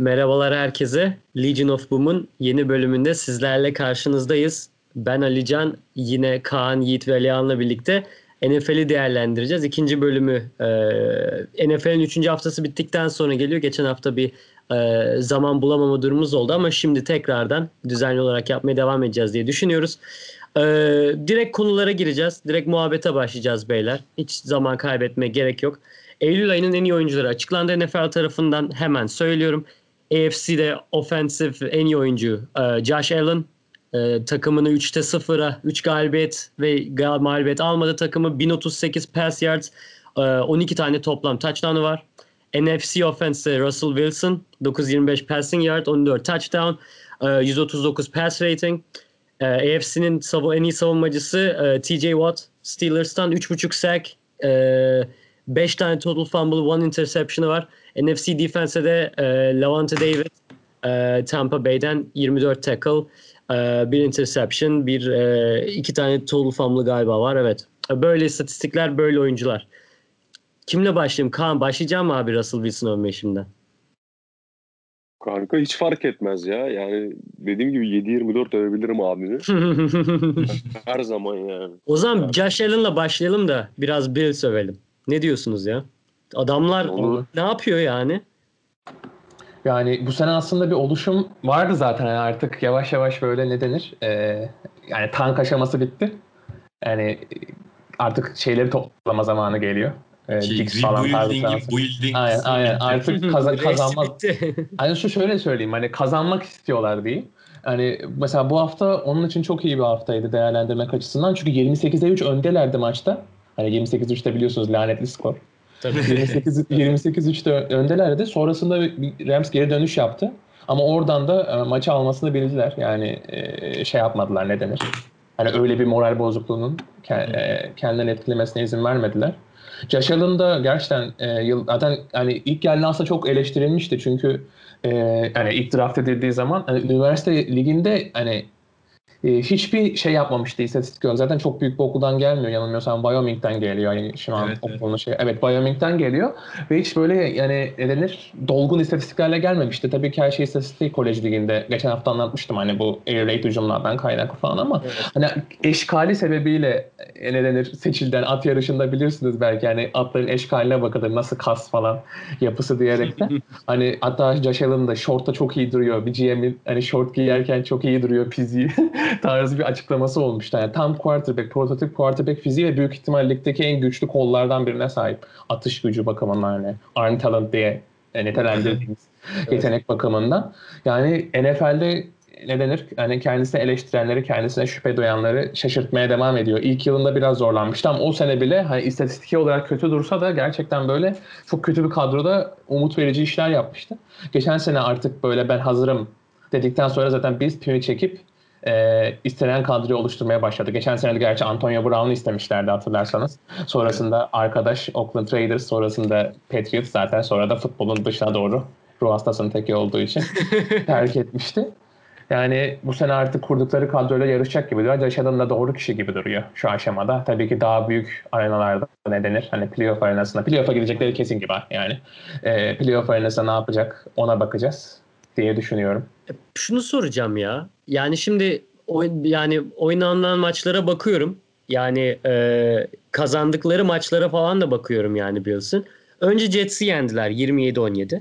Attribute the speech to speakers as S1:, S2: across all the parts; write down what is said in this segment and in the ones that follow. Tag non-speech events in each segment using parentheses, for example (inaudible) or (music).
S1: Merhabalar herkese. Legion of Boom'un yeni bölümünde sizlerle karşınızdayız. Ben Alican, yine Kaan, Yiğit ve Alihan'la birlikte NFL'i değerlendireceğiz. İkinci bölümü e, NFL'in üçüncü haftası bittikten sonra geliyor. Geçen hafta bir e, zaman bulamama durumumuz oldu ama şimdi tekrardan düzenli olarak yapmaya devam edeceğiz diye düşünüyoruz. E, direkt konulara gireceğiz. Direkt muhabbete başlayacağız beyler. Hiç zaman kaybetmeye gerek yok. Eylül ayının en iyi oyuncuları açıklandı NFL tarafından hemen söylüyorum. AFC'de offensive en iyi oyuncu e, Josh Allen. E, takımını 3'te 0'a 3 galibiyet ve mağlubiyet almadı takımı. 1038 pass yards, e, 12 tane toplam touchdown'ı var. NFC offense Russell Wilson 925 passing yard, 14 touchdown, e, 139 pass rating. E, AFC'nin en iyi savunmacısı e, TJ Watt Steelers'tan 3.5 sack, e, 5 tane total fumble, 1 interception'ı var. NFC defense'de de e, Lavante David e, Tampa Bay'den 24 tackle, e, bir interception, bir e, iki tane total fumble galiba var. Evet. Böyle istatistikler, böyle oyuncular. Kimle başlayayım? Kaan başlayacağım mı abi Russell Wilson övmeye şimdiden?
S2: Kanka hiç fark etmez ya. Yani dediğim gibi 7-24 övebilirim abini. (laughs) Her zaman yani.
S1: O zaman Josh Allen'la başlayalım da biraz Bills övelim. Ne diyorsunuz ya? Adamlar Olur. ne yapıyor yani?
S3: Yani bu sene aslında bir oluşum vardı zaten yani artık yavaş yavaş böyle ne denir? Ee, yani tank aşaması bitti. Yani artık şeyleri toplama zamanı geliyor.
S4: Ee, şey, falan building,
S3: aynen, aynen. artık kazan, kazanmaz. hani şu şöyle söyleyeyim hani kazanmak istiyorlar diye. Hani mesela bu hafta onun için çok iyi bir haftaydı değerlendirmek açısından. Çünkü 28'e 3 öndelerdi maçta. Hani 28-3'te biliyorsunuz lanetli skor. 28-3'te (laughs) öndelerdi. Sonrasında Rams geri dönüş yaptı. Ama oradan da e, maçı almasını bildiler. Yani e, şey yapmadılar ne denir. Hani öyle bir moral bozukluğunun e, kendilerini etkilemesine izin vermediler. Josh Allen da gerçekten zaten hani ilk geldiğinde aslında çok eleştirilmişti çünkü yani ilk draft edildiği zaman hani üniversite liginde hani e, hiçbir şey yapmamıştı istatistik olarak. Zaten çok büyük bir okuldan gelmiyor yanılmıyorsam Wyoming'den geliyor yani şu an evet, okulun evet. şey. Evet Wyoming'den geliyor ve hiç böyle yani ne denir dolgun istatistiklerle gelmemişti. Tabii ki her şey istatistik kolej liginde. Geçen hafta anlatmıştım hani bu air raid hücumlardan kaynaklı falan ama evet. hani eşkali sebebiyle e, ne denir seçilden at yarışında bilirsiniz belki yani atların eşkaline bakılır nasıl kas falan yapısı diyerek de (laughs) hani hatta Josh Allen da short'ta çok iyi duruyor. Bir GM'in hani short giyerken çok iyi duruyor fiziği. (laughs) tarzı bir açıklaması olmuştu. Yani tam quarterback, prototip quarterback fiziği ve büyük ihtimal ligdeki en güçlü kollardan birine sahip. Atış gücü bakımından hani arm talent diye nitelendirdiğimiz (laughs) evet. yetenek bakımından. Yani NFL'de ne denir? Yani kendisine eleştirenleri, kendisine şüphe duyanları şaşırtmaya devam ediyor. İlk yılında biraz zorlanmıştı ama o sene bile hani istatistiki olarak kötü dursa da gerçekten böyle çok kötü bir kadroda umut verici işler yapmıştı. Geçen sene artık böyle ben hazırım dedikten sonra zaten biz pimi çekip e, istenen kadroyu oluşturmaya başladı. Geçen sene de gerçi Antonio Brown'u istemişlerdi hatırlarsanız. Sonrasında arkadaş Oakland Raiders, sonrasında Patriots zaten sonra da futbolun dışına doğru ruh hastasının teki olduğu için (laughs) terk etmişti. Yani bu sene artık kurdukları kadroyla yarışacak gibi duruyor. Josh da doğru kişi gibi duruyor şu aşamada. Tabii ki daha büyük arenalarda ne denir? Hani playoff arenasında. Playoff'a gidecekleri kesin gibi yani. E, playoff arenasında ne yapacak ona bakacağız diye düşünüyorum.
S1: E, şunu soracağım ya. Yani şimdi yani oynanılan maçlara bakıyorum. Yani e, kazandıkları maçlara falan da bakıyorum yani Bills'ın. Önce Jets'i yendiler 27-17.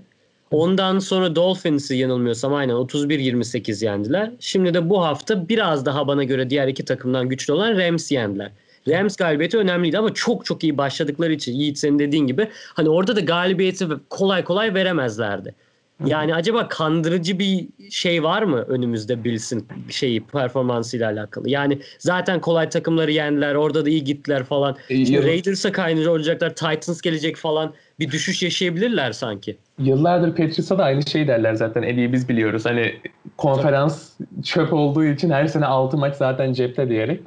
S1: Ondan sonra Dolphins'i yanılmıyorsam aynen 31-28 yendiler. Şimdi de bu hafta biraz daha bana göre diğer iki takımdan güçlü olan Rams yendiler. Rams galibiyeti önemliydi ama çok çok iyi başladıkları için Yiğit senin dediğin gibi hani orada da galibiyeti kolay kolay veremezlerdi. Yani acaba kandırıcı bir şey var mı önümüzde Bills'in şeyi performansıyla alakalı? Yani zaten kolay takımları yendiler. Orada da iyi gittiler falan. E, Raiders'a kaynıcı olacaklar. Titans gelecek falan. Bir düşüş yaşayabilirler sanki.
S3: Yıllardır Patriots'a da aynı şey derler zaten. En iyi biz biliyoruz. Hani konferans çöp olduğu için her sene 6 maç zaten cepte diyerek.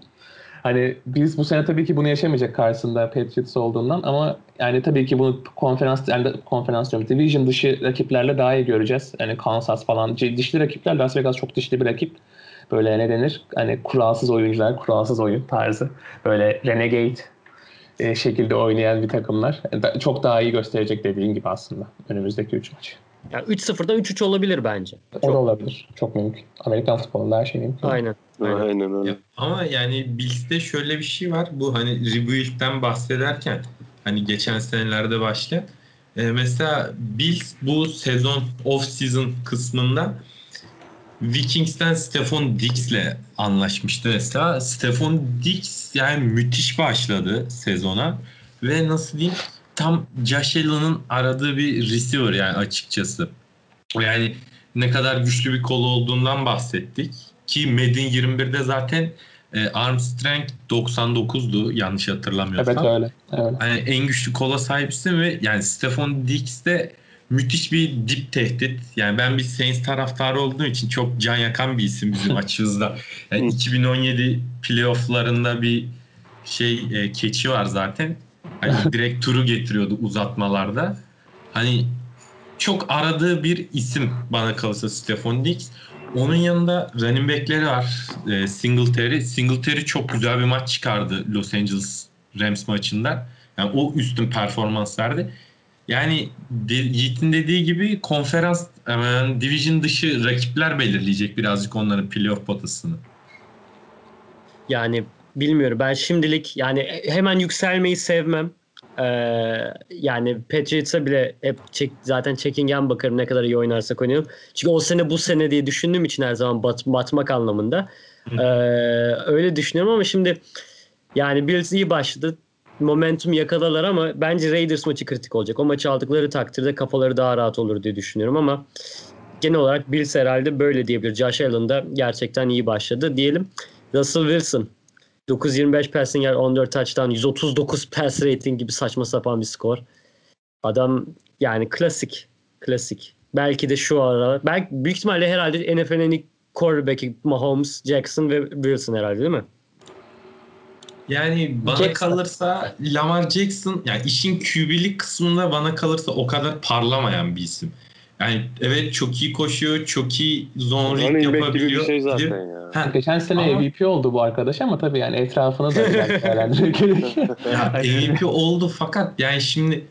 S3: Hani biz bu sene tabii ki bunu yaşamayacak karşısında Patriots olduğundan ama yani tabii ki bunu konferans yani konferans diyorum division dışı rakiplerle daha iyi göreceğiz. Yani Kansas falan dişli rakipler Las Vegas çok dişli bir rakip. Böyle ne denir? Hani kuralsız oyuncular, kuralsız oyun tarzı. Böyle renegade e, şekilde oynayan bir takımlar. Çok daha iyi gösterecek dediğin gibi aslında önümüzdeki 3 maç.
S1: Yani 3-0'dan 3-3 olabilir bence.
S3: O da olabilir. Çok mümkün. Amerikan futbolunda her şey mümkün.
S1: Aynen. Aynen.
S2: Aynen öyle.
S4: Ya, ama yani Bills'te şöyle bir şey var. Bu hani rebuild'den bahsederken hani geçen senelerde başlayan e, mesela Bills bu sezon off season kısmında Vikings'ten Stephon Diggs'le anlaşmıştı mesela. Stephon Diggs yani müthiş başladı sezona ve nasıl diyeyim tam Josh Allen'ın aradığı bir receiver yani açıkçası. Yani ne kadar güçlü bir kolu olduğundan bahsettik. Ki Madden 21'de zaten e, arm strength 99'du yanlış hatırlamıyorsam.
S3: Evet öyle. Evet.
S4: Yani en güçlü kola sahipsin ve yani Stephon Diggs de müthiş bir dip tehdit. Yani ben bir Saints taraftarı olduğum için çok can yakan bir isim bizim (laughs) açımızda. Yani 2017 playofflarında bir şey e, keçi var zaten. Hani (laughs) direkt turu getiriyordu uzatmalarda. Hani çok aradığı bir isim bana kalırsa Stephon Diggs. Onun yanında running back'leri var. E, Singletary. Singletary çok güzel bir maç çıkardı Los Angeles Rams maçında. Yani o üstün performans verdi. Yani Yiğit'in dediği gibi konferans hemen division dışı rakipler belirleyecek birazcık onların playoff potasını.
S1: Yani bilmiyorum ben şimdilik yani hemen yükselmeyi sevmem. Ee, yani Patriots'a bile hep çek, zaten çekingen bakarım ne kadar iyi oynarsak oynayalım. Çünkü o sene bu sene diye düşündüğüm için her zaman bat, batmak anlamında. Ee, öyle düşünüyorum ama şimdi yani Bills iyi başladı. Momentum yakaladılar ama bence Raiders maçı kritik olacak. O maçı aldıkları takdirde kafaları daha rahat olur diye düşünüyorum ama genel olarak Bills herhalde böyle diyebilir. Josh Allen da gerçekten iyi başladı diyelim. Russell Wilson 9.25 passing yer 14 touchdown 139 pass rating gibi saçma sapan bir skor. Adam yani klasik klasik. Belki de şu ara belki büyük ihtimalle herhalde NFL'in iyi quarterback'i Mahomes, Jackson ve Wilson herhalde değil mi?
S4: Yani bana
S1: Jackson.
S4: kalırsa Lamar Jackson yani işin QB'lik kısmında bana kalırsa o kadar parlamayan bir isim. Yani evet çok iyi koşuyor, çok iyi zone read
S2: back gibi
S4: yapabiliyor.
S2: bir şey zaten ya.
S4: Ha,
S3: Geçen sene
S4: Ama-
S3: MVP oldu bu arkadaş ama tabii yani etrafını da (laughs) değerlendirmek gerekiyor.
S4: Ya (laughs) MVP oldu fakat yani şimdi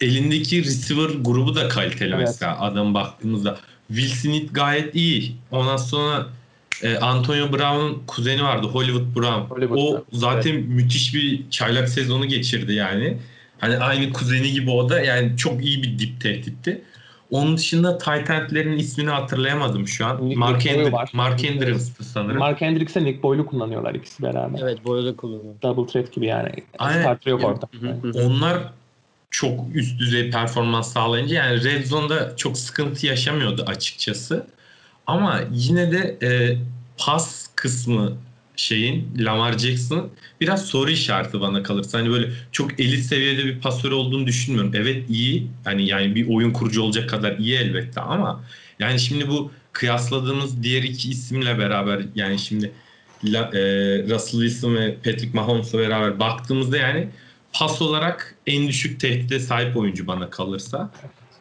S4: elindeki receiver grubu da kaliteli
S3: Evet.
S4: mesela adam baktığımızda. Will Smith gayet iyi. Ondan sonra e, Antonio Brown'un kuzeni vardı Hollywood Brown.
S3: Hollywood
S4: o
S3: Brown,
S4: zaten müthiş bir çaylak sezonu geçirdi yani. Hani aynı kuzeni gibi o da yani çok iyi bir dip tehditti. Onun dışında tight end'lerin ismini hatırlayamadım şu an.
S3: Nick
S4: Mark, Andrews,
S3: var.
S4: Mark Andrews'tı sanırım.
S3: Mark Hendricks'e Nick Boyle'u kullanıyorlar ikisi beraber.
S1: Evet arada kullanıyor.
S3: Double threat gibi yani.
S4: Aynen.
S3: Starter yok orada.
S4: Onlar çok üst düzey performans sağlayınca yani Red Zone'da çok sıkıntı yaşamıyordu açıkçası. Ama yine de e, pas kısmı şeyin Lamar Jackson'ın biraz soru işareti bana kalırsa. Hani böyle çok elit seviyede bir pasör olduğunu düşünmüyorum. Evet iyi. Hani yani bir oyun kurucu olacak kadar iyi elbette ama yani şimdi bu kıyasladığımız diğer iki isimle beraber yani şimdi La, e, Russell Wilson ve Patrick Mahomes'la beraber baktığımızda yani pas olarak en düşük tehdide sahip oyuncu bana kalırsa.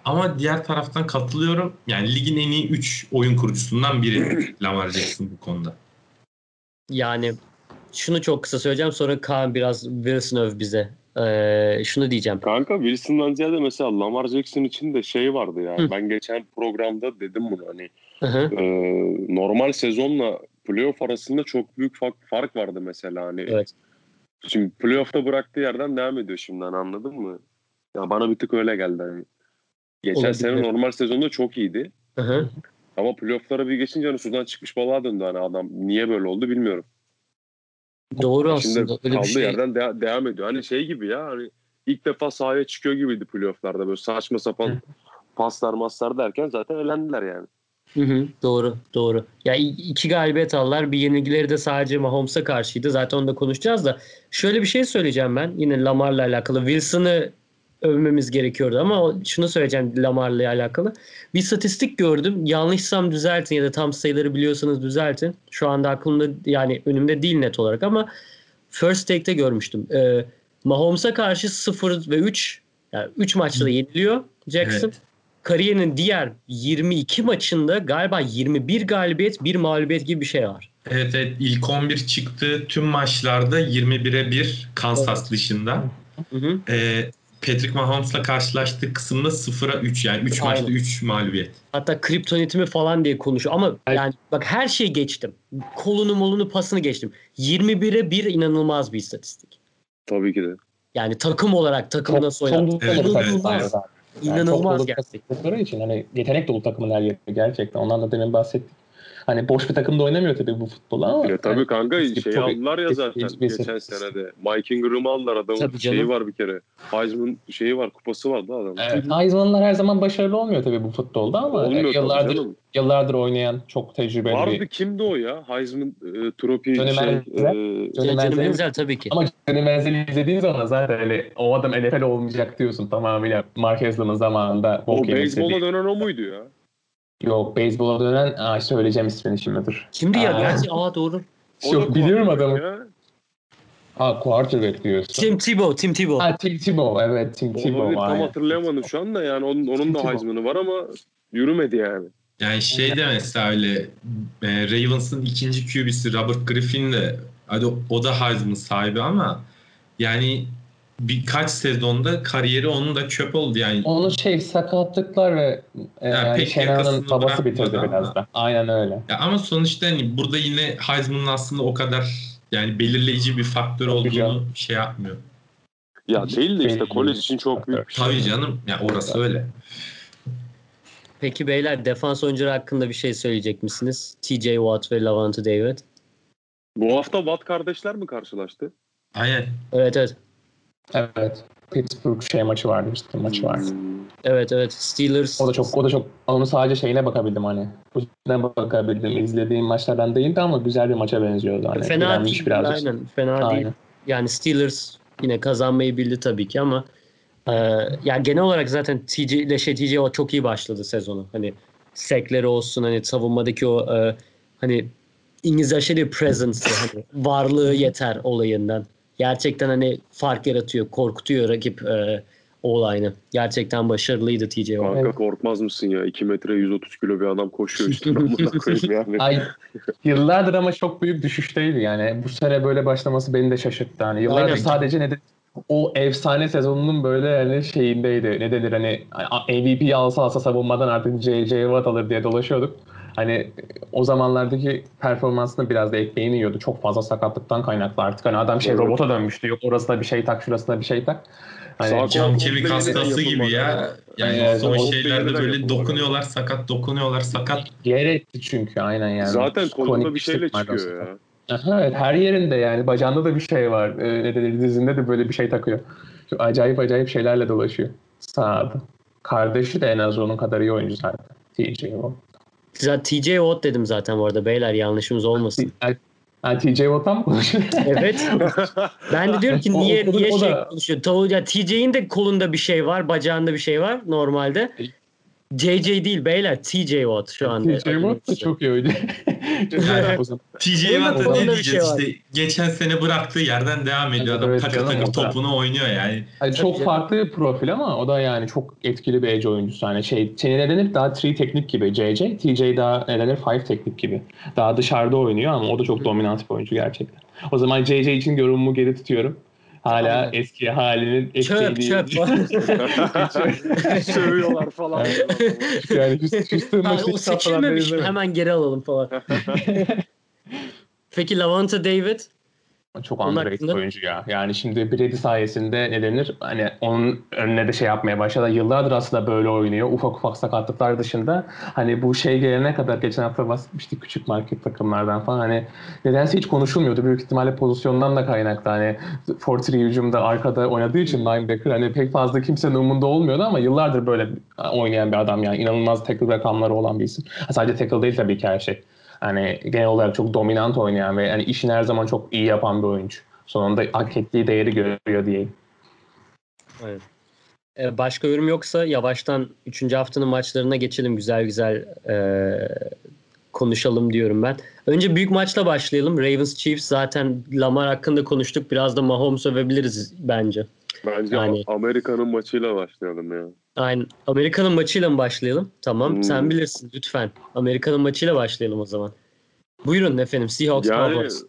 S4: Ama diğer taraftan katılıyorum. Yani ligin en iyi 3 oyun kurucusundan biri (clears throat) Lamar Jackson bu konuda.
S1: Yani şunu çok kısa söyleyeceğim sonra Kaan biraz Wilson öv bize. Ee, şunu diyeceğim.
S2: Kanka Wilson'dan ziyade mesela Lamar Jackson için de şey vardı ya.
S1: Hı.
S2: Ben geçen programda dedim bunu hani
S1: Hı hı.
S2: e, normal sezonla playoff arasında çok büyük fark, fark vardı mesela hani.
S1: Evet.
S2: Şimdi playoff'ta bıraktığı yerden devam ediyor şimdi hani anladın mı? Ya bana bir tık öyle geldi hani. Geçen
S1: Olabilir.
S2: sene normal sezonda çok iyiydi.
S1: Hı hı.
S2: Ama playoff'lara bir geçince hani sudan çıkmış balığa döndü hani adam. Niye böyle oldu bilmiyorum.
S1: Doğru
S2: Şimdi
S1: aslında. Öyle
S2: kaldığı
S1: bir şey.
S2: yerden de- devam ediyor. Hani şey gibi ya hani ilk defa sahaya çıkıyor gibiydi playoff'larda böyle saçma sapan paslar maslar derken zaten elendiler yani.
S1: Hı hı, doğru, doğru. Ya iki galibiyet aldılar. Bir yenilgileri de sadece Mahomes'a karşıydı. Zaten onu da konuşacağız da. Şöyle bir şey söyleyeceğim ben. Yine Lamar'la alakalı. Wilson'ı övmemiz gerekiyordu ama şunu söyleyeceğim Lamar'la alakalı. Bir statistik gördüm. Yanlışsam düzeltin ya da tam sayıları biliyorsanız düzeltin. Şu anda aklımda yani önümde değil net olarak ama First Take'te görmüştüm. Ee, Mahomes'a karşı 0 ve 3 yani 3 maçta da yeniliyor Jackson
S4: Evet.
S1: kariyerinin diğer 22 maçında galiba 21 galibiyet, bir mağlubiyet gibi bir şey var.
S4: Evet evet ilk 11 çıktığı tüm maçlarda 21'e 1 Kansas dışında.
S1: Hı hı.
S4: Ee, Patrick Mahomes'la karşılaştığı kısımda 0'a 3 yani 3 maçta
S1: Aynen.
S4: 3 mağlubiyet.
S1: Hatta kriptonitimi falan diye konuşuyor. Ama
S3: Evet.
S1: yani bak her şeyi geçtim. Kolunu molunu pasını geçtim. 21'e 1 inanılmaz bir istatistik.
S2: Tabii ki de.
S1: Yani takım olarak takım nasıl
S3: dolu
S4: Evet,
S3: zaten. Yani
S1: İnanılmaz gerçekten.
S3: takımları için hani yetenek dolu takımın her yeri gerçekten. Ondan da demin bahsettik. Hani boş bir takımda oynamıyor tabii bu futbol ama.
S2: Ya tabii kanka
S3: Çok-
S2: şey
S3: çok-
S2: aldılar ya zaten geçen sene de. Mike Ingram'ı aldılar adamın şeyi var bir kere. Heisman şeyi var kupası var da adamın.
S3: Evet, Heisman'lar her zaman başarılı olmuyor tabii bu futbolda ama
S2: Olmuyor
S3: yıllardır
S2: canım.
S3: yıllardır oynayan çok tecrübeli
S2: Vardı
S3: bir.
S2: kimdi o ya? Heisman e, trofi
S3: Johnny
S2: şey. E,
S3: Johnny
S1: Johnny tabii ki.
S3: Ama Johnny Manziel'i izlediğin zaman zaten öyle o adam NFL olmayacak diyorsun tamamıyla Mark Haslam'ın zamanında
S2: o beyzbola dönen o muydu ya?
S3: Yok beyzbola dönen aa, söyleyeceğim ismini şimdi dur.
S1: Kimdi ya?
S3: Aa.
S1: Gerçi aa doğru.
S2: O (laughs)
S3: Yok biliyorum adamı.
S2: ya.
S3: Ha quarterback diyorsun.
S1: Tim Tebow, Tim Tebow.
S3: Ha Tim Tebow evet Tim
S2: Olabilir
S3: Tebow.
S2: tam
S3: aynen.
S2: hatırlayamadım şu anda yani onun, onun da
S3: Tebow.
S2: Heisman'ı var ama yürümedi yani.
S4: Yani şey de mesela öyle e, Ravens'ın ikinci QB'si Robert Griffin de hadi o da Heisman sahibi ama yani birkaç sezonda kariyeri onun da çöp oldu yani.
S3: Onun şey sakatlıklar ve e,
S4: Ya
S3: yani
S4: pek
S3: Shannon'ın
S4: yakasını
S3: babası bitirdi biraz da. Aynen öyle.
S4: Ya ama sonuçta hani burada yine Heisman'ın aslında o kadar yani belirleyici bir faktör
S3: Tabii
S4: olduğunu
S3: canım.
S4: şey yapmıyor.
S2: Ya değil de işte kolej için çok büyük bir şey.
S4: Tabii canım ya orası öyle.
S1: Peki beyler defans oyuncuları hakkında bir şey söyleyecek misiniz? TJ Watt ve Lavonte David.
S2: Bu hafta Watt kardeşler mi karşılaştı?
S4: Aynen.
S1: Evet evet.
S3: Evet. Pittsburgh şey maçı vardı işte maçı.
S2: Hmm.
S1: Evet evet. Steelers.
S3: O da çok o da çok onun sadece şeyine bakabildim hani. Yüzden bakabildim. İzlediğim maçlardan değildi ama güzel bir maça benziyordu hani.
S1: fena değil.
S3: birazcık.
S1: Aynen. Fena değil.
S3: Aynen.
S1: Yani Steelers yine kazanmayı bildi tabii ki ama e, yani genel olarak zaten TJ ile şey TJ o çok iyi başladı sezonu. Hani sekleri olsun hani savunmadaki o e, hani İngilizce şey diyor presence hani varlığı yeter olayından. Gerçekten hani fark yaratıyor, korkutuyor rakip e, olayını. Gerçekten başarılıydı TJ Watt.
S2: Kanka
S3: Evet.
S2: korkmaz mısın ya? 2 metre 130 kilo bir adam koşuyor üstüne (laughs) yani.
S3: Ay yıllardır ama çok büyük düşüşteydi yani. Bu sene böyle başlaması beni de şaşırttı. Hani yıllardır
S1: Aynen.
S3: sadece ne de- o efsane sezonunun böyle hani şeyindeydi. Ne denir hani MVP alsa alsa savunmadan artık J.J. Watt alır diye dolaşıyorduk. Hani o zamanlardaki performansını biraz da ekmeğini yiyordu. Çok fazla sakatlıktan kaynaklı artık. Hani adam şey
S2: Evet.
S3: robota dönmüştü. Yok orasına bir şey tak, şurasına bir şey tak. Hani
S2: Sağ
S4: Cam kemik hastası gibi ya. Yani
S3: Evet,
S4: son şeylerde böyle dokunuyorlar sakat, dokunuyorlar sakat.
S3: yer etti çünkü aynen yani.
S2: Zaten kolunda bir şeyle çıkıyor ya.
S3: Aha, evet her yerinde yani bacağında da bir şey var. Ee, ne denir dizinde de böyle bir şey takıyor. Şu acayip acayip şeylerle dolaşıyor. Sağda. Kardeşi de en az onun kadar iyi oyuncu zaten. TJ Watt.
S1: Zaten TJ Watt dedim zaten bu arada beyler yanlışımız olmasın.
S3: Ha, TJ Watt'tan mı konuşuyor? (laughs)
S1: Evet. Ben de diyorum ki niye
S3: o
S1: niye
S3: o
S1: şey
S3: da-
S1: konuşuyor? Tavu, ya TJ'in de kolunda bir şey var, bacağında bir şey var normalde. JJ değil beyler, TJ Watt şu anda.
S3: TJ Watt da çok iyi oyuncu.
S4: Yani TJ Watt'a ne diyeceğiz
S1: şey var.
S4: işte geçen sene bıraktığı yerden devam ediyor adam
S3: Evet
S4: takır takır topunu oynuyor yani.
S3: Hani çok farklı bir profil ama o da yani çok etkili bir edge oyuncusu. Hani şey, şey ne denir daha 3 teknik gibi JJ, TJ daha ne denir 5 teknik gibi. Daha dışarıda oynuyor ama o da çok dominant bir oyuncu gerçekten. O zaman JJ için yorumumu geri tutuyorum. Hala
S1: Aynen.
S3: eski halinin eski
S1: Çöp çöp. (laughs) (laughs)
S2: Sövüyorlar falan.
S3: yani hiç falan
S1: seçilmemiş hemen geri alalım falan. (laughs) Peki Lavonte David?
S3: Çok underrated
S1: hakkında-
S3: oyuncu ya. Yani şimdi Brady sayesinde ne denir? Hani onun önüne de şey yapmaya başladı. Yıllardır aslında böyle oynuyor. Ufak ufak sakatlıklar dışında. Hani bu şey gelene kadar geçen hafta bahsetmiştik küçük market takımlardan falan. Hani nedense hiç konuşulmuyordu. Büyük ihtimalle pozisyondan da kaynaklı. Hani 4-3 hücumda arkada oynadığı için linebacker hani pek fazla kimsenin umunda olmuyordu ama yıllardır böyle oynayan bir adam yani. inanılmaz tackle rakamları olan bir isim. Sadece tackle değil tabii ki her şey. Hani genel olarak çok dominant oynayan ve hani işini her zaman çok iyi yapan bir oyuncu. Sonunda hak ettiği değeri görüyor diyeyim.
S1: Evet. Ee, Başka yorum yoksa yavaştan 3. haftanın maçlarına geçelim. Güzel güzel e, konuşalım diyorum ben. Önce büyük maçla başlayalım. Ravens Chiefs zaten Lamar hakkında konuştuk. Biraz da Mahomes övebiliriz bence.
S2: Bence
S1: Yani-
S2: Amerika'nın maçıyla başlayalım ya.
S1: Aynen. Amerika'nın maçıyla mı başlayalım? Tamam.
S2: Hmm.
S1: Sen bilirsin lütfen. Amerika'nın maçıyla başlayalım o zaman. Buyurun efendim. Seahawks
S2: Yani
S1: Cowboys.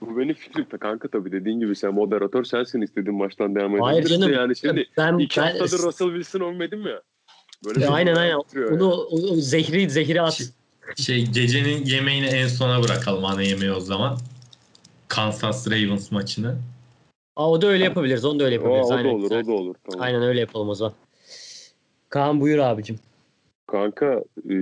S2: Bu benim fikrim de kanka tabii dediğin gibi sen moderatör sensin istediğin maçtan devam
S1: Hayır
S2: edebilirsin.
S1: canım.
S2: Yani şimdi
S1: ben,
S2: iki
S1: ben
S2: haftadır Russell Wilson övmedim ya. Böyle
S1: Ya aynen
S2: şey
S1: aynen. Onu
S2: yani.
S1: o, o zehri zehri at.
S4: Şey gecenin yemeğini en sona bırakalım ana yemeği o zaman. Kansas Ravens maçını.
S1: Aa, o da öyle yapabiliriz. Onu da öyle
S2: O,
S1: yapabiliriz.
S2: o da
S1: aynen.
S2: olur o da olur. Tamam.
S1: Aynen öyle yapalım o zaman. Kaan buyur abicim.
S2: Kanka e,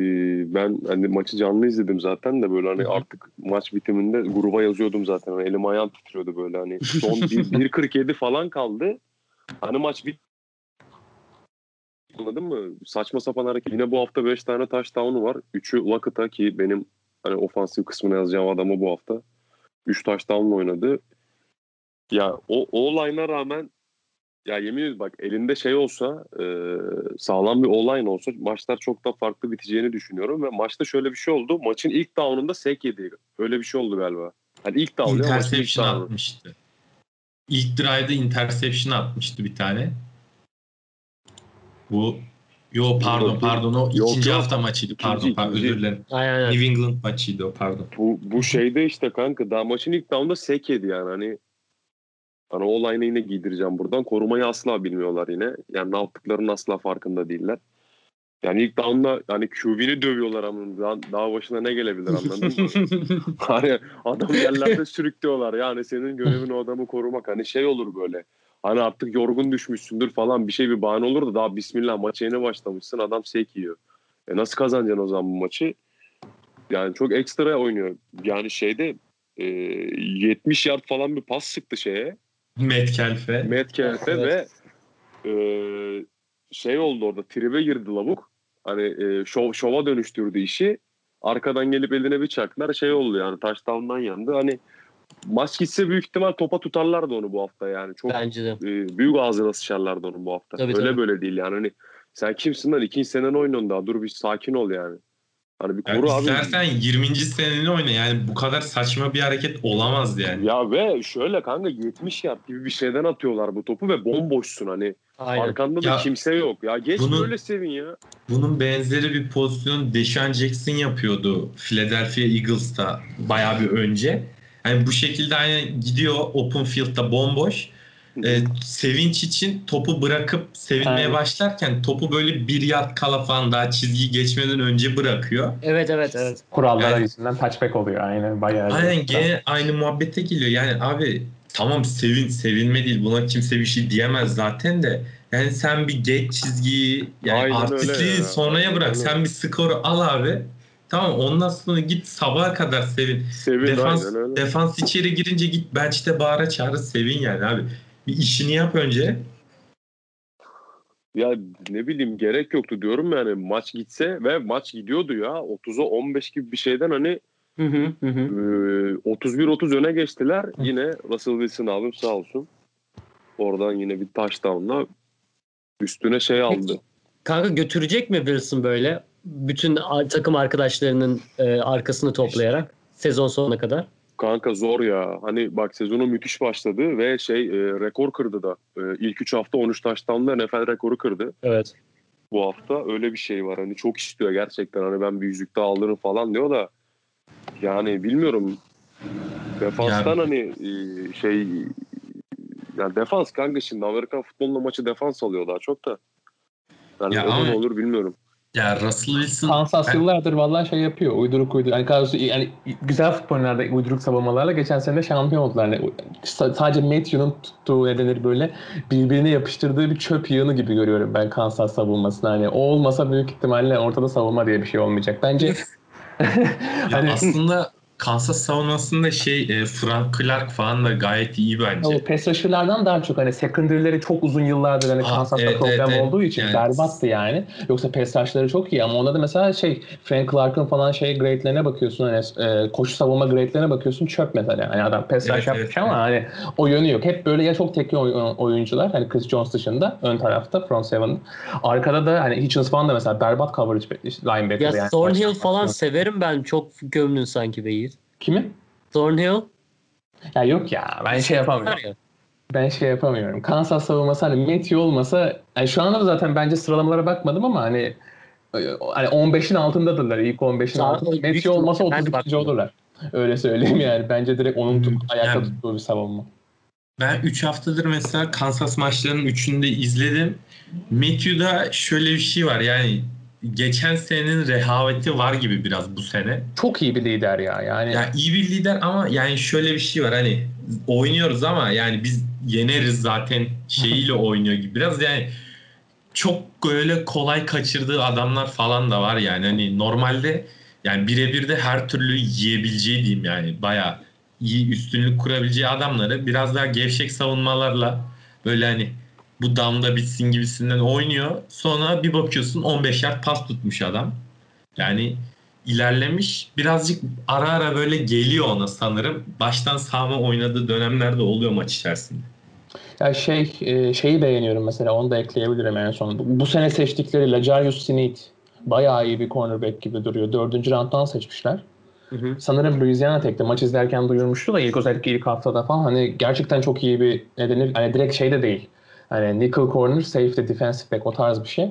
S2: ben hani maçı canlı izledim zaten de böyle hani artık maç bitiminde gruba yazıyordum zaten. Hani elim ayağım titriyordu böyle hani son (laughs) bir- 1.47 falan kaldı. Hani maç bit Anladın mı? Saçma sapan hareket. Yine bu hafta 5 tane touchdown'u var. 3'ü Lockett'a ki benim hani ofansif kısmına yazacağım adamı bu hafta. 3 touchdown'la oynadı. Ya o, o line'a rağmen ya yemin ediyorum bak elinde şey olsa e, sağlam bir online olsa maçlar çok da farklı biteceğini düşünüyorum ve maçta şöyle bir şey oldu. Maçın ilk down'unda sek yedi. Öyle bir şey oldu galiba. Hani ilk down ilk
S4: Interception
S2: down'u.
S4: atmıştı. İlk drive'da interception atmıştı bir tane. Bu Yo pardon pardon o
S2: yok,
S4: ikinci
S2: yok.
S4: hafta maçıydı.
S2: İkinci,
S4: Pardon, pardon
S2: ikinci.
S4: özür dilerim.
S1: Aynen.
S4: New England maçıydı o pardon.
S2: Bu, bu şeyde işte kanka daha maçın ilk down'da sek yedi yani hani hani o line'ı yine giydireceğim buradan. Korumayı asla bilmiyorlar yine. Yani ne yaptıklarının asla farkında değiller. Yani ilk down'da hani QB'ni dövüyorlar ama daha, daha başına ne gelebilir anladın mı? (laughs) Hani adam yerlerde (laughs) sürüklüyorlar. Yani senin görevin o adamı korumak. Hani şey olur böyle. Hani artık yorgun düşmüşsündür falan bir şey bir bahane olur da daha bismillah maça yeni başlamışsın adam sek yiyor. E nasıl kazanacaksın o zaman bu maçı? Yani çok ekstra oynuyor. Yani şeyde e, 70 yard falan bir pas sıktı şeye.
S4: Metcalf'e.
S2: Metcalf'e
S1: Evet.
S2: ve e, şey oldu orada tribe girdi lavuk. Hani e, şov, şova dönüştürdü işi. Arkadan gelip eline bir çaktılar. Şey oldu yani touchdown'dan yandı. Hani maç gitse büyük ihtimal topa tutarlardı onu bu hafta yani. Çok
S1: Bence de.
S2: e, büyük ağzına sıçarlardı onu bu hafta.
S1: Tabii,
S2: Öyle
S1: tabii.
S2: böyle değil yani. Hani sen kimsin lan? İkinci senen oynuyorsun daha. Dur bir sakin ol yani. Hani bir
S4: Yani
S2: koru abi.
S4: istersen 20. seneni oyna. Yani bu kadar saçma bir hareket olamaz yani.
S2: Ya ve şöyle kanka 70 yard gibi bir şeyden atıyorlar bu topu ve bomboşsun hani.
S1: Aynen.
S2: Arkanda da
S4: Ya,
S2: kimse yok. Ya geç
S4: bunu-
S2: böyle sevin ya.
S4: Bunun benzeri bir pozisyon Deshaun Jackson yapıyordu Philadelphia Eagles'ta bayağı bir önce. Yani bu şekilde aynen gidiyor open field'da bomboş. Ee, sevinç için topu bırakıp sevinmeye
S3: Aynen.
S4: başlarken topu böyle bir yard kala falan daha çizgiyi geçmeden önce bırakıyor.
S1: Evet evet evet.
S3: Kurallara
S4: Yani-
S3: yüzünden touchback oluyor aynen bayağı.
S4: Aynen gene aynı muhabbete geliyor. Yani abi tamam sevin sevinme değil buna kimse bir şey diyemez zaten de yani sen bir geç çizgiyi yani
S2: Aynen
S4: artistliği
S2: ya.
S4: sonraya
S2: Aynen
S4: bırak.
S2: öyle.
S4: Sen bir skoru al abi. Tamam ondan sonra git sabaha kadar sevin.
S2: Sevin
S4: Defans,
S2: aynen öyle.
S4: defans içeri girince git bench'te bağıra çağrı sevin yani abi. Bir işini yap önce.
S2: Ya ne bileyim gerek yoktu diyorum yani maç gitse ve maç gidiyordu ya 30'a 15 gibi bir şeyden hani
S1: Hı hı hı hı.
S2: e, 31-30 öne geçtiler. Yine Russell Wilson abim sağ olsun. Oradan yine bir touchdown'la üstüne şey aldı.
S1: Kanka götürecek mi Wilson böyle? Bütün takım arkadaşlarının e, arkasını toplayarak sezon sonuna kadar.
S2: Kanka zor ya. Hani bak sezonu müthiş başladı ve şey e, rekor kırdı da. E, ilk 3 hafta 13 touchdown'la NFL rekoru kırdı.
S1: Evet.
S2: bu hafta öyle bir şey var. Hani çok istiyor gerçekten. Hani ben bir yüzük daha alırım falan diyor da yani bilmiyorum. Defanstan hani e, şey yani defans kanka şimdi Amerikan futbolunda maçı defans alıyor daha çok da. Yani
S4: Ya ama-
S2: olur bilmiyorum.
S4: Ya Russell Wilson
S3: Kansas
S4: Ben-
S3: yıllardır vallahi şey yapıyor. Uyduruk uyduruk. Yani, kadrosu- yani güzel futbollarda uyduruk savunmalarla geçen sene de şampiyon oldular. Yani sa- sadece Matthew'nun tuttuğu ne denir böyle birbirine yapıştırdığı bir çöp yığını gibi görüyorum ben Kansas savunmasını. Hani o olmasa büyük ihtimalle ortada savunma diye bir şey olmayacak. Bence
S4: Ya (laughs)
S3: Hani-
S4: aslında Kansas savunmasında şey e, Frank Clark falan da gayet iyi bence.
S3: o pass rusher'lardan daha çok hani secondary'leri çok uzun yıllardır hani
S4: Aa,
S3: Kansas'ta
S4: evet,
S3: problem
S4: evet, evet.
S3: olduğu için
S4: Yani-
S3: berbattı yani. Yoksa pass rush'ları çok iyi ama onda da mesela şey Frank Clark'ın falan şey grade'lerine bakıyorsun hani e, koşu savunma grade'lerine bakıyorsun çöp mesela. Hani adam pass
S4: Evet,
S3: yapmış
S4: evet,
S3: ama hani o yönü yok. Hep böyle ya çok tekli oy- oyuncular hani Chris Jones dışında ön tarafta front seven. Arkada da hani Hitchens falan da mesela berbat coverage linebacker
S1: Ya
S3: yani.
S1: Thornhill falan severim ben. Çok gömdün sanki Beyir.
S3: Kimi?
S1: Thornhill
S3: Ya yok ya ben şey yapamıyorum. Ben şey yapamıyorum. Kansas savunması hani Matthew olmasa yani şu anda da zaten bence sıralamalara bakmadım ama hani hani 15'in altındadırlar. ilk 15'in
S1: Daha-
S3: altında. Matthew olmasa
S1: ihtimalle ben de
S3: 32.
S1: bakmadım.
S3: olurlar. Öyle söyleyeyim yani. Bence direkt onun tut,
S4: Hmm,
S3: ayakta
S4: yani-
S3: tuttuğu bir savunma.
S4: Ben 3 haftadır mesela Kansas maçlarının 3'ünü de izledim. Matthew'da şöyle bir şey var yani geçen senenin rehaveti var gibi biraz bu sene.
S3: Çok iyi bir lider ya. Yani
S4: Ya iyi bir lider ama yani şöyle bir şey var hani oynuyoruz ama yani biz yeneriz zaten şeyiyle (laughs) oynuyor gibi. Biraz yani çok böyle kolay kaçırdığı adamlar falan da var yani. Hani normalde yani birebir de her türlü yiyebileceği diyeyim yani bayağı iyi üstünlük kurabileceği adamları biraz daha gevşek savunmalarla böyle hani bu damda bitsin gibisinden oynuyor. Sonra bir bakıyorsun 15 yard pas tutmuş adam. Yani ilerlemiş. Birazcık ara ara böyle geliyor ona sanırım. Baştan sağma oynadığı dönemlerde oluyor maç içerisinde.
S3: Ya şey e, şeyi beğeniyorum mesela onu da ekleyebilirim en son. Bu, bu sene seçtikleri Lajarius Sneed bayağı iyi bir cornerback gibi duruyor. Dördüncü rounddan seçmişler.
S1: Hı hı.
S3: Sanırım Louisiana Tech'te maç izlerken duyurmuştu da ilk özellikle ilk haftada falan hani gerçekten çok iyi bir ne denir hani direkt şey de değil. Hani nickel corner, safety, defensive back o tarz bir şey.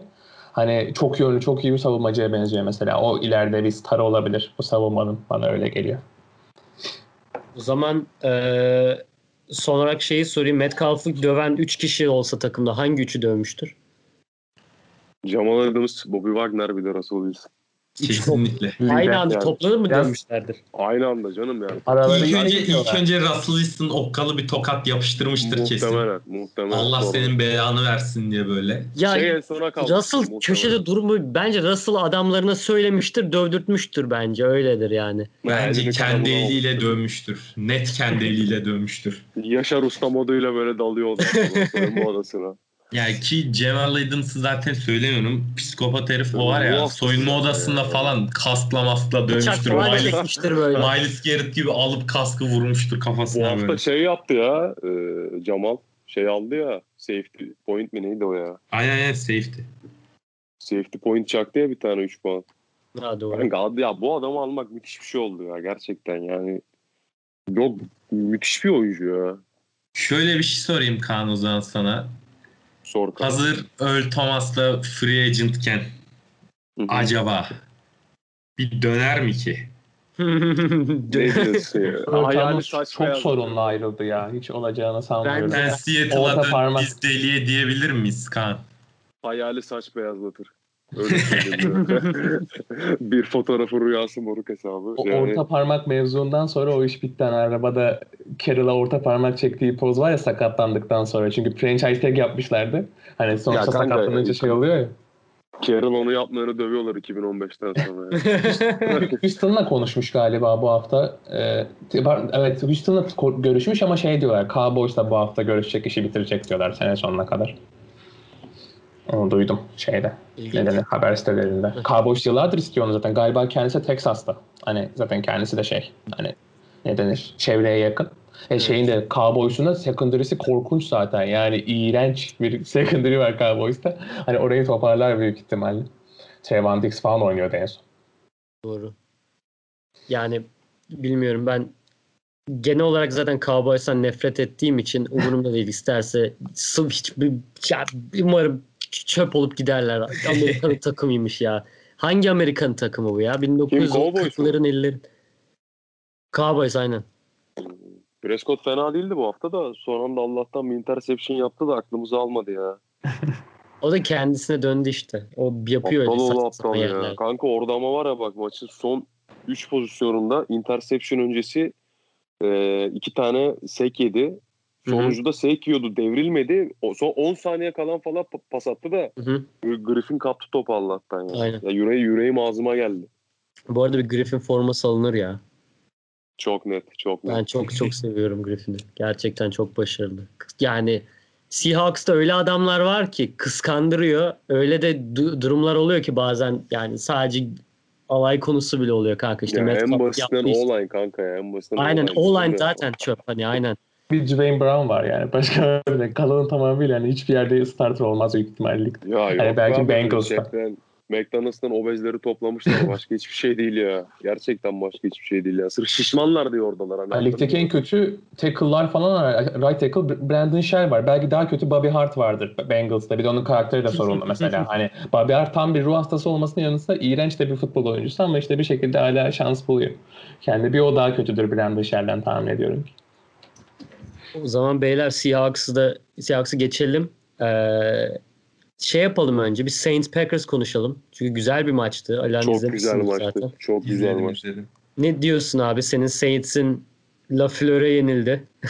S3: Hani çok yönlü, çok iyi bir savunmacıya benziyor mesela. O ileride bir star olabilir bu savunmanın. Bana öyle geliyor.
S1: O zaman eee son olarak şeyi sorayım. Metcalf'ı döven 3 kişi olsa takımda hangi üçü dövmüştür?
S2: Jamal Adams, Bobby Wagner bir de Russell Wilson.
S4: Kesinlikle.
S1: Aynı anda
S2: yani.
S1: toplanır mı
S3: Biraz-
S1: dövmüşlerdir?
S2: Aynı anda canım yani.
S3: Araları
S4: İlk önce, ilk önce Russell Wilson okkalı bir tokat yapıştırmıştır kesin.
S2: Muhtemelen, muhtemelen.
S4: Allah
S2: Doğru.
S4: senin belanı versin diye böyle.
S1: Ya
S2: Şey en sona kaldı.
S1: Russell
S2: muhtemelen.
S1: köşede durumu bence Russell adamlarına söylemiştir, dövdürtmüştür bence öyledir yani.
S4: Bence
S2: elini
S4: kendi eliyle dövmüştür. Net kendi eliyle dövmüştür. (laughs)
S2: Yaşar Usta moduyla böyle dalıyor o zaman (laughs) soyunma odasına.
S4: Yani ki Cemal Aydın'sı zaten söylemiyorum. Psikopat herif o var ya.
S2: Muaf
S4: Soyunma
S2: ya.
S4: odasında falan kasla masla dövmüştür. Miles,
S1: böyle.
S4: Miles Garrett gibi alıp kaskı vurmuştur
S2: Bu
S4: kafasına
S2: hafta
S4: böyle.
S2: şey yaptı ya e, Jamal. Şey aldı ya safety point mi neydi o ya?
S4: Aynen aynen safety.
S2: Safety point çaktı ya bir tane 3 puan.
S1: Ha doğru.
S2: Adı ya bu adamı almak müthiş bir şey oldu ya gerçekten yani. Yok müthiş bir oyuncu ya.
S4: Şöyle bir şey sorayım Kaan o zaman sana.
S2: Sor.
S4: Hazır Earl Thomas'la free agentken
S2: Hı hı.
S4: acaba bir döner mi ki? (laughs)
S2: Hayali
S3: çok sorunlu ayrıldı ya. Hiç olacağını sanmıyorum.
S1: Ben-
S4: Ben Seattle'a dön
S3: parmak.
S4: biz deliye diyebilir miyiz Kaan?
S2: Hayali saç beyazlatır. Öyle bir (laughs) fotoğrafı rüyası moruk hesabı.
S3: O
S2: Yani,
S3: orta parmak mevzundan sonra o iş bitti. Hani arabada Carroll'a orta parmak çektiği poz var ya sakatlandıktan sonra. Çünkü franchise tag yapmışlardı. Hani sonuçta
S2: Ya kanka,
S3: sakatlanınca
S2: e,
S3: şey oluyor ya.
S2: Carroll onu yapmayanı dövüyorlar 2015'ten sonra. yani. (laughs)
S3: Houston'la konuşmuş galiba bu hafta. Ee, var- evet Houston'la görüşmüş ama şey diyorlar. Cowboys'la bu hafta görüşecek işi bitirecek diyorlar sene sonuna kadar. Onu duydum şeyde.
S1: İlginç.
S3: Nedeni haber sitelerinde. Cowboys yıllardır istiyor onu zaten. Galiba kendisi Texas'ta. Hani zaten kendisi de şey. Hani ne denir? Çevreye yakın. E şeyin de Cowboys'un da secondary'si korkunç zaten. Yani iğrenç bir (laughs) secondary var Cowboys'ta. Hani orayı toparlar büyük ihtimalle. Trevon Diggs falan oynuyordu en son.
S1: Doğru. Yani bilmiyorum ben genel olarak zaten Cowboys'tan nefret ettiğim için umurumda değil isterse sırf hiç bir, ya, umarım çöp olup giderler. Amerikan (laughs) takımıymış ya. Hangi Amerikan takımı bu ya?
S2: Cowboys mu?
S1: 1940'ların ellerin. Cowboys aynen.
S2: Prescott fena değildi bu hafta da son anda Allah'tan bir interception yaptı da aklımızı almadı ya. (laughs)
S1: O da kendisine döndü işte. O yapıyor
S2: Aptal
S1: öyle
S2: aptal ya.
S1: yerler.
S2: Kanka orada ama var ya bak maçın son 3 pozisyonunda interception öncesi e, iki tane sek yedi.
S1: Hı hı.
S2: Sonuncuda sek yiyordu devrilmedi. O, son 10 saniye kalan falan pa- pas attı da
S1: Hı hı.
S2: Griffin kaptı topu Allah'tan ya.
S1: Aynen.
S2: ya yüreği, yüreğim ağzıma geldi.
S1: Bu arada bir Griffin forması alınır ya.
S2: Çok net çok net.
S1: Ben çok (laughs) çok seviyorum Griffin'i. Gerçekten çok başarılı. Yani Seahawks'ta öyle adamlar var ki kıskandırıyor. Öyle de du- durumlar oluyor ki bazen yani sadece alay konusu bile oluyor kanka. İşte
S2: ya en basitinden
S1: işte.
S2: O-line kanka ya. En basitinden
S1: Aynen
S2: Ya.
S1: zaten çöp hani aynen.
S3: Bir Dwayne Brown var yani. Başka (laughs) de kalanın tamamıyla yani hiçbir yerde starter olmaz büyük ihtimalle. ligde.
S2: Ya yok
S3: Hani belki
S2: abi,
S3: Bengals'ta.
S2: Shaq'ten- McDonald's'tan obezleri toplamışlar. (laughs) Başka hiçbir şey değil ya. Gerçekten başka hiçbir şey değil ya. Sırf şişmanlar diyor oradalar. Hani
S3: Yani ligdeki en kötü tackle'lar falan var. Right tackle Brandon Shell var. Belki daha kötü Bobby Hart vardır Bengals'ta. Bir de onun karakteri de sorunlu mesela. Hani Bobby Hart tam bir ruh hastası olmasının yanı sıra iğrenç de bir futbol oyuncusu ama işte bir şekilde hala şans buluyor. Kendi bir o daha kötüdür Brandon Shell'den tahmin ediyorum.
S1: O zaman beyler Seahawks'ı da Seahawks'ı geçelim. Ee, şey yapalım önce bir Saints Packers konuşalım. Çünkü güzel bir maçtı. Alan
S2: Çok güzel maçtı.
S1: zaten.
S2: Çok güzel
S4: İzledim
S2: maç.
S4: izledim.
S1: Ne diyorsun abi? Senin Saints'in LaFleur'e yenildi. (laughs)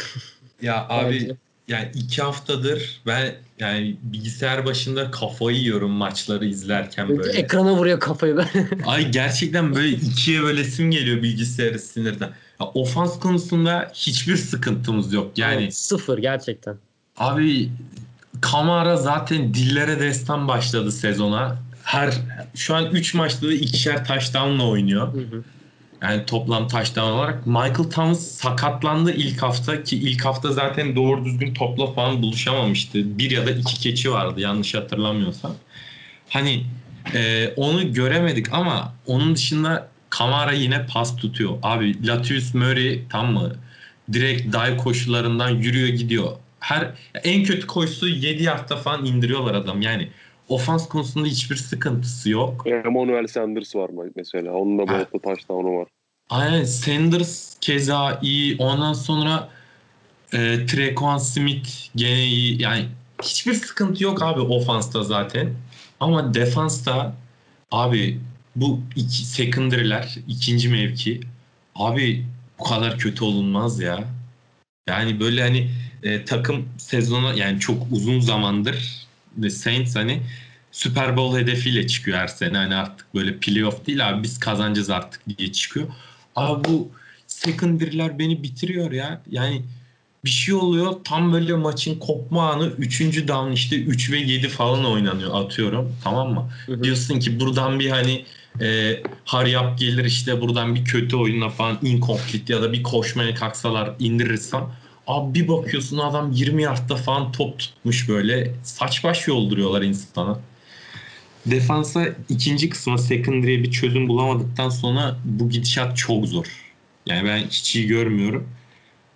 S4: Ya abi yani iki haftadır ben yani bilgisayar başında kafayı yiyorum maçları izlerken böyle.
S1: Ekrana vuruyor kafayı ben.
S4: Ay gerçekten böyle (laughs) ikiye bölesim geliyor bilgisayarı sinirden. Ofans konusunda hiçbir sıkıntımız yok. Yani
S1: Evet, sıfır gerçekten.
S4: abi Kamara zaten dillere destan başladı sezona. Her şu an 3 maçta da ikişer touchdown'la oynuyor.
S1: Hı hı.
S4: Yani toplam touchdown olarak. Michael Thomas sakatlandı ilk hafta ki ilk hafta zaten doğru düzgün topla falan buluşamamıştı. Bir ya da iki keçi vardı yanlış hatırlamıyorsam. Hani e, onu göremedik ama onun dışında Kamara yine pas tutuyor. Abi Latavius Murray tam mı? Direkt dive koşularından yürüyor gidiyor. Her en kötü koşusu 7 yardta falan indiriyorlar adam. Yani ofans konusunda hiçbir sıkıntısı yok.
S2: Emmanuel Sanders var mı mesela. Onun da bu hafta touchdown'u var.
S4: Aynen Sanders keza iyi. Ondan sonra e, Trequan Smith gene iyi. Yani hiçbir sıkıntı yok abi ofansta zaten. Ama defansta abi bu iki secondary'ler ikinci mevki abi bu kadar kötü olunmaz ya. Yani böyle hani e, takım sezona yani çok uzun zamandır Saints hani Super Bowl hedefiyle çıkıyor her sene. Hani artık böyle playoff değil abi biz kazanacağız artık diye çıkıyor. Abi bu secondary'ler beni bitiriyor ya. Yani bir şey oluyor tam böyle maçın kopma anı 3. down işte 3 ve 7 falan oynanıyor atıyorum tamam mı?
S1: Hı hı.
S4: Diyorsun ki buradan bir hani e, hurry up gelir işte buradan bir kötü oyuna falan incomplete ya da bir koşmaya kalksalar indirirsem Abi bir bakıyorsun adam 20 yardta falan top tutmuş böyle saç baş yolduruyorlar insana. Defansa ikinci kısma secondary'e bir çözüm bulamadıktan sonra bu gidişat çok zor. Yani ben hiç iyi görmüyorum.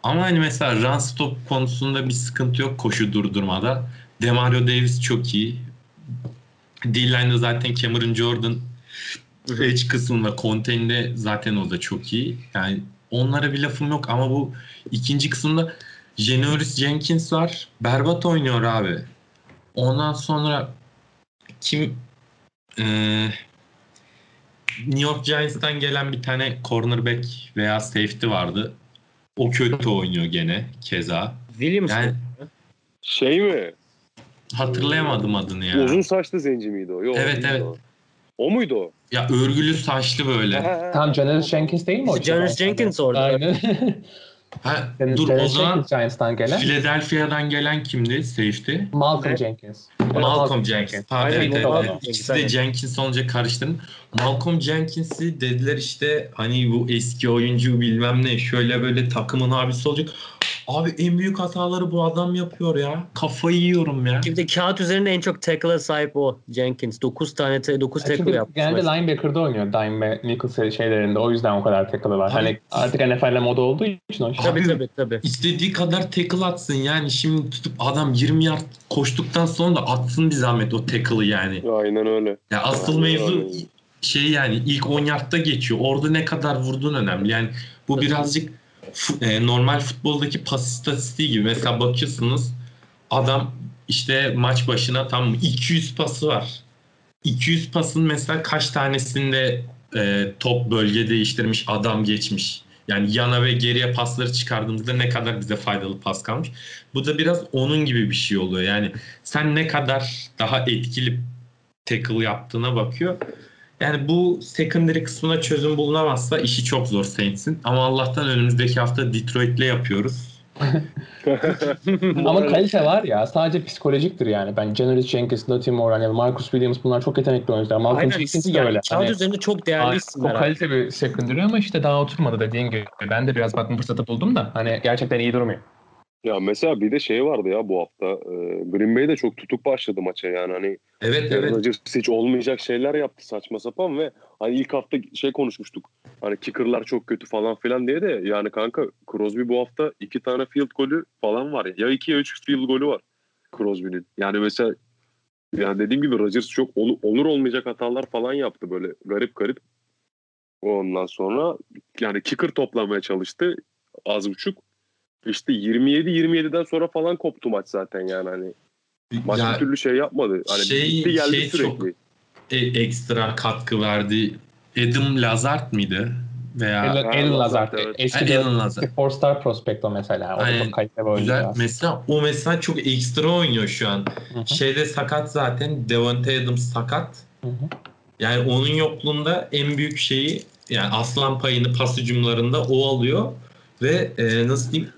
S4: Ama hani mesela run stop konusunda bir sıkıntı yok koşu durdurmada. Demario Davis çok iyi. D-line'da zaten Cameron Jordan Edge kısmında contain'de zaten o da çok iyi. Yani onlara bir lafım yok ama bu ikinci kısımda Janoris Jenkins var. Berbat oynuyor abi. Ondan sonra kim Ee, New York Giants'tan gelen bir tane cornerback veya safety vardı. O kötü oynuyor gene keza.
S1: Williams
S4: Yani?
S2: Şey mi?
S4: hatırlayamadım adını ya.
S2: Uzun saçlı zenci miydi o? Yok,
S4: Evet, evet.
S2: O. o muydu o?
S4: Ya örgülü saçlı böyle.
S3: Tam Janoris Jenkins değil mi o?
S1: Janoris Jenkins orada.
S3: Aynen.
S4: Ha,
S3: Janoris
S4: dur o zaman
S3: Giants'tan gelen.
S4: Philadelphia'dan gelen kimdi safety?
S3: Malcolm
S1: Ne?
S3: Jenkins.
S4: Malcolm Jenkins. Ha,
S1: Aynen,
S4: evet, evet, İkisi de. Jenkins olunca karıştırdım. Malcolm Jenkins'i dediler işte hani bu eski oyuncu bilmem ne şöyle böyle takımın abisi olacak. Abi en büyük hataları bu adam yapıyor ya. Kafayı yiyorum ya.
S1: Şimdi kağıt üzerinde en çok tackle'a sahip o Jenkins. 9 tane te- 9 tackle
S3: Çünkü
S1: yapmış.
S3: genelde
S1: maçta.
S3: linebacker'da oynuyor Dime ve Nickel şeylerinde. O yüzden o kadar tackle'ı var. Hani artık NFL'le moda olduğu için o şey.
S1: Tabii
S4: Abi-
S1: tabii tabii.
S4: İstediği kadar tackle atsın yani şimdi tutup adam 20 yard koştuktan sonra da atsın bir zahmet o tackle'ı yani.
S2: Aynen öyle.
S4: Ya asıl
S2: Aynen
S4: mevzu
S2: öyle.
S4: şey yani ilk 10 yardta geçiyor. Orada ne kadar vurduğun önemli. Yani bu
S1: Tabii.
S4: birazcık e, normal futboldaki pas istatistiği gibi. Mesela bakıyorsunuz adam işte maç başına tam 200 pası var. 200 pasın mesela kaç tanesinde e, top bölge değiştirmiş adam geçmiş. Yani yana ve geriye pasları çıkardığımızda ne kadar bize faydalı pas kalmış. Bu da biraz onun gibi bir şey oluyor. Yani sen ne kadar daha etkili tackle yaptığına bakıyor. Yani bu secondary kısmına çözüm bulunamazsa işi çok zor Saints'in. Ama Allah'tan önümüzdeki hafta Detroit'le yapıyoruz.
S3: Ama kalite var ya. Sadece psikolojiktir yani. Ben Janoris Jenkins, Latimore, hani Marcus Williams bunlar çok yetenekli oyuncular. Malcolm
S1: Aynen.
S3: Jenkins de
S1: Yani
S3: öyle.
S1: kağıt
S3: Hani-
S1: üzerinde çok değerli isimler.
S3: Çok kalite bir secondary ama işte daha oturmadı dediğin gibi. Ben de biraz bakma fırsatı buldum da hani gerçekten iyi durmuyor.
S2: Ya mesela bir de şey vardı ya bu hafta. E, Green Bay de çok tutuk başladı maça yani hani
S4: Evet
S2: Aaron
S4: evet.
S2: Rodgers hiç olmayacak şeyler yaptı saçma sapan ve hani ilk hafta şey konuşmuştuk. Hani kicker'lar çok kötü falan filan diye de yani kanka Crosby bu hafta iki tane field golü falan var. Ya iki ya üç field golü var Crosby'nin. Yani mesela yani dediğim gibi Rodgers çok ol- olur olmayacak hatalar falan yaptı böyle garip garip. Ondan sonra yani kicker toplamaya çalıştı az buçuk. İşte 27-27'den sonra falan koptu maç zaten yani hani. Maç
S4: Ya,
S2: bir türlü şey yapmadı. Hani
S4: Şey-
S2: gitti geldi
S4: şey
S2: sürekli.
S4: çok- e, ekstra katkı verdi. Adam Lazard mıydı? Veya
S3: Alan, Alan
S2: Lazard,
S3: Lazard.
S2: evet.
S3: Eski
S4: Alan Lazard.
S3: four star prospect o mesela. O
S4: Aynen.
S3: çok kaliteli.
S4: Güzel. Mesela o mesela çok ekstra oynuyor şu an.
S3: Hı hı,
S4: Şeyde sakat zaten. Devontae Adams sakat.
S3: hı hı.
S4: Yani onun yokluğunda en büyük şeyi yani aslan payını pas hücumlarında o alıyor ve e, nasıl diyeyim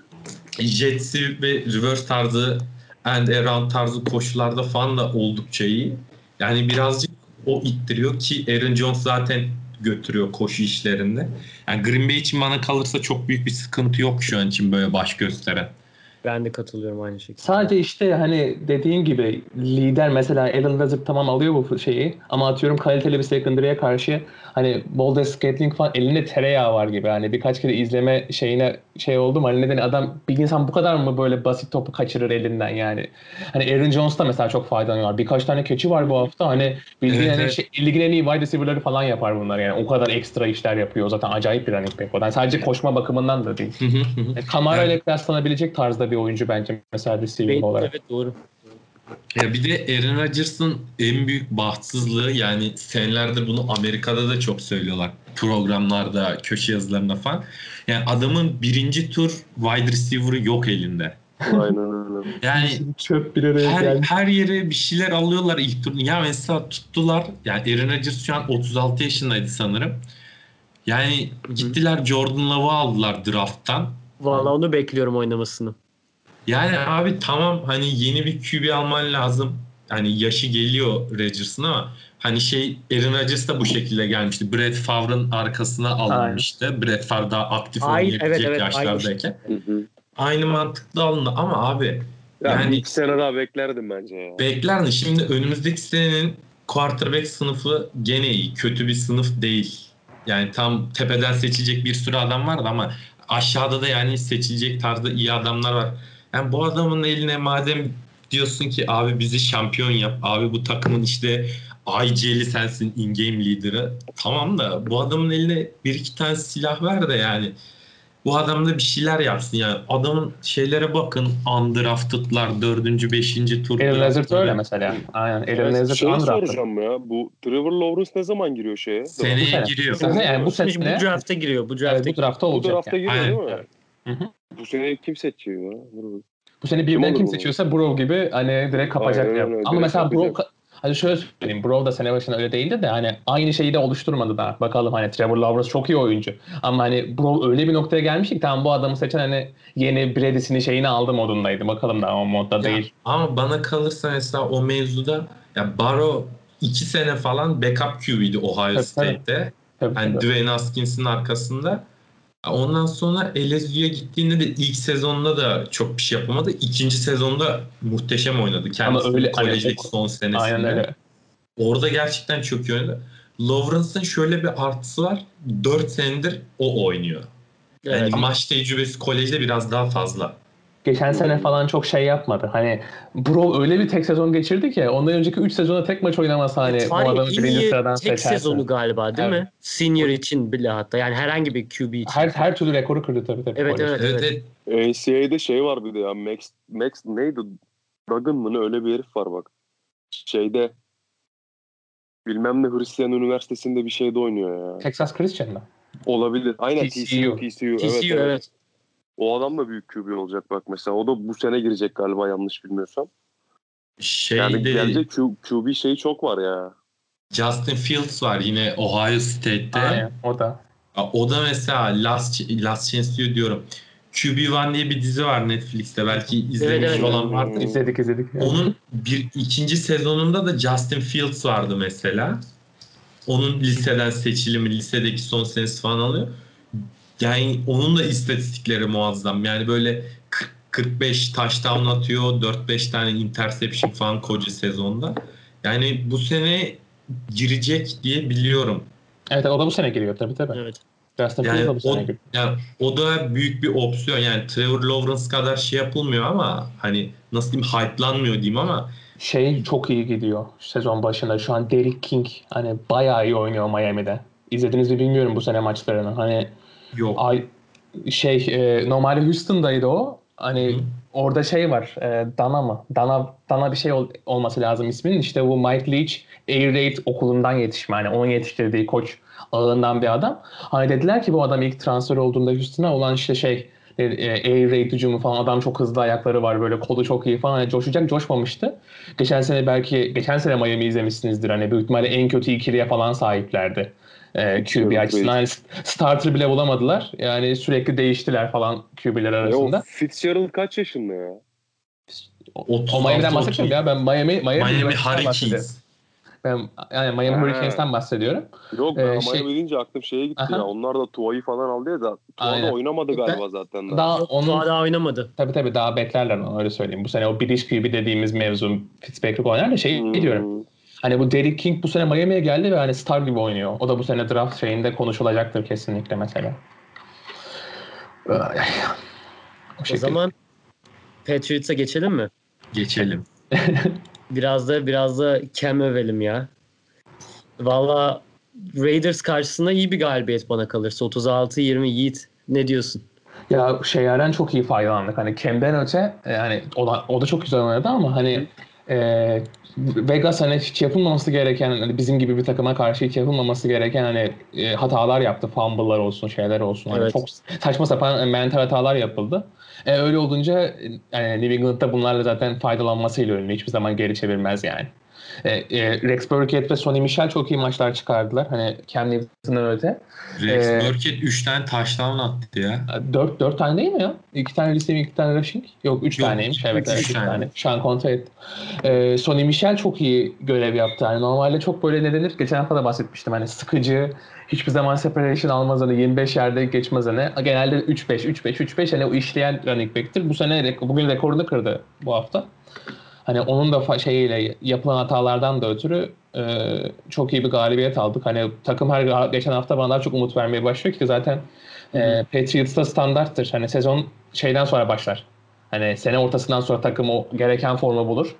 S4: Jets'i ve reverse tarzı and around tarzı koşularda falan da oldukça iyi. Yani birazcık o ittiriyor ki Aaron Jones zaten götürüyor koşu işlerinde. Yani Green Bay için bana kalırsa çok büyük bir sıkıntı yok şu an için böyle baş gösteren.
S1: Ben de katılıyorum aynı şekilde.
S3: Sadece işte hani dediğin gibi lider mesela Alan Lazard tamam alıyor bu şeyi ama atıyorum kaliteli bir secondary'e karşı hani Boulder Scantling falan elinde tereyağı var gibi. Hani birkaç kere izleme şeyine şey oldu mu? Hani neden adam bir insan bu kadar mı böyle basit topu kaçırır elinden yani. Hani Aaron Jones da mesela çok faydalanıyor. Birkaç tane keçi var bu hafta. Hani bildiğin
S4: Evet,
S3: hani
S4: evet.
S3: şey, ligin en iyi wide receiver'ları falan yapar bunlar yani. O kadar ekstra işler yapıyor. Zaten acayip bir running back o. Yani sadece koşma bakımından da değil. Yani Kamara
S4: Evet.
S3: ile kıyaslanabilecek tarzda bir oyuncu bence mesela receiving
S1: Ve-
S3: olarak.
S1: Evet doğru.
S4: Ya bir de Aaron Rodgers'ın en büyük bahtsızlığı yani senelerdir bunu Amerika'da da çok söylüyorlar. Programlarda, köşe yazılarında falan. Yani adamın birinci tur wide receiver'ı yok elinde.
S2: Aynen öyle.
S4: Yani
S3: Çöp bir araya
S4: her,
S3: gelmiş.
S4: her yere bir şeyler alıyorlar ilk tur. Ya mesela tuttular. Yani Aaron Rodgers şu an 36 yaşındaydı sanırım. Yani gittiler Jordan Love'ı aldılar draft'tan.
S1: Vallahi onu bekliyorum oynamasını.
S4: Yani abi tamam hani yeni bir QB alman lazım. Hani yaşı geliyor Rodgers'ın ama hani şey Aaron Rodgers da bu şekilde gelmişti. Brett Favre'ın arkasına alınmıştı. Brett Favre daha aktif
S1: Aynı-
S4: oynayabilecek
S1: evet, evet, aynı
S4: yaşlardayken.
S2: Hı hı.
S4: Aynı mantıklı alındı ama abi
S2: Ya
S4: Yani-
S2: iki sene daha beklerdim bence ya.
S4: beklerdi. Şimdi önümüzdeki senenin quarterback sınıfı gene iyi. Kötü bir sınıf değil. Yani tam tepeden seçilecek bir sürü adam vardı ama aşağıda da yani seçilecek tarzda iyi adamlar var. Yani bu adamın eline madem diyorsun ki abi bizi şampiyon yap. Abi bu takımın işte IG'li sensin in-game lider'ı. Tamam da bu adamın eline bir iki tane silah ver de yani bu adam da bir şeyler yapsın yani. Adamın şeylere bakın undrafted'lar dördüncü, beşinci tur.
S3: Aaron Lazard öyle mesela. Aynen. Aaron
S2: Evet,
S3: Lazard
S2: şey
S3: undrafted.
S2: soracağım ya. Bu Trevor Lawrence ne zaman giriyor şeye?
S3: Bu
S4: Seneye
S3: sene.
S4: giriyor.
S3: Bu sene yani bu sene
S1: bu drafta giriyor. Bu drafta
S3: evet, bu draftta
S2: Bu
S3: olacak.
S2: drafta
S3: yani.
S2: giriyor
S4: Aynen.
S2: değil mi?
S3: Evet. Hı hı.
S2: Bu sene kim seçiyor ya?
S3: Bu sene
S2: Kim
S3: birden kim
S2: bu?
S3: seçiyorsa Bro gibi hani direkt kapacak.
S2: Aynen öyle,
S3: Ama
S2: direkt
S3: mesela Bro
S2: kapacak.
S3: Hadi şöyle söyleyeyim. Bro da sene başında öyle değildi de hani aynı şeyi de oluşturmadı daha. Bakalım hani Trevor Lawrence çok iyi oyuncu. Ama hani Bro öyle bir noktaya gelmiş ki tamam bu adamı seçen hani yeni Brady'sini şeyini aldı modundaydı. Bakalım daha o modda
S4: Ya,
S3: değil.
S4: ama bana kalırsa mesela o mevzuda ya Barrow iki sene falan backup QB'ydi Ohio
S3: Tabii, tabii.
S4: Dwayne Haskins'in arkasında. Ondan sonra LSU'ya gittiğinde de ilk sezonda da çok bir şey yapamadı. İkinci sezonda muhteşem oynadı. Kendisi
S3: öyle-
S4: kolejdeki
S3: hani-
S4: son senesinde.
S3: Aynen öyle.
S4: Orada gerçekten çok iyi oynadı. Lawrence'ın şöyle bir artısı var. 4 senedir o oynuyor. Yani
S1: Evet.
S4: maç tecrübesi kolejde biraz daha fazla.
S3: Geçen sene falan çok şey yapmadı. Hani Bro öyle bir tek sezon geçirdi ki ondan önceki 3 sezonda tek maç oynamasa hani o
S1: Tarihin
S3: adamı birinci sıradan
S1: tek
S3: seçerse.
S1: sezonu galiba değil
S3: Evet.
S1: mi? Senior için bile hatta. Yani herhangi bir QB için.
S3: Her, her türlü rekoru kırdı tabii tabii.
S1: Evet, evet.
S4: Evet, evet.
S2: NCAA'de şey var bir de ya. Max, Max neydi? Duggan mı ne? Öyle bir herif var bak. Şeyde bilmem ne Hristiyan Üniversitesi'nde bir şeyde oynuyor ya.
S3: Texas Christian mı?
S2: Olabilir. Aynen
S3: TCU.
S2: TCU. TCU.
S1: TCU
S2: evet,
S1: evet.
S2: Evet. O adam da büyük QB olacak bak mesela. O da bu sene girecek galiba yanlış bilmiyorsam.
S4: Şeyde
S2: Yani gelecek Q, QB şeyi çok var ya.
S4: Justin Fields var yine Ohio State'te.
S3: Aynen o da.
S4: O da mesela Last, Last Chance diyor diyorum. QB1 diye bir dizi var Netflix'te. Belki izlemiş
S1: evet.
S4: olan vardır.
S3: İzledik izledik. Yani.
S4: Onun bir ikinci sezonunda da Justin Fields vardı mesela. Onun liseden seçilimi, lisedeki son senesi falan alıyor. Yani onun da istatistikleri muazzam. Yani böyle 40 45 touchdown atıyor. 4-5 tane interception falan koca sezonda. Yani bu sene girecek diye biliyorum.
S3: Evet o da bu sene giriyor tabii tabii.
S1: Evet.
S3: Justin
S4: Yani
S3: Fields da bu
S4: o,
S3: giriyor.
S4: yani o da büyük bir opsiyon. Yani Trevor Lawrence kadar şey yapılmıyor ama hani nasıl diyeyim hype'lanmıyor diyeyim ama
S3: Şey çok iyi gidiyor sezon başında. Şu an Derrick King hani bayağı iyi oynuyor Miami'de. İzlediniz mi bilmiyorum bu sene maçlarını. Hani
S4: yok.
S3: ay şey e, normalde Houston'daydı o. Hani
S4: Hı.
S3: orada şey var. E, Dana mı? Dana Dana bir şey ol- olması lazım isminin. İşte bu Mike Leach Air Raid okulundan yetişme. Hani onun yetiştirdiği koç ağından bir adam. Hani dediler ki bu adam ilk transfer olduğunda Houston'a olan işte şey e, e, Air Raid hücumu falan adam çok hızlı ayakları var böyle kolu çok iyi falan hani coşacak coşmamıştı. Geçen sene belki geçen sene Miami izlemişsinizdir hani büyük ihtimalle en kötü ikiliye falan sahiplerdi. E, QB
S2: Evet,
S3: açısından hani starter bile bulamadılar. Yani sürekli değiştiler falan QB'ler
S2: E o
S3: arasında.
S2: Fitzgerald kaç yaşında ya?
S3: O,
S4: 36,
S3: o Miami'den bahsetmiyorum ya ben Miami Miami,
S4: Miami. Hurricanes.
S3: Ben yani Miami. Hurricanes'ten bahsediyorum.
S2: Yok ben
S3: Ee,
S2: Miami
S3: şey-
S2: deyince aklım şeye gitti
S3: Aha.
S2: ya. Onlar da Tua'yı falan aldı ya da Tua
S3: Aynen.
S2: da oynamadı galiba zaten. Daha.
S3: Daha onun
S1: Tua daha oynamadı.
S3: tabii tabii daha beklerler onu öyle söyleyeyim. Bu sene o British QB dediğimiz mevzu Fitzpatrick oynar da şey
S2: Hmm.
S3: diyorum. Hani bu Derrick King bu sene Miami'ye geldi ve hani star gibi oynuyor. O da bu sene draft şeyinde konuşulacaktır kesinlikle mesela. O,
S1: O zaman Patriots'a geçelim mi?
S4: Geçelim. (laughs)
S1: Biraz da biraz da Cam övelim ya. Valla Raiders karşısında iyi bir galibiyet bana kalırsa. 36-20 Yiğit. Ne diyorsun?
S3: Ya şeylerden çok iyi faydalandık. Hani Cam'den öte e, yani o da, o da çok güzel oynadı ama hani e, Vegas hani hiç yapılmaması gereken hani bizim gibi bir takıma karşı hiç yapılmaması gereken hani e, hatalar yaptı. Fumble'lar olsun, şeyler olsun. Hani
S1: Evet.
S3: çok saçma sapan mental hatalar yapıldı. E, öyle olunca e, yani New England'da bunlarla zaten faydalanmasıyla ünlü. Hiçbir zaman geri çevirmez yani. E, e, Rex Burkhead ve Sonny Michel çok iyi maçlar çıkardılar. Hani Cam Newton'dan öte.
S4: Rex
S3: Ee,
S4: Burkhead 3 tane touchdown attı ya.
S3: 4 4 tane değil mi ya? 2 tane receiving, 2 tane rushing. Yok 3
S4: Yok,
S3: taneymiş. Evet,
S4: üç
S3: evet 3
S4: tane.
S3: tane. Şu an kontrol ettim. Ee, Sonny Michel çok iyi görev yaptı. Yani normalde çok böyle ne denir? Geçen hafta da bahsetmiştim. Hani sıkıcı, hiçbir zaman separation almaz hani 25 yerde geçmez hani. Genelde 3-5, 3-5, 3-5 hani o işleyen running back'tir. Bu sene bugün rekorunu kırdı bu hafta. Hani onun da şeyiyle yapılan hatalardan da ötürü e, çok iyi bir galibiyet aldık. Hani takım her geçen hafta bana daha çok umut vermeye başlıyor ki zaten e, Patriots'ta standarttır. Hani sezon şeyden sonra başlar. Hani sene ortasından sonra takım o gereken formu bulur.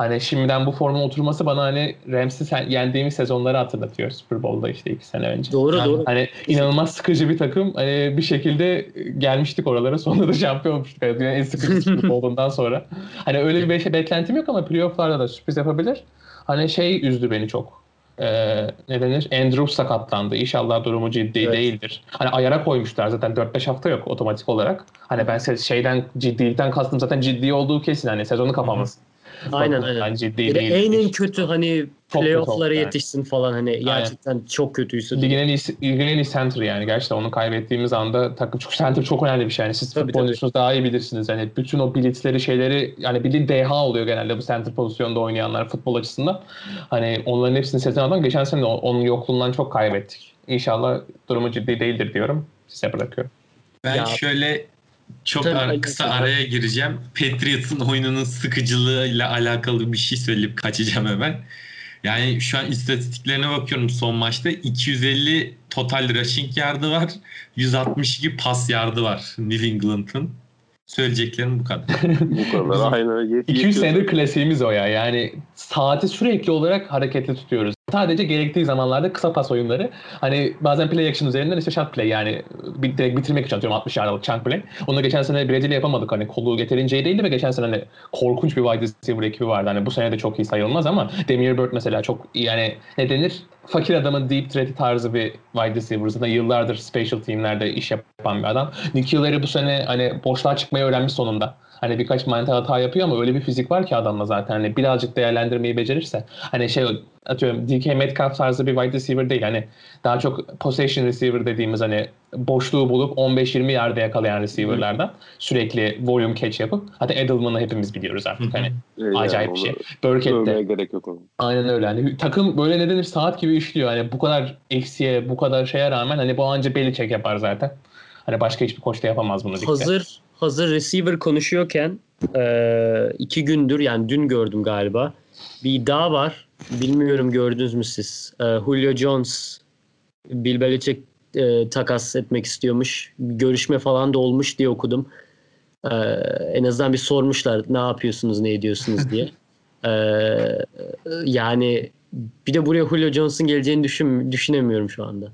S3: Hani şimdiden bu formun oturması bana hani Rams'i yendiğimiz sezonları hatırlatıyor Super Bowl'da işte iki sene önce.
S1: Doğru
S4: Yani-
S1: doğru.
S3: Hani inanılmaz sıkıcı bir takım. Hani bir şekilde gelmiştik oralara. (laughs) Sonra da şampiyon olmuştuk. Yani en sıkıcı (laughs) Super Bowl'undan sonra. Hani öyle bir be- beklentim yok ama playoff'larda da sürpriz yapabilir. Hani şey üzdü beni çok. Ee, ne denir? Andrews sakatlandı. İnşallah durumu ciddi
S1: Evet.
S3: değildir. Hani ayara koymuşlar zaten 4-5 hafta yok otomatik olarak. Hani ben şeyden ciddilikten kastım zaten ciddi olduğu kesin. Hani sezonu kapamaz.
S1: Aynen aynen.
S3: Yani ciddi
S1: Bir de
S3: değil.
S1: en en kötü hani playoff'lara
S3: yani.
S1: yetişsin falan hani gerçekten çok kötüyse.
S3: Ligin en iyi, ligin en iyi center yani. Gerçekten onu kaybettiğimiz anda takım çok center çok önemli bir şey. Yani siz
S1: Tabii,
S3: futbol
S1: tabii.
S3: oynuyorsunuz daha iyi bilirsiniz. Yani bütün o blitzleri şeyleri yani bildiğin DH oluyor genelde bu center pozisyonda oynayanlar futbol açısından. Hani onların hepsini seçen adam geçen sene onun yokluğundan çok kaybettik. İnşallah durumu ciddi değildir diyorum. Size bırakıyorum.
S4: Ben
S1: Ya-
S4: şöyle çok
S1: Tabii,
S4: ar-
S1: tabii,
S4: kısa
S1: tabii.
S4: araya gireceğim. Patriots'ın oyununun sıkıcılığıyla alakalı bir şey söyleyip kaçacağım hemen. Yani şu an istatistiklerine bakıyorum son maçta 250 total rushing yardı var. 162 pas yardı var New England'ın. Söyleyeceklerim bu kadar. (laughs)
S2: Bu kadar. Aynen. Yet,
S3: 200
S2: yetiyor.
S3: senedir klasiğimiz o ya. Yani saati sürekli olarak hareketli tutuyoruz. Sadece gerektiği zamanlarda kısa pas oyunları. Hani bazen play action üzerinden işte shot play yani bir, direkt bitirmek için atıyorum 60 yardlık chunk play. Onu geçen sene Brezilya yapamadık. Hani kolu yeterince değildi ve geçen sene hani korkunç bir wide receiver ekibi vardı. Hani bu sene de çok iyi sayılmaz ama Demir Bird mesela çok yani ne denir? Fakir adamın deep threat tarzı bir wide receiver. Zaten yıllardır special teamlerde iş yapan bir adam. Nick Hillary bu sene hani boşluğa çıkmayı öğrenmiş sonunda. Hani birkaç mental hata yapıyor ama öyle bir fizik var ki adamda zaten. Hani birazcık değerlendirmeyi becerirse. Hani şey atıyorum DK Metcalf tarzı bir wide receiver değil. Hani daha çok possession receiver dediğimiz hani boşluğu bulup 15-20 yerde yakalayan receiver'lardan sürekli volume catch yapıp hatta Edelman'ı hepimiz biliyoruz artık. Hani
S2: Yani
S3: acayip bir şey. Burkett
S2: Övmeye
S3: de
S2: gerek yok onun.
S3: aynen öyle. Hani takım böyle ne denir saat gibi işliyor. Hani bu kadar eksiye, bu kadar şeye rağmen hani bu anca Belichick yapar zaten. Hani başka hiçbir koç da yapamaz bunu.
S1: Hazır hazır receiver konuşuyorken e, iki gündür yani dün gördüm galiba bir iddia var. Bilmiyorum gördünüz mü siz? E, Julio Jones Bill Belichick e, takas etmek istiyormuş. Görüşme falan da olmuş diye okudum. E, en azından bir sormuşlar ne yapıyorsunuz ne ediyorsunuz diye. (laughs) E, yani bir de buraya Julio Jones'un geleceğini düşün, düşünemiyorum şu anda.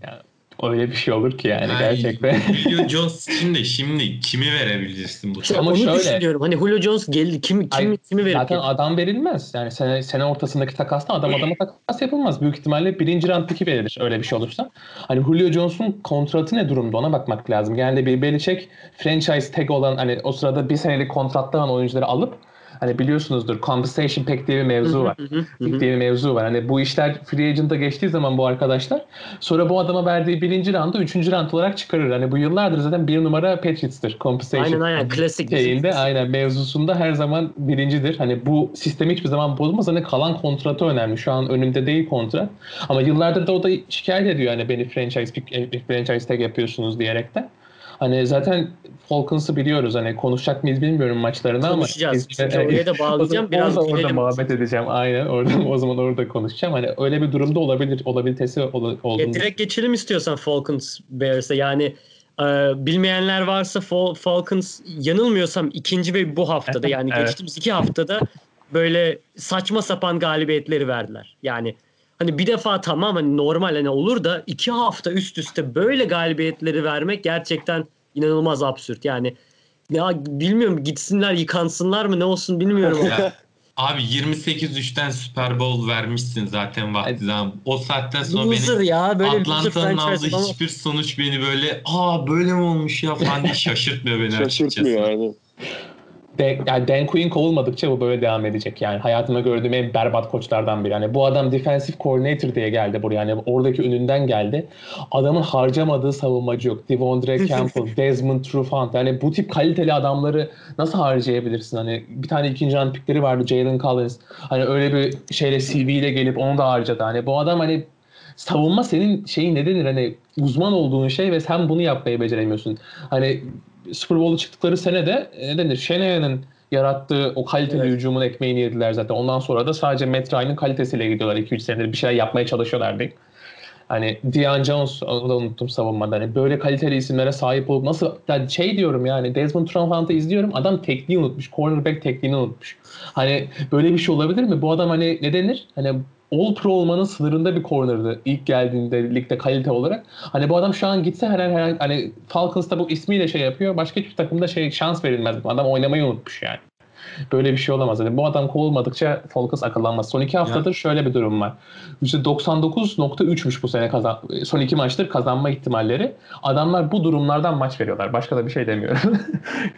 S3: Öyle bir şey olur ki yani
S4: Ay,
S3: gerçekten.
S4: Julio Jones için de şimdi kimi verebilirsin bu
S1: İşte
S3: Ama
S1: onu
S3: şöyle-
S1: düşünüyorum. Hani Julio Jones geldi. Kim, kim,
S3: Ay,
S1: kimi verir?
S3: Zaten adam verilmez. Yani sene, sene ortasındaki takasta adam adama takas yapılmaz. Büyük ihtimalle birinci round pick'i verilir öyle bir şey olursa. Hani Julio Jones'un kontratı ne durumda ona bakmak lazım. Genelde bir Belichick franchise tag olan hani o sırada bir senelik kontratlı olan oyuncuları alıp hani biliyorsunuzdur compensation pack diye bir mevzu var. Lig diye bir mevzu var. Hani bu işler free agent'a geçtiği zaman bu arkadaşlar sonra bu adama verdiği birinci roundu üçüncü round olarak çıkarır. Hani bu yıllardır zaten bir numara Patriots'tır. Compensation
S1: Aynen aynen klasik.
S3: şeyinde aynen mevzusunda her zaman birincidir. Hani bu sistemi hiçbir zaman bozmaz. Hani kalan kontratı önemli. Şu an önümde değil kontrat. Ama yıllardır da o da şikayet ediyor hani beni franchise e, franchise tag yapıyorsunuz diyerekten. Hani zaten Falcons'ı biliyoruz. Hani konuşacak mıyız bilmiyorum maçlarını ama
S1: Konuşacağız. Çünkü oraya da (laughs) bağlayacağım. Biraz
S3: orada, orada muhabbet edeceğim. Aynen. Orada (laughs) o zaman orada konuşacağım. Hani öyle bir durumda olabilir olabilitesi ol,
S1: Ya
S3: olduğunu
S1: direkt geçelim istiyorsan Falcons Bears'e. Yani e, bilmeyenler varsa Fal- Falcons yanılmıyorsam ikinci ve bu haftada (laughs) yani
S3: Evet.
S1: geçtiğimiz iki haftada böyle saçma sapan galibiyetleri verdiler. Yani hani bir defa tamam hani normal hani olur da iki hafta üst üste böyle galibiyetleri vermek gerçekten inanılmaz absürt. Yani ya bilmiyorum gitsinler yıkansınlar mı ne olsun bilmiyorum.
S4: Ya, (laughs) abi 28-3'ten Super Bowl vermişsin zaten vakti zaman. O saatten sonra
S1: loser
S4: beni
S1: ya böyle loser
S4: Atlanta'nın aldığı hiçbir sonuç beni böyle aa böyle mi olmuş ya falan diye (laughs) şaşırtmıyor beni
S2: Şaşırtmıyor
S4: açıkçası.
S2: yani.
S3: De, yani Dan Quinn kovulmadıkça bu böyle devam edecek yani. Hayatımda gördüğüm en berbat koçlardan biri. Yani bu adam defensive coordinator diye geldi buraya. Yani oradaki önünden geldi. Adamın harcamadığı savunmacı yok. Devondre (laughs) Campbell, Desmond Trufant. Yani bu tip kaliteli adamları nasıl harcayabilirsin? Hani bir tane ikinci round pickleri vardı Jalen Collins. Hani öyle bir şeyle CV ile gelip onu da harcadı. Hani bu adam hani savunma senin şeyin ne denir hani uzman olduğun şey ve sen bunu yapmayı beceremiyorsun. Hani Super Bowl'a çıktıkları sene de e, ne denir Shanahan'ın yarattığı o kaliteli
S1: Evet.
S3: hücumun ekmeğini yediler zaten. Ondan sonra da sadece Matt Ryan'ın kalitesiyle gidiyorlar. 2-3 senedir bir şeyler yapmaya çalışıyorlar değil. Hani Deion Jones onu da unuttum savunmada. Hani böyle kaliteli isimlere sahip olup nasıl yani şey diyorum yani Desmond Trufant'ı izliyorum. Adam tekniği unutmuş. Cornerback tekniğini unutmuş. Hani böyle bir şey olabilir mi? Bu adam hani ne denir? Hani All Pro olmanın sınırında bir corner'dı ilk geldiğinde ligde kalite olarak. Hani bu adam şu an gitse her her hani Falcons'ta bu ismiyle şey yapıyor. Başka hiçbir takımda şey şans verilmez. Bu adam oynamayı unutmuş yani. Böyle bir şey olamaz. Yani bu adam kovulmadıkça Falcons akıllanmaz. Son iki haftadır şöyle bir durum var. %99.3'müş bu sene kazan son iki maçtır kazanma ihtimalleri. Adamlar bu durumlardan maç veriyorlar. Başka da bir şey demiyorum. (laughs)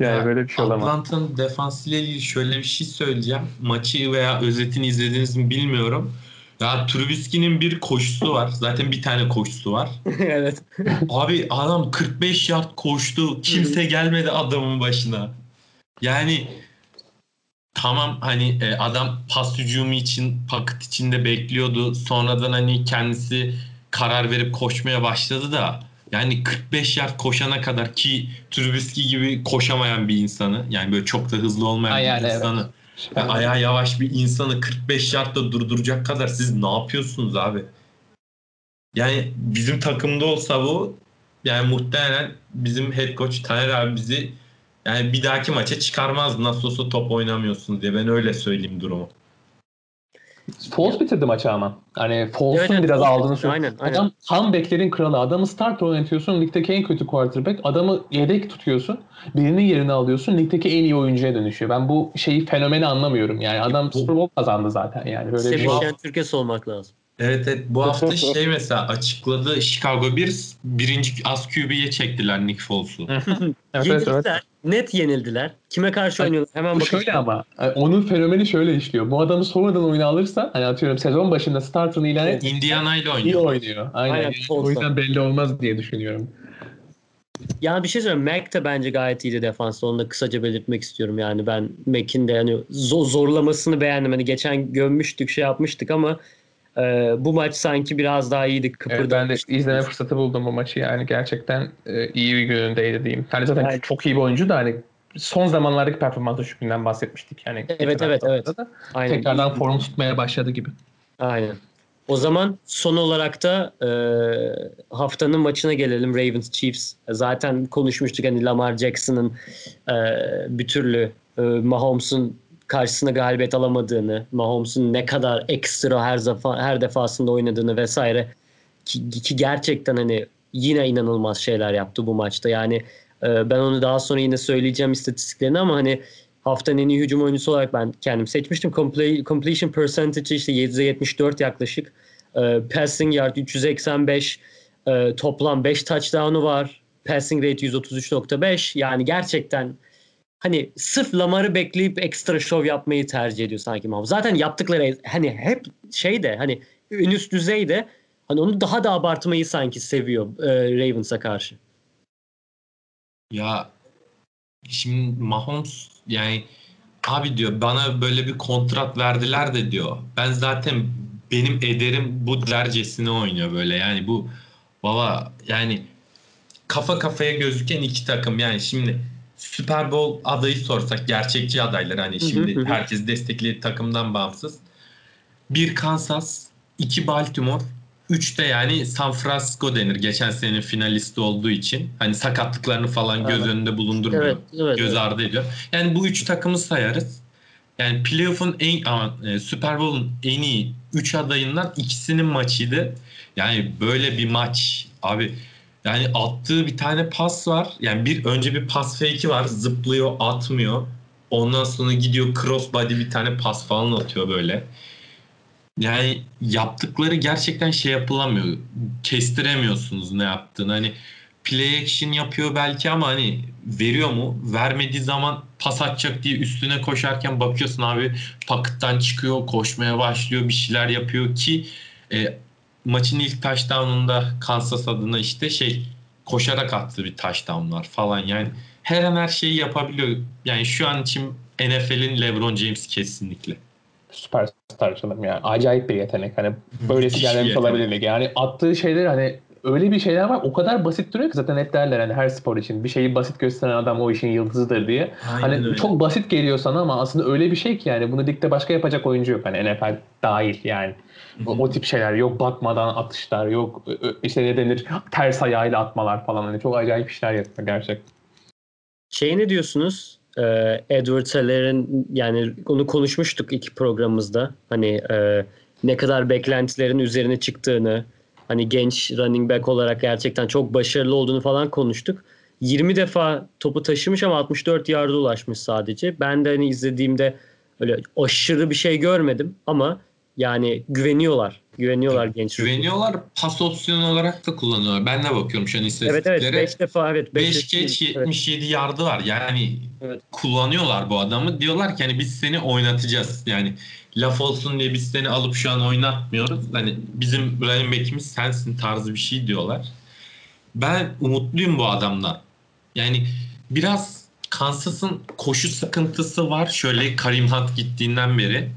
S3: yani
S4: Ya,
S3: böyle bir şey olamaz.
S4: Atlanta'nın defansıyla ilgili şöyle bir şey söyleyeceğim. Maçı veya özetini izlediniz mi bilmiyorum. Ya Trubisky'nin bir koşusu var. Zaten bir tane koşusu var. (laughs)
S1: evet.
S4: Abi adam 45 yard koştu. Kimse gelmedi adamın başına. Yani tamam hani e, adam pas hücumu için paket içinde bekliyordu. Sonradan hani kendisi karar verip koşmaya başladı da yani 45 yard koşana kadar ki Trubisky gibi koşamayan bir insanı yani böyle çok da hızlı olmayan
S3: Ay yani
S4: bir
S3: evet.
S4: Ve ayağı yavaş bir insanı 45 yardta durduracak kadar siz ne yapıyorsunuz abi? Yani bizim takımda olsa bu yani muhtemelen bizim head coach Taner abi bizi yani bir dahaki maça çıkarmaz nasıl olsa top oynamıyorsunuz diye ben öyle söyleyeyim durumu.
S3: Foles bitirdi maçı ama. Hani Foles'un
S1: Evet,
S3: biraz aldığını.
S1: Aynen, aynen.
S3: Adam comeback'lerin kralı. Adamı start oynatıyorsun. Ligdeki en kötü quarterback. Adamı yedek tutuyorsun. Birinin yerini alıyorsun. Ligdeki en iyi oyuncuya dönüşüyor. Ben bu şeyi fenomeni anlamıyorum. Yani adam Super Bowl kazandı zaten. Yani böyle bir şey.
S1: Şentürk'e olmak lazım.
S4: Evet evet bu (laughs) hafta şey mesela açıkladı Chicago Bears birinci az QB'ye çektiler Nick Foles'u. (laughs)
S3: Evet, evet.
S1: Net yenildiler. Kime karşı
S3: Ay,
S1: oynuyorlar? Hemen
S3: Bu
S1: bakın.
S3: şöyle ama yani onun fenomeni şöyle işliyor. Bu adamı sonradan oyuna alırsan hani atıyorum sezon başında startını ilan et
S4: Indiana ile
S3: iyi
S4: oynuyor.
S3: oynuyor. Aynen.
S1: Aynen,
S3: Yani o yüzden belli olmaz diye düşünüyorum.
S1: Yani bir şey söyleyeyim. Mac de bence gayet iyiydi defansta. Onu da kısaca belirtmek istiyorum. Yani ben Mac'in de hani zor, zorlamasını beğendim. Hani geçen gömmüştük şey yapmıştık ama e, bu maç sanki biraz daha iyiydi.
S3: Evet, ben de izleme fırsatı buldum bu maçı yani gerçekten e, iyi bir günündeydi diyeyim. Hani zaten
S1: Evet.
S3: çok iyi bir oyuncu da hani son zamanlardaki performans düşüklüğünden bahsetmiştik. Yani
S1: Evet, evet, evet.
S3: Da.
S1: Aynen.
S3: Tekrardan form tutmaya başladı gibi.
S1: Aynen. O zaman son olarak da e, haftanın maçına gelelim Ravens Chiefs. Zaten konuşmuştuk hani Lamar Jackson'ın e, bir türlü e, Mahomes'un karşısına galibiyet alamadığını, Mahomes'un ne kadar ekstra her zafa, her defasında oynadığını vesaire ki, ki gerçekten hani yine inanılmaz şeyler yaptı bu maçta. Yani e, ben onu daha sonra yine söyleyeceğim istatistiklerini ama hani haftanın en iyi hücum oyuncusu olarak ben kendim seçmiştim. Comple- completion percentage işte %74 yaklaşık. E, passing yard 385. E, toplam 5 touchdown'u var. Passing rate 133.5. Yani gerçekten hani sırf Lamar'ı bekleyip ekstra şov yapmayı tercih ediyor sanki Mahomes. Zaten yaptıkları hani hep şey de hani en üst düzeyde hani onu daha da abartmayı sanki seviyor e, Ravens'a karşı.
S4: Ya şimdi Mahomes yani abi diyor bana böyle bir kontrat verdiler de diyor. Ben zaten benim ederim bu dercesine oynuyor böyle. Yani bu baba yani kafa kafaya gözüken iki takım yani şimdi Super Bowl adayı sorsak gerçekçi adaylar hani şimdi herkes desteklediği takımdan bağımsız. Bir Kansas, iki Baltimore, üç de yani San Francisco denir. Geçen senenin finalisti olduğu için. Hani sakatlıklarını falan göz
S1: Evet.
S4: önünde bulundurmuyor.
S1: Evet, evet.
S4: göz ardı ediyor. Yani bu üç takımı sayarız. Yani playoff'un en e, Super Bowl'un en iyi 3 adayından ikisinin maçıydı. Yani böyle bir maç abi yani attığı bir tane pas var. Yani bir önce bir pas fake'i var. Zıplıyor, atmıyor. Ondan sonra gidiyor cross body bir tane pas falan atıyor böyle. Yani yaptıkları gerçekten şey yapılamıyor. Kestiremiyorsunuz ne yaptığını. Hani play action yapıyor belki ama hani veriyor mu? Vermediği zaman pas atacak diye üstüne koşarken bakıyorsun abi pakıttan çıkıyor, koşmaya başlıyor, bir şeyler yapıyor ki e, maçın ilk touchdown'unda Kansas adına işte şey koşarak attığı bir touchdown var falan yani her an her şeyi yapabiliyor. Yani şu an için NFL'in LeBron James kesinlikle.
S3: Süperstar çalım yani. Acayip bir yetenek. Hani böylesi gelmemiş olabilir. Yani attığı şeyler hani öyle bir şeyler var. O kadar basit duruyor ki zaten hep derler hani her spor için. Bir şeyi basit gösteren adam o işin yıldızıdır diye. Hani çok basit geliyor sana ama aslında öyle bir şey ki yani bunu ligde başka yapacak oyuncu yok. Hani NFL dahil yani. O, tip şeyler yok bakmadan atışlar yok işte ne denir ters ayağıyla atmalar falan hani çok acayip işler yapıyor gerçekten.
S1: Şey ne diyorsunuz? Ee, Edward Seller'in yani onu konuşmuştuk iki programımızda. Hani e, ne kadar beklentilerin üzerine çıktığını, hani genç running back olarak gerçekten çok başarılı olduğunu falan konuştuk. 20 defa topu taşımış ama 64 yarda ulaşmış sadece. Ben de hani izlediğimde öyle aşırı bir şey görmedim ama yani güveniyorlar. Güveniyorlar genç.
S4: Güveniyorlar pas opsiyonu olarak da kullanıyorlar. Ben de bakıyorum şu an
S1: Evet
S4: istatistiklere.
S1: evet 5 defa evet.
S4: 5 geç
S1: evet.
S4: 77 yardı var. Yani
S1: Evet.
S4: kullanıyorlar bu adamı. Diyorlar ki hani biz seni oynatacağız. Yani laf olsun diye biz seni alıp şu an oynatmıyoruz. Hani bizim running back'imiz sensin tarzı bir şey diyorlar. Ben umutluyum bu adamdan. Yani biraz Kansas'ın koşu sıkıntısı var. Şöyle Karim Hunt gittiğinden beri.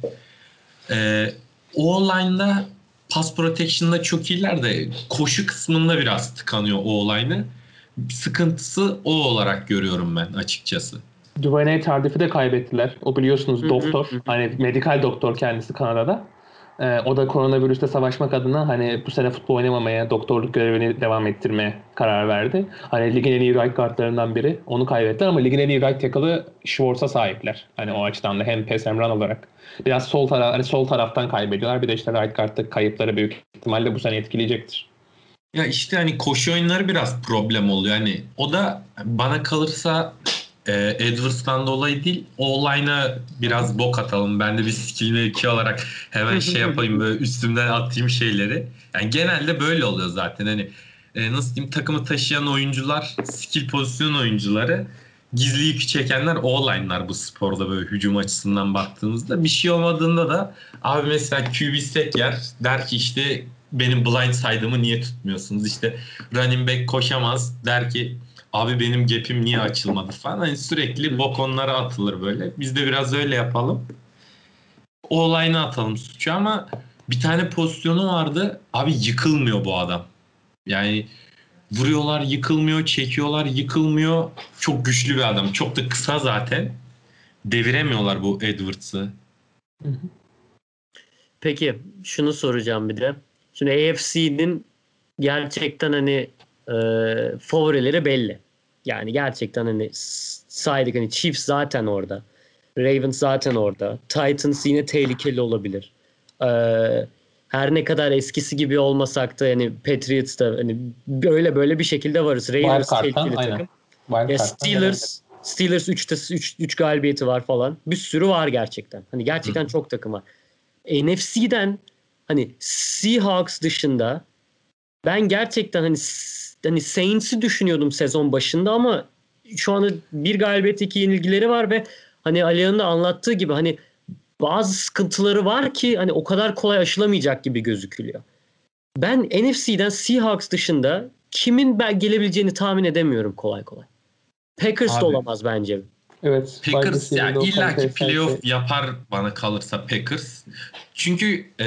S4: Ee, o line'da pass protection'da çok iyiler de koşu kısmında biraz tıkanıyor o line'ı. Sıkıntısı o olarak görüyorum ben açıkçası.
S3: Duvernay Tardif'i de kaybettiler. O biliyorsunuz doktor. Hani medikal doktor kendisi Kanada'da. Ee, o da koronavirüste savaşmak adına hani bu sene futbol oynamamaya, doktorluk görevini devam ettirmeye karar verdi. Hani ligin en iyi right guardlarından biri. Onu kaybettiler ama ligin en iyi right tackle'ı Schwartz'a sahipler. Hani o açıdan da hem pass hem run olarak. Biraz sol taraf, hani sol taraftan kaybediyorlar. Bir de işte right guard'da kayıpları büyük ihtimalle bu sene etkileyecektir.
S4: Ya işte hani koşu oyunları biraz problem oluyor. Hani o da bana kalırsa e, Edwards'tan dolayı değil. O line'a biraz bok atalım. Ben de bir skill mevki olarak hemen şey (laughs) yapayım böyle üstümden atayım şeyleri. Yani genelde böyle oluyor zaten. Hani e, nasıl diyeyim takımı taşıyan oyuncular, skill pozisyon oyuncuları gizli yükü çekenler o line'lar bu sporda böyle hücum açısından baktığımızda. Bir şey olmadığında da abi mesela QB set yer der ki işte benim blind side'ımı niye tutmuyorsunuz? İşte running back koşamaz der ki abi benim gap'im niye açılmadı falan. Hani sürekli bok onlara atılır böyle. Biz de biraz öyle yapalım. O olayını atalım suçu ama bir tane pozisyonu vardı. Abi yıkılmıyor bu adam. Yani vuruyorlar yıkılmıyor, çekiyorlar yıkılmıyor. Çok güçlü bir adam. Çok da kısa zaten. Deviremiyorlar bu Edwards'ı.
S1: Peki şunu soracağım bir de. Şimdi AFC'nin gerçekten hani e, favorileri belli. Yani gerçekten hani saydık hani Chiefs zaten orada. Ravens zaten orada. Titans yine tehlikeli olabilir. E, her ne kadar eskisi gibi olmasak da yani Patriots da hani böyle böyle bir şekilde varız. Ravens tehlikeli
S3: aynen.
S1: takım. Ya Steelers Steelers 3'te 3 3 galibiyeti var falan. Bir sürü var gerçekten. Hani gerçekten çok takım var. NFC'den hani Seahawks dışında ben gerçekten hani hani Saints'i düşünüyordum sezon başında ama şu anda bir galibiyet iki yenilgileri var ve hani Alihan'ın da anlattığı gibi hani bazı sıkıntıları var ki hani o kadar kolay aşılamayacak gibi gözükülüyor. Ben NFC'den Seahawks dışında kimin ben gelebileceğini tahmin edemiyorum kolay kolay. Packers
S4: Abi.
S1: da olamaz bence.
S3: Evet.
S4: Packers ya
S3: receiver'da o
S4: illa ki
S3: kaliteye
S4: playoff yapar bana kalırsa Packers. Çünkü e,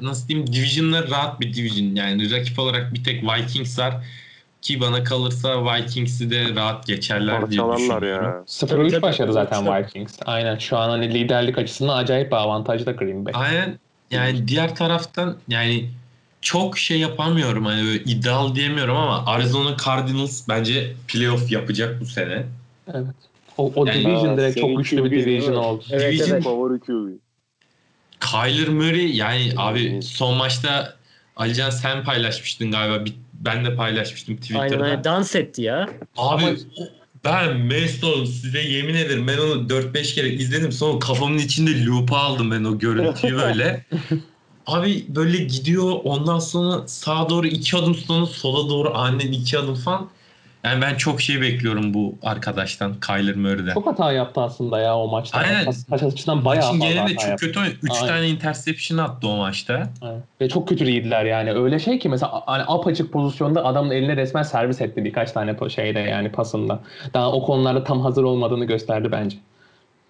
S4: nasıl diyeyim division'lar rahat bir division. Yani rakip olarak bir tek Vikings var ki bana kalırsa Vikings'i de rahat geçerler diye
S2: Parçalarlar
S4: düşünüyorum.
S2: ya.
S3: 0-3
S1: Tabii,
S3: başladı zaten. Vikings. Aynen şu an hani liderlik açısından acayip bir avantajda Green Bay.
S4: Aynen. Yani diğer taraftan yani çok şey yapamıyorum hani böyle iddialı diyemiyorum ama Arizona Cardinals bence playoff yapacak bu sene.
S3: Evet. O, o
S4: Yani-
S3: division direkt çok güçlü bir
S2: QB 'in
S3: division oldu.
S1: Evet,
S4: Division
S1: evet.
S2: Favori QB.
S4: Kyler Murray yani abi son maçta Alican sen paylaşmıştın galiba. Bir- Ben de paylaşmıştım Twitter'da.
S1: Aynen aynen dans etti ya.
S4: Abi
S3: Ama-
S4: o- ben Mason size yemin ederim ben onu 4-5 kere izledim sonra kafamın içinde loop'a aldım ben o görüntüyü (laughs) böyle. Abi böyle gidiyor ondan sonra sağa doğru iki adım sonra sola doğru annen iki adım falan. Yani ben çok şey bekliyorum bu arkadaştan Kyler Murray'den.
S3: Çok hata yaptı aslında ya o maçta.
S4: Aynen.
S3: Pas açısından bayağı
S4: Maçın genelinde
S3: hata
S4: çok
S3: yaptı.
S4: kötü oynadı. 3
S3: Aynen.
S4: tane interception attı o maçta.
S3: Evet. Ve çok kötü yediler yani. Öyle şey ki mesela hani apaçık pozisyonda adamın eline resmen servis etti birkaç tane şeyde yani pasında. Daha o konularda tam hazır olmadığını gösterdi bence.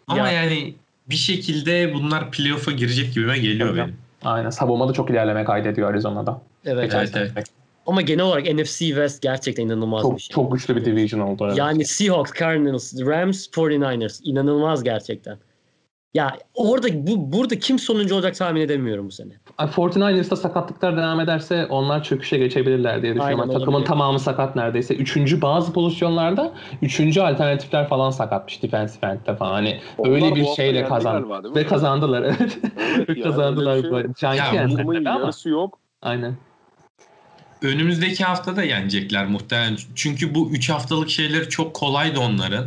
S4: Ama
S1: Ya-
S4: yani bir şekilde bunlar playoff'a girecek gibime geliyor
S3: Tabii.
S4: benim.
S3: Aynen. Savunmada çok ilerleme kaydediyor Arizona'da.
S1: Evet.
S3: Geçen
S4: evet, evet.
S1: Ama genel olarak NFC West gerçekten inanılmaz bir
S3: Çok,
S1: şey.
S3: çok güçlü bir division oldu. evet.
S1: Yani Seahawks, Cardinals, Rams, 49ers inanılmaz gerçekten. Ya orada bu burada kim sonuncu olacak tahmin edemiyorum bu sene.
S3: Ay, 49ers'ta sakatlıklar devam ederse onlar çöküşe geçebilirler diye düşünüyorum.
S1: Aynen,
S3: Yani takımın
S1: olabilir.
S3: tamamı sakat neredeyse. Üçüncü bazı pozisyonlarda üçüncü alternatifler falan sakatmış defensive end'de falan. Hani
S2: Onlar
S3: öyle bir şeyle kazandı.
S2: galiba?
S3: Ve kazandılar evet. (laughs)
S2: Evet
S3: kazandılar.
S2: bir şey
S3: böyle.
S2: yok.
S3: Giants'i
S4: Ya,
S3: yendi
S2: Takımın
S3: mesela ama.
S2: yarısı yok.
S3: Aynen.
S4: Önümüzdeki hafta da yenecekler muhtemelen. Çünkü bu 3 haftalık şeyleri çok kolaydı onların.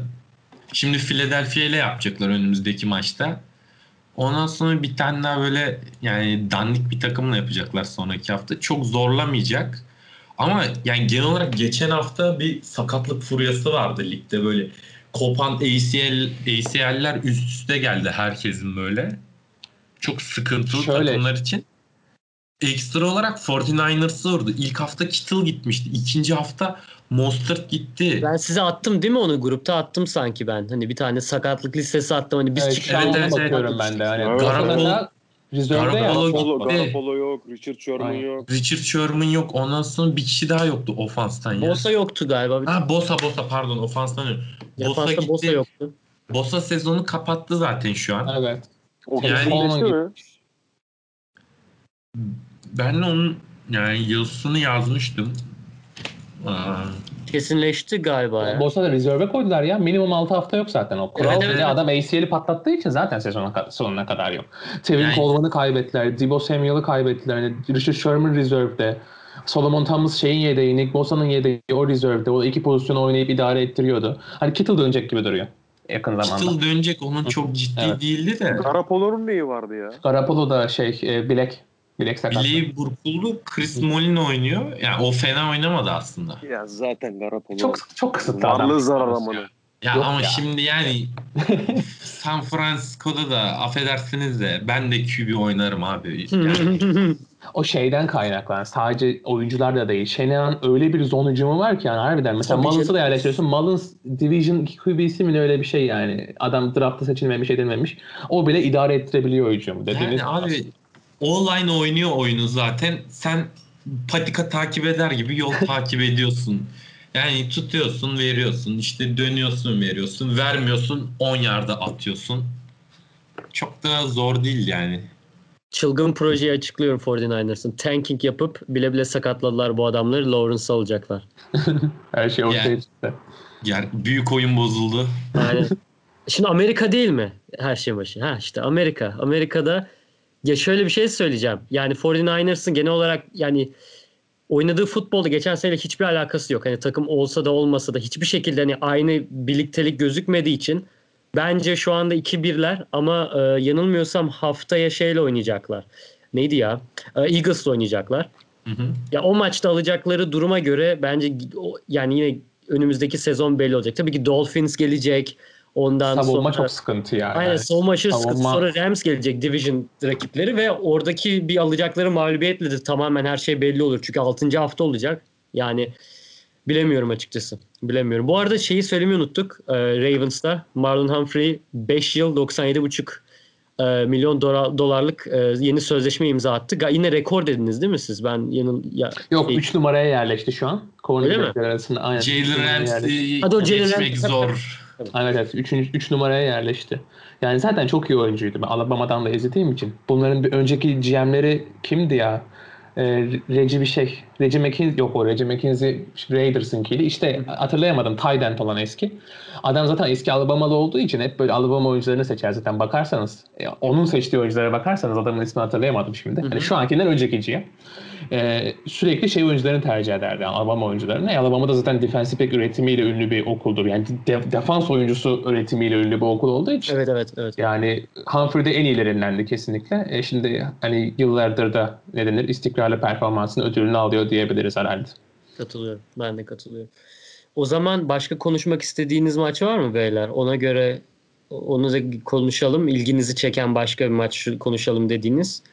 S4: Şimdi Philadelphia ile yapacaklar önümüzdeki maçta. Ondan sonra bir tane daha böyle yani dandik bir takımla yapacaklar sonraki hafta. Çok zorlamayacak. Ama yani genel olarak geçen hafta bir sakatlık furyası vardı ligde böyle. Kopan ACL, ACL'ler üst üste geldi herkesin böyle. Çok sıkıntılı
S3: Şöyle-
S4: takımlar için. Ekstra olarak 49ers'ı vurdu. İlk hafta Kittle gitmişti. İkinci hafta Mostert gitti.
S1: Ben size attım değil mi onu grupta attım sanki ben. Hani bir tane sakatlık listesi attım. Hani biz
S3: Evet, an
S4: Evet, evet,
S3: bakıyorum ben de. Hani
S2: Evet.
S3: Garapolo
S2: Garapolo,
S4: gitti.
S2: Garapolo yok. Richard Sherman
S3: Aynen.
S2: yok.
S4: Richard Sherman yok. Ondan sonra bir kişi daha yoktu ofanstan ya.
S1: Bosa yoktu galiba. Bir
S4: Ha Bosa Bosa pardon ofanstan yok. Bosa gitti.
S1: Bosa yoktu.
S4: Bosa sezonu kapattı zaten şu an.
S3: Evet.
S2: O
S4: Yani-
S2: mi?
S4: Ben de onun yani yazısını yazmıştım. Aa,
S1: Kesinleşti galiba ya.
S3: Bosa da rezerve koydular ya. Minimum 6 hafta yok zaten o. Kural
S1: Evet, evet,
S3: adam ACL'i patlattığı için zaten sezona ka- sonuna kadar yok. Tevin
S4: Yani-
S3: Coleman'ı kaybettiler. Debo Samuel'ı kaybettiler. Hani Richard Sherman reserve'de. Solomon Thomas şeyin yedeği, Nick Bosa'nın yedeği o reserve'de. O iki pozisyonu oynayıp idare ettiriyordu. Hani Kittle dönecek gibi duruyor yakın zamanda.
S4: Kittle dönecek onun çok ciddi
S3: Evet.
S4: değildi de.
S2: Garapolo'nun neyi vardı ya?
S3: Garoppolo da şey e, bilek. Bilek.
S4: Bileği burkuldu. Chris Mullin oynuyor. Yani o fena oynamadı aslında.
S2: Ya zaten Garapolo.
S3: Çok çok kısıtlı adam.
S2: Varlığı zarar amanı.
S4: Ya
S3: Yok
S4: ama
S3: ya.
S4: şimdi yani (laughs) San Francisco'da da affedersiniz de ben de QB oynarım abi. (laughs) Yani
S3: O şeyden kaynaklanan sadece oyuncular da değil. Shanahan öyle bir zon hücumu var ki yani harbiden. Mesela
S1: Tabii
S3: Mullins'ı da yerleştiriyorsun. Mullins Division 2 QB'si mi ne öyle bir şey yani. Adam draftta seçilmemiş edilmemiş. O bile idare ettirebiliyor hücumu. Dediğiniz
S4: Yani abi O-line oynuyor oyunu zaten. Sen patika takip eder gibi yol (laughs) takip ediyorsun. Yani tutuyorsun, veriyorsun, işte dönüyorsun, veriyorsun, vermiyorsun, 10 yarda atıyorsun. Çok da zor değil yani.
S1: Çılgın projeyi açıklıyorum 49ers'ın. Tanking yapıp bile bile sakatladılar bu adamları. Lawrence alacaklar. (laughs)
S3: Her şey ortaya
S4: Yani.
S3: çıktı.
S4: Yani büyük oyun bozuldu.
S1: Yani şimdi Amerika değil mi her şey başı? Ha işte Amerika. Amerika'da ya şöyle bir şey söyleyeceğim. Yani 49ers'ın genel olarak yani oynadığı futbolda geçen sene hiçbir alakası yok. Hani takım olsa da olmasa da hiçbir şekilde hani aynı birliktelik gözükmediği için bence şu anda 2-1'ler ama e, yanılmıyorsam haftaya şeyle oynayacaklar. Neydi ya? E, Eagles'la oynayacaklar.
S4: Hı hı.
S1: Ya o maçta alacakları duruma göre bence yani yine önümüzdeki sezon belli olacak. Tabii ki Dolphins gelecek. Ondan
S3: Savunma
S1: sonra
S3: çok sıkıntı yani.
S1: Aynen savunma aşırı sıkıntı.
S3: Savunma-
S1: Sonra Rams gelecek division rakipleri ve oradaki bir alacakları mağlubiyetle de tamamen her şey belli olur. Çünkü 6. hafta olacak. Yani bilemiyorum açıkçası. Bilemiyorum. Bu arada şeyi söylemeyi unuttuk. Ee, Ravens'ta Marlon Humphrey 5 yıl 97,5 e, milyon dola- dolarlık e, yeni sözleşme imza attı. Yine rekor dediniz değil mi siz? Ben yanıl ya
S3: Yok
S1: şey-
S3: 3 numaraya yerleşti şu an.
S1: Öyle mi?
S3: Cornerback'ler arasında aynen.
S4: Jalen. Ramsey
S1: Hadi o Jalen
S4: geçmek zor.
S3: Evet evet 3. 3 numaraya yerleşti. Yani zaten çok iyi oyuncuydu. Ben Alabama'dan da izlediğim için. Bunların bir önceki GM'leri kimdi ya? Ee, Reggie bir şey. Reggie McKinsey yok o Reggie McKinsey Raiders'ınkiydi. İşte hatırlayamadım. End olan eski. Adam zaten eski Alabamalı olduğu için hep böyle Alabama oyuncularını seçer zaten bakarsanız. e, onun seçtiği oyunculara bakarsanız adamın ismini hatırlayamadım şimdi. Hani şu ankinden önceki GM. Ee, sürekli şey oyuncularını tercih ederdi. Yani Alabama oyuncularını. E, Alabama'da zaten defensive back üretimiyle ünlü bir okuldur. Yani de- defans oyuncusu üretimiyle ünlü bir okul olduğu için.
S1: Evet evet evet.
S3: Yani Humphrey de en iyilerindendi kesinlikle. E şimdi hani yıllardır da ne denir istikrarlı performansın ödülünü alıyor diyebiliriz herhalde.
S1: Katılıyorum. Ben de katılıyorum. O zaman başka konuşmak istediğiniz maç var mı beyler? Ona göre onu da konuşalım. İlginizi çeken başka bir maç konuşalım dediğiniz.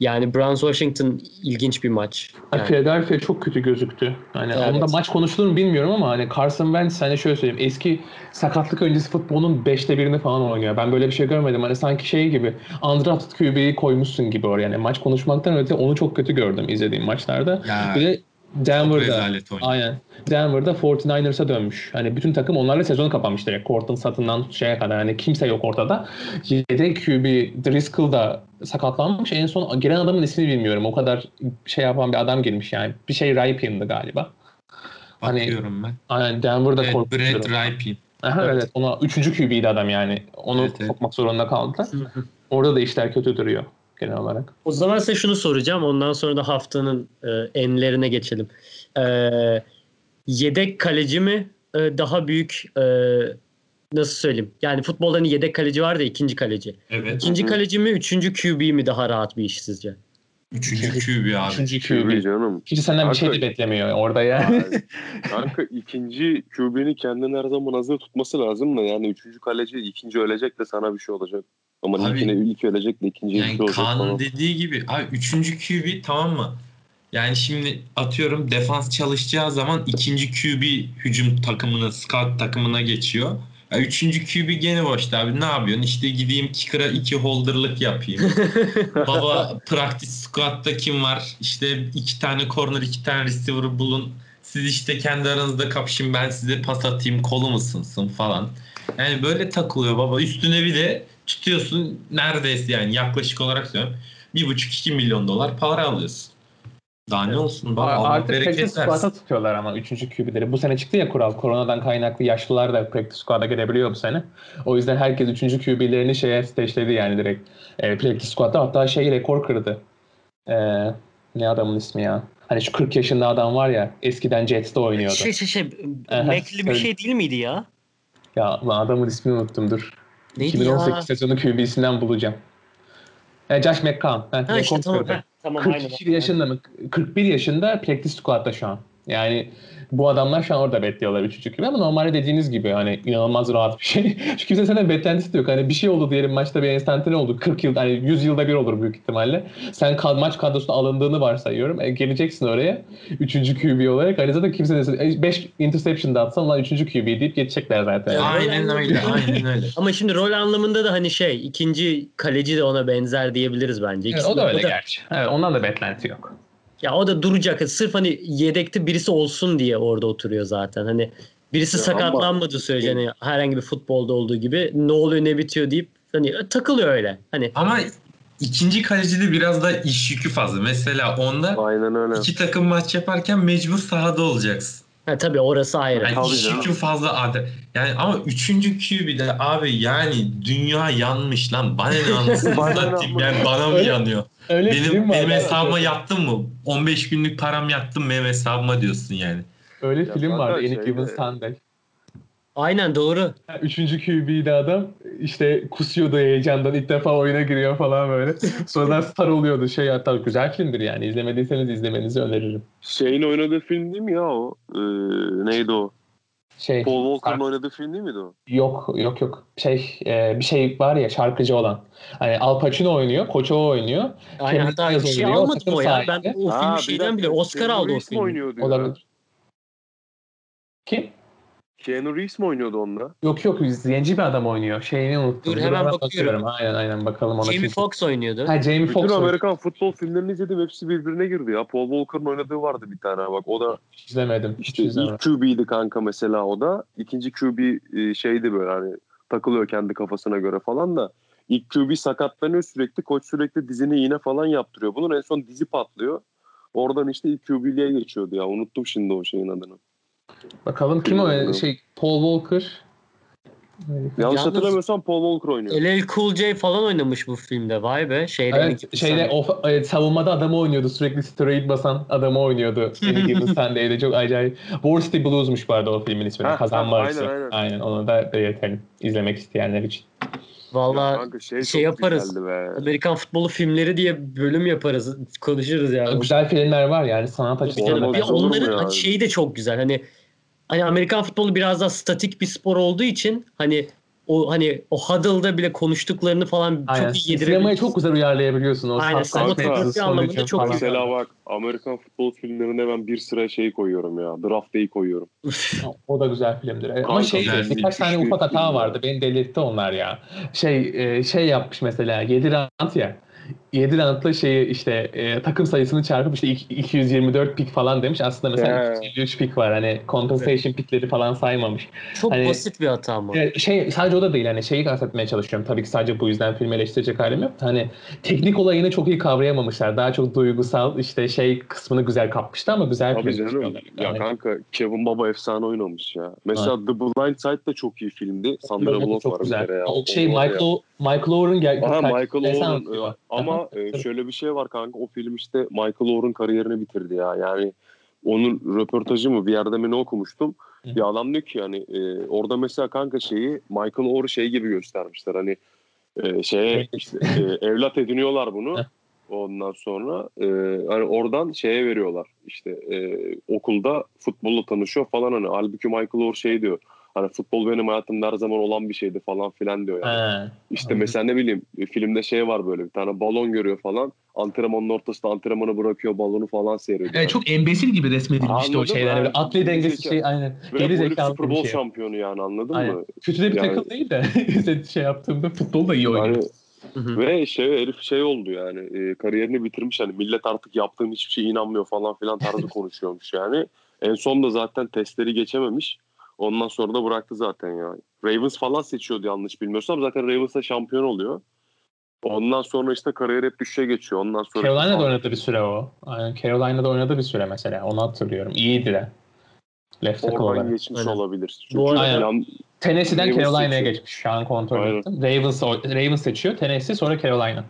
S1: Yani Browns Washington ilginç bir maç.
S3: Yani Philadelphia çok kötü gözüktü. Hani
S1: Evet.
S3: onda maç konuşulur mu bilmiyorum ama hani Carson Wentz hani şöyle söyleyeyim eski sakatlık öncesi futbolun beşte birini falan oynuyor. Ben böyle bir şey görmedim. Hani sanki şey gibi undrafted QB'yi koymuşsun gibi oraya. Yani maç konuşmaktan öte onu çok kötü gördüm izlediğim maçlarda.
S4: Ya,
S3: Bir de Denver'da. Aynen. Denver'da 49ers'a dönmüş. Hani bütün takım onlarla sezonu kapanmış direkt. Cortland Sutton'dan şeye kadar. Hani kimse yok ortada. Yedek QB Driscoll da sakatlanmış. En son giren adamın ismini bilmiyorum. O kadar şey yapan bir adam girmiş yani. Bir şey Ripion'dı galiba. Hani-
S4: Bakıyorum ben.
S3: Aynen Denver'da
S4: Evet,
S3: korkunç.
S4: Brad. Ripien.
S3: Aha,
S1: Evet.
S3: evet. Ona üçüncü QB'ydi adam yani. Onu
S4: Evet, evet.
S3: sokmak zorunda kaldılar. Orada da işler kötü duruyor genel olarak.
S1: O zaman size şunu soracağım. Ondan sonra da haftanın e, enlerine geçelim. E, yedek kaleci mi e, daha büyük e, nasıl söyleyeyim? Yani futbolda hani yedek kaleci var da ikinci kaleci.
S4: Evet.
S1: İkinci kaleci mi, üçüncü QB mi daha rahat bir iş sizce?
S4: Üçüncü QB abi.
S3: Üçüncü
S2: QB
S3: QB.
S2: canım.
S3: Hiç senden bir şey de
S2: Kanka-
S3: beklemiyor orada yani. (laughs)
S2: Kanka ikinci QB'ni kendini her zaman hazır tutması lazım da yani üçüncü kaleci ikinci ölecek de sana bir şey olacak. Ama
S4: Abi-
S2: ilkine ilk ölecek de ikinciye bir
S4: Yani
S2: şey olacak
S4: Kaan'ın
S2: falan.
S4: dediği gibi abi üçüncü QB tamam mı? Yani şimdi atıyorum defans çalışacağı zaman ikinci QB hücum takımına, scout takımına geçiyor. Ya üçüncü QB gene boşta abi ne yapıyorsun? İşte gideyim kicker'a iki holder'lık yapayım. (laughs) Baba practice squad'da kim var? İşte iki tane corner, iki tane receiver bulun. Siz işte kendi aranızda kapışın ben size pas atayım kolum ısınsın falan. Yani böyle takılıyor baba. Üstüne bir de tutuyorsun neredeyse yani yaklaşık olarak söylüyorum. Bir buçuk iki milyon dolar para alıyorsun. Daha ne olsun baba Allah
S3: Artık practice
S4: bereket
S3: squad'a
S4: versin.
S3: tutuyorlar ama 3. QB'leri. Bu sene çıktı ya kural. Koronadan kaynaklı yaşlılar da practice squad'a gelebiliyor bu sene. O yüzden herkes 3. QB'lerini şeye steşledi yani direkt. E, practice squad'da hatta şey rekor kırdı. E, ne adamın ismi ya? Hani şu 40 yaşında adam var ya eskiden Jets'te oynuyordu.
S1: şey şey şey Mac'li bir şey değil miydi ya?
S3: Ya lan adamın ismini unuttum dur.
S1: Neydi
S3: 2018
S1: ya?
S3: sezonu QB'sinden bulacağım. E, Josh McCown. Ha,
S1: Ha
S3: rekor
S1: işte tamam. Ha, tamam aynen.
S3: 42 yaşında mı? 41 yaşında practice squad'da şu an. Yani bu adamlar şu an orada bekliyorlar 3. gibi ama normalde dediğiniz gibi hani inanılmaz rahat bir şey. (laughs) Çünkü kimse senden beklentisi de yok. Hani bir şey oldu diyelim maçta bir enstantane oldu. 40 yıl hani 100 yılda bir olur büyük ihtimalle. Sen kad maç kadrosuna alındığını varsayıyorum. E, geleceksin oraya 3. QB olarak. Hani zaten kimse de 5 interception da atsan lan 3. QB deyip geçecekler zaten.
S4: Aynen öyle aynen (laughs) öyle.
S1: Ama şimdi rol anlamında da hani şey ikinci kaleci de ona benzer diyebiliriz bence.
S3: Evet,
S1: İkisi
S3: o da öyle gerçi. Evet, ondan da beklenti yok.
S1: Ya o da duracak. Sırf hani yedekte birisi olsun diye orada oturuyor zaten. Hani birisi
S2: Ya
S1: sakatlanmadığı sürece hani herhangi bir futbolda olduğu gibi ne oluyor ne bitiyor deyip hani takılıyor öyle. Hani
S4: Ama ikinci kalecide biraz da iş yükü fazla. Mesela onda
S2: Aynen öyle.
S4: iki takım maç yaparken mecbur sahada olacaksın.
S1: ha, tabii orası ayrı.
S4: Yani
S2: Tabii
S4: iş
S2: canım.
S4: yükü fazla adet. Yani ama üçüncü QB'de abi yani dünya yanmış lan. Bana ne anlasın (laughs)
S2: Bana
S4: yani bana mı yanıyor?
S3: Öyle film
S4: Benim,
S3: var.
S4: benim
S3: ben-
S4: hesabıma yattın mı? 15 günlük param yattım benim hesabıma diyorsun yani.
S3: Öyle
S2: Ya
S3: film vardı.
S2: şeyde-
S3: Given Sunday.
S1: Aynen doğru.
S3: Üçüncü QB'de adam işte kusuyordu heyecandan ilk defa oyuna giriyor falan böyle. (laughs) Sonradan star oluyordu şey hatta güzel filmdir yani izlemediyseniz izlemenizi öneririm.
S2: Şeyin oynadığı film değil mi ya o? Ee, neydi o?
S3: Şey
S2: Paul Walker'ın
S3: Sarp-
S2: oynadığı film değil miydi o?
S3: yok yok yok şey e, bir şey var ya şarkıcı olan. Hani Al Pacino oynuyor, koço oynuyor.
S1: Aynen
S3: Kemal
S1: hatta
S3: Diaz
S1: şey
S3: oynuyor,
S1: almadı o ya? Ben o filmi
S2: bir
S1: şeyden bile Oscar aldı o film.
S3: Olabilir. Kim?
S2: Keanu Reeves mi oynuyordu onda?
S3: Yok yok zenci bir adam oynuyor. Şeyini unuttum.
S1: Dur, hemen bakıyorum.
S3: bakıyorum. Aynen aynen bakalım ona.
S1: Jamie Foxx oynuyordu.
S3: Ha Jamie
S2: Bütün
S3: Foxx oynuyor.
S2: Amerikan futbol filmlerini izledim. Hepsi birbirine girdi ya. Paul Walker'ın oynadığı vardı bir tane bak. O da
S3: Hiç izlemedim. Hiç
S2: işte
S3: izlemedim.
S2: ilk QB'ydi kanka mesela o da. İkinci QB e, şeydi böyle hani takılıyor kendi kafasına göre falan da. İlk QB sakatlanıyor sürekli. Koç sürekli dizine iğne falan yaptırıyor. Bunun en son dizi patlıyor. Oradan işte ilk QB'liğe geçiyordu ya. Unuttum şimdi o şeyin adını.
S3: Bakalım kim o? Şey Paul Walker.
S2: Yanlış
S1: Yalnız-
S2: hatırlamıyorsam Paul Walker oynuyor.
S1: LL Cool J falan oynamış bu filmde. Vay be. Şeyde
S3: Evet, şeyde of, evet, savunmada adamı oynuyordu. Sürekli steroid basan adamı oynuyordu. (laughs) Given Sunday'de çok acayip. War City Blues'muş bu arada o filmin ismi.
S2: Ha,
S3: Kazanma
S2: ha,
S3: arası.
S2: aynen, aynen.
S3: onu da belirtelim. izlemek isteyenler için.
S1: Valla
S2: şey,
S1: şey yaparız. Amerikan futbolu filmleri diye bölüm yaparız. Konuşuruz yani.
S3: Güzel filmler var yani sanat açısından.
S1: Bir onların şeyi de çok güzel. Hani hani Amerikan futbolu biraz daha statik bir spor olduğu için hani o hani o huddle'da bile konuştuklarını falan
S3: Aynen.
S1: çok iyi
S3: Sinemaya
S1: yedirebiliyorsun.
S3: çok güzel uyarlayabiliyorsun. O
S1: Aynen,
S3: mevzusu,
S1: anlamında çok güzel.
S2: Mesela bak Amerikan futbol filmlerine ben bir sıra şey koyuyorum ya. Draft Day'i koyuyorum.
S3: O da güzel filmdir. Ama
S2: Kanka,
S3: şey
S4: güzel
S3: birkaç tane ufak hata vardı. Beni delirtti onlar ya. Şey e, şey yapmış mesela 7 round ya. 7 roundla şeyi işte e, takım sayısını çarpıp işte iki- 224 pik falan demiş. Aslında mesela
S2: He.
S3: 253 pik var. Hani compensation pikleri falan saymamış.
S1: Çok
S3: Hani-
S1: basit bir hata ama.
S3: E, şey sadece o da değil. Hani şeyi kastetmeye çalışıyorum. Tabii ki sadece bu yüzden filmi eleştirecek halim yok. Hani teknik olayını çok iyi kavrayamamışlar. Daha çok duygusal işte şey kısmını güzel kapmıştı ama güzel
S2: Tabii
S3: film.
S2: canım. Ya
S3: Yani-
S2: kanka Kevin Baba efsane oynamış ya. Mesela The Blind Side de çok iyi filmdi. Sandra
S3: Evet,
S2: Bullock
S3: çok
S2: var bir
S3: güzel.
S2: ya.
S3: O şey. Michael, Michael Ower'ın gel-
S2: Aha Michael Owen
S3: anlatıyor.
S2: E, ama e, şöyle bir şey var kanka o film işte Michael Owen kariyerini bitirdi ya. Yani onun röportajı mı bir yerde mi ne okumuştum?
S3: Hı.
S2: bir adam diyor ki yani e, orada mesela kanka şeyi Michael Owen'ı şey gibi göstermişler. Hani e, şeye işte, e, (laughs) evlat ediniyorlar bunu. Ondan sonra e, hani oradan şeye veriyorlar. İşte e, okulda futbolla tanışıyor falan hani. Halbuki Michael Owen şey diyor hani futbol benim hayatımda her zaman olan bir şeydi falan filan diyor yani.
S3: Ha.
S2: İşte
S3: Anladım.
S2: mesela ne bileyim e, filmde şey var böyle bir tane balon görüyor falan. Antrenmanın ortasında antrenmanı bırakıyor balonu falan seyrediyor.
S3: Evet, çok embesil gibi resmedilmişti o
S2: Anladım,
S3: şeyler. Böyle
S2: ha.
S3: atli dengesi şey aynen.
S2: Ve
S3: Geri zekalı
S2: Super Bowl
S3: şey.
S2: şampiyonu yani anladın
S3: Aynen.
S2: mı?
S3: Kötü de bir
S2: Yani-
S3: takım değil de (laughs) şey yaptığımda futbol da iyi oynuyor.
S2: Yani, ve şey herif şey oldu yani e, kariyerini bitirmiş hani millet artık yaptığım hiçbir şeye inanmıyor falan filan tarzı (laughs) konuşuyormuş yani. En son da zaten testleri geçememiş. Ondan sonra da bıraktı zaten ya. Ravens falan seçiyordu yanlış bilmiyorsam. Zaten Ravens'da şampiyon oluyor. Ondan sonra işte kariyer hep düşüşe geçiyor. Ondan sonra
S3: Carolina'da oynadı bir süre o. Aynen Carolina'da oynadı bir süre mesela. Onu hatırlıyorum. İyiydi de. Left tackle olarak.
S2: geçmiş
S1: Aynen.
S2: olabilir. Çünkü
S1: Bu arada-
S3: Aynen.
S2: yan-
S3: Tennessee'den Carolina'ya geçmiş. Şu an kontrol
S2: Aynen.
S3: ettim. Ravens, Ravens seçiyor. Tennessee sonra Carolina.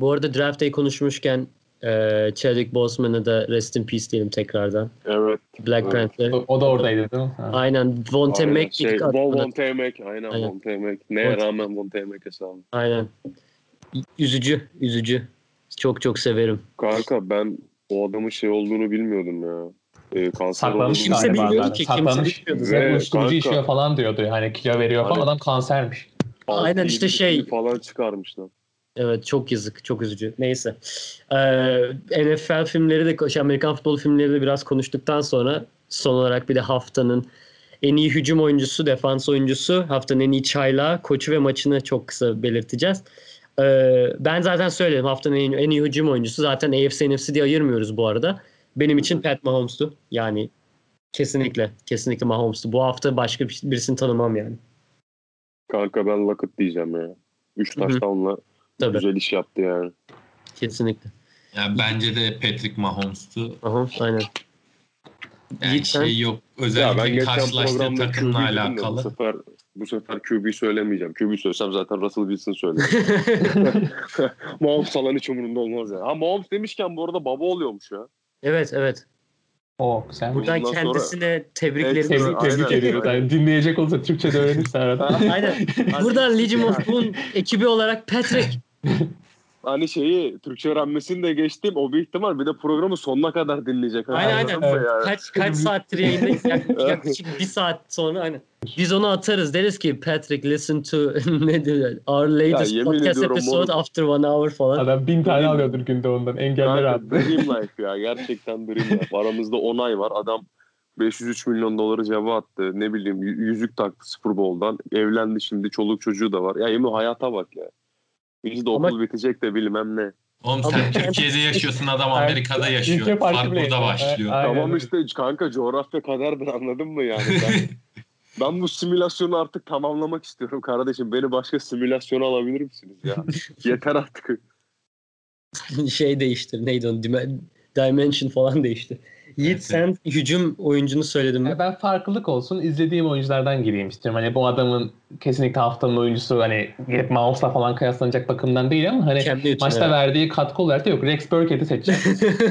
S1: Bu arada draft day konuşmuşken e, Chadwick Boseman'ı da rest in peace diyelim tekrardan.
S2: evet.
S1: Black
S2: Evet.
S1: Panther.
S3: O, o da oradaydı değil mi? Ha.
S1: Aynen. Vonte
S2: aynen.
S1: Mack
S2: şey, Von. Von Temek. Aynen,
S1: Aynen.
S2: Von Temek. Neye
S1: Von-
S2: rağmen Von Temek hesabı.
S1: Aynen. Üzücü, üzücü. Çok çok severim.
S2: Kanka ben o adamın şey olduğunu bilmiyordum ya. Ee, kanser
S3: Saklamış
S2: olduğunu-
S1: Kimse bilmiyordu ki, kimse
S3: Saklamış.
S1: bilmiyordu
S3: uyuşturucu içiyor falan diyordu. Hani kilo veriyor falan.
S2: Hani-
S3: Adam kansermiş.
S1: Aynen işte şey-
S2: falan çıkarmışlar.
S1: Evet çok yazık, çok üzücü. Neyse. Ee, NFL filmleri de, şey, Amerikan futbol filmleri de biraz konuştuktan sonra son olarak bir de haftanın en iyi hücum oyuncusu, defans oyuncusu, haftanın en iyi çaylağı, koçu ve maçını çok kısa belirteceğiz. Ee, ben zaten söyledim haftanın en, en iyi hücum oyuncusu. Zaten AFC NFC diye ayırmıyoruz bu arada. Benim için Pat Mahomes'tu. Yani kesinlikle. Kesinlikle Mahomes'tu. Bu hafta başka bir- birisini tanımam yani.
S2: Kanka ben Lockett diyeceğim ya. 3
S1: Hı hı.
S2: taştanla
S1: Tabii.
S2: güzel iş yaptı yani.
S1: Kesinlikle.
S4: Yani bence de Patrick Mahomes'tu.
S1: Mahomes aynen.
S4: Yani
S1: Yiğit sen-
S4: şey yok.
S2: Ya ben
S4: Özellikle
S2: geçen
S4: karşılaştığı
S2: programda
S4: takımla
S2: de Bu
S4: alakalı.
S2: sefer, bu sefer QB söylemeyeceğim. QB söylesem zaten Russell Wilson söylerim. (laughs) (laughs) Mahomes falan hiç umurumda olmaz ya. Ha Mahomes demişken bu arada baba oluyormuş ya.
S1: evet evet.
S3: O güzel.
S1: Buradan
S2: Bundan sonra-
S1: kendisine tebriklerimizi
S3: Tebrik,
S2: Aynen,
S3: tebrik ediyoruz. Yani dinleyecek olsa Türkçe de öğrenirse (laughs) arada.
S1: Aynen. Buradan Legion of Boom ekibi olarak Patrick. (laughs)
S2: Hani şeyi Türkçe öğrenmesini de geçtim. O bir ihtimal bir de programı sonuna kadar dinleyecek.
S1: Aynen,
S2: Anladın
S1: aynen.
S2: yani?
S1: Kaç kaç saattir yayındayız? (laughs) Yak- Yaklaşık bir saat sonra aynen. Biz onu atarız. Deriz ki Patrick listen to (laughs) ne diyor? Our latest
S2: yemin
S1: podcast episode
S2: oğlum.
S1: after one hour falan.
S3: Adam bin tane alıyordur günde ondan. Engeller attı.
S2: Dream Life ya. Gerçekten Dream Life. Aramızda 10 ay var. Adam 503 milyon doları cebe attı. Ne bileyim yüzük taktı Super Bowl'dan. Evlendi şimdi. Çoluk çocuğu da var. Ya yemin hayata bak ya. Biz de
S1: Ama-
S2: okul bitecek de bilmem ne.
S4: Oğlum
S1: Ama
S4: sen
S1: kendisi-
S4: Türkiye'de yaşıyorsun adam. Amerika'da yaşıyor. Fark
S3: bile
S4: burada başlıyor.
S3: Aynen.
S2: Tamam işte kanka coğrafya kaderdir anladın mı yani? Ben, (laughs) ben bu simülasyonu artık tamamlamak istiyorum kardeşim. Beni başka simülasyona alabilir misiniz ya? (laughs) Yeter artık.
S1: şey değiştir. Neydi onun? Dim- Dimension falan değişti. Yiğit
S4: Evet,
S1: sen hücum oyuncunu söyledin mi?
S3: Ya Ben farklılık olsun izlediğim oyunculardan gireyim istiyorum. Hani bu adamın kesinlikle haftanın oyuncusu hani gelip Mahomes'la falan kıyaslanacak bakımdan değil ama hani
S1: Newton,
S3: maçta
S1: evet.
S3: verdiği katkı olarak da yok. Rex Burkhead'i seçeceğim.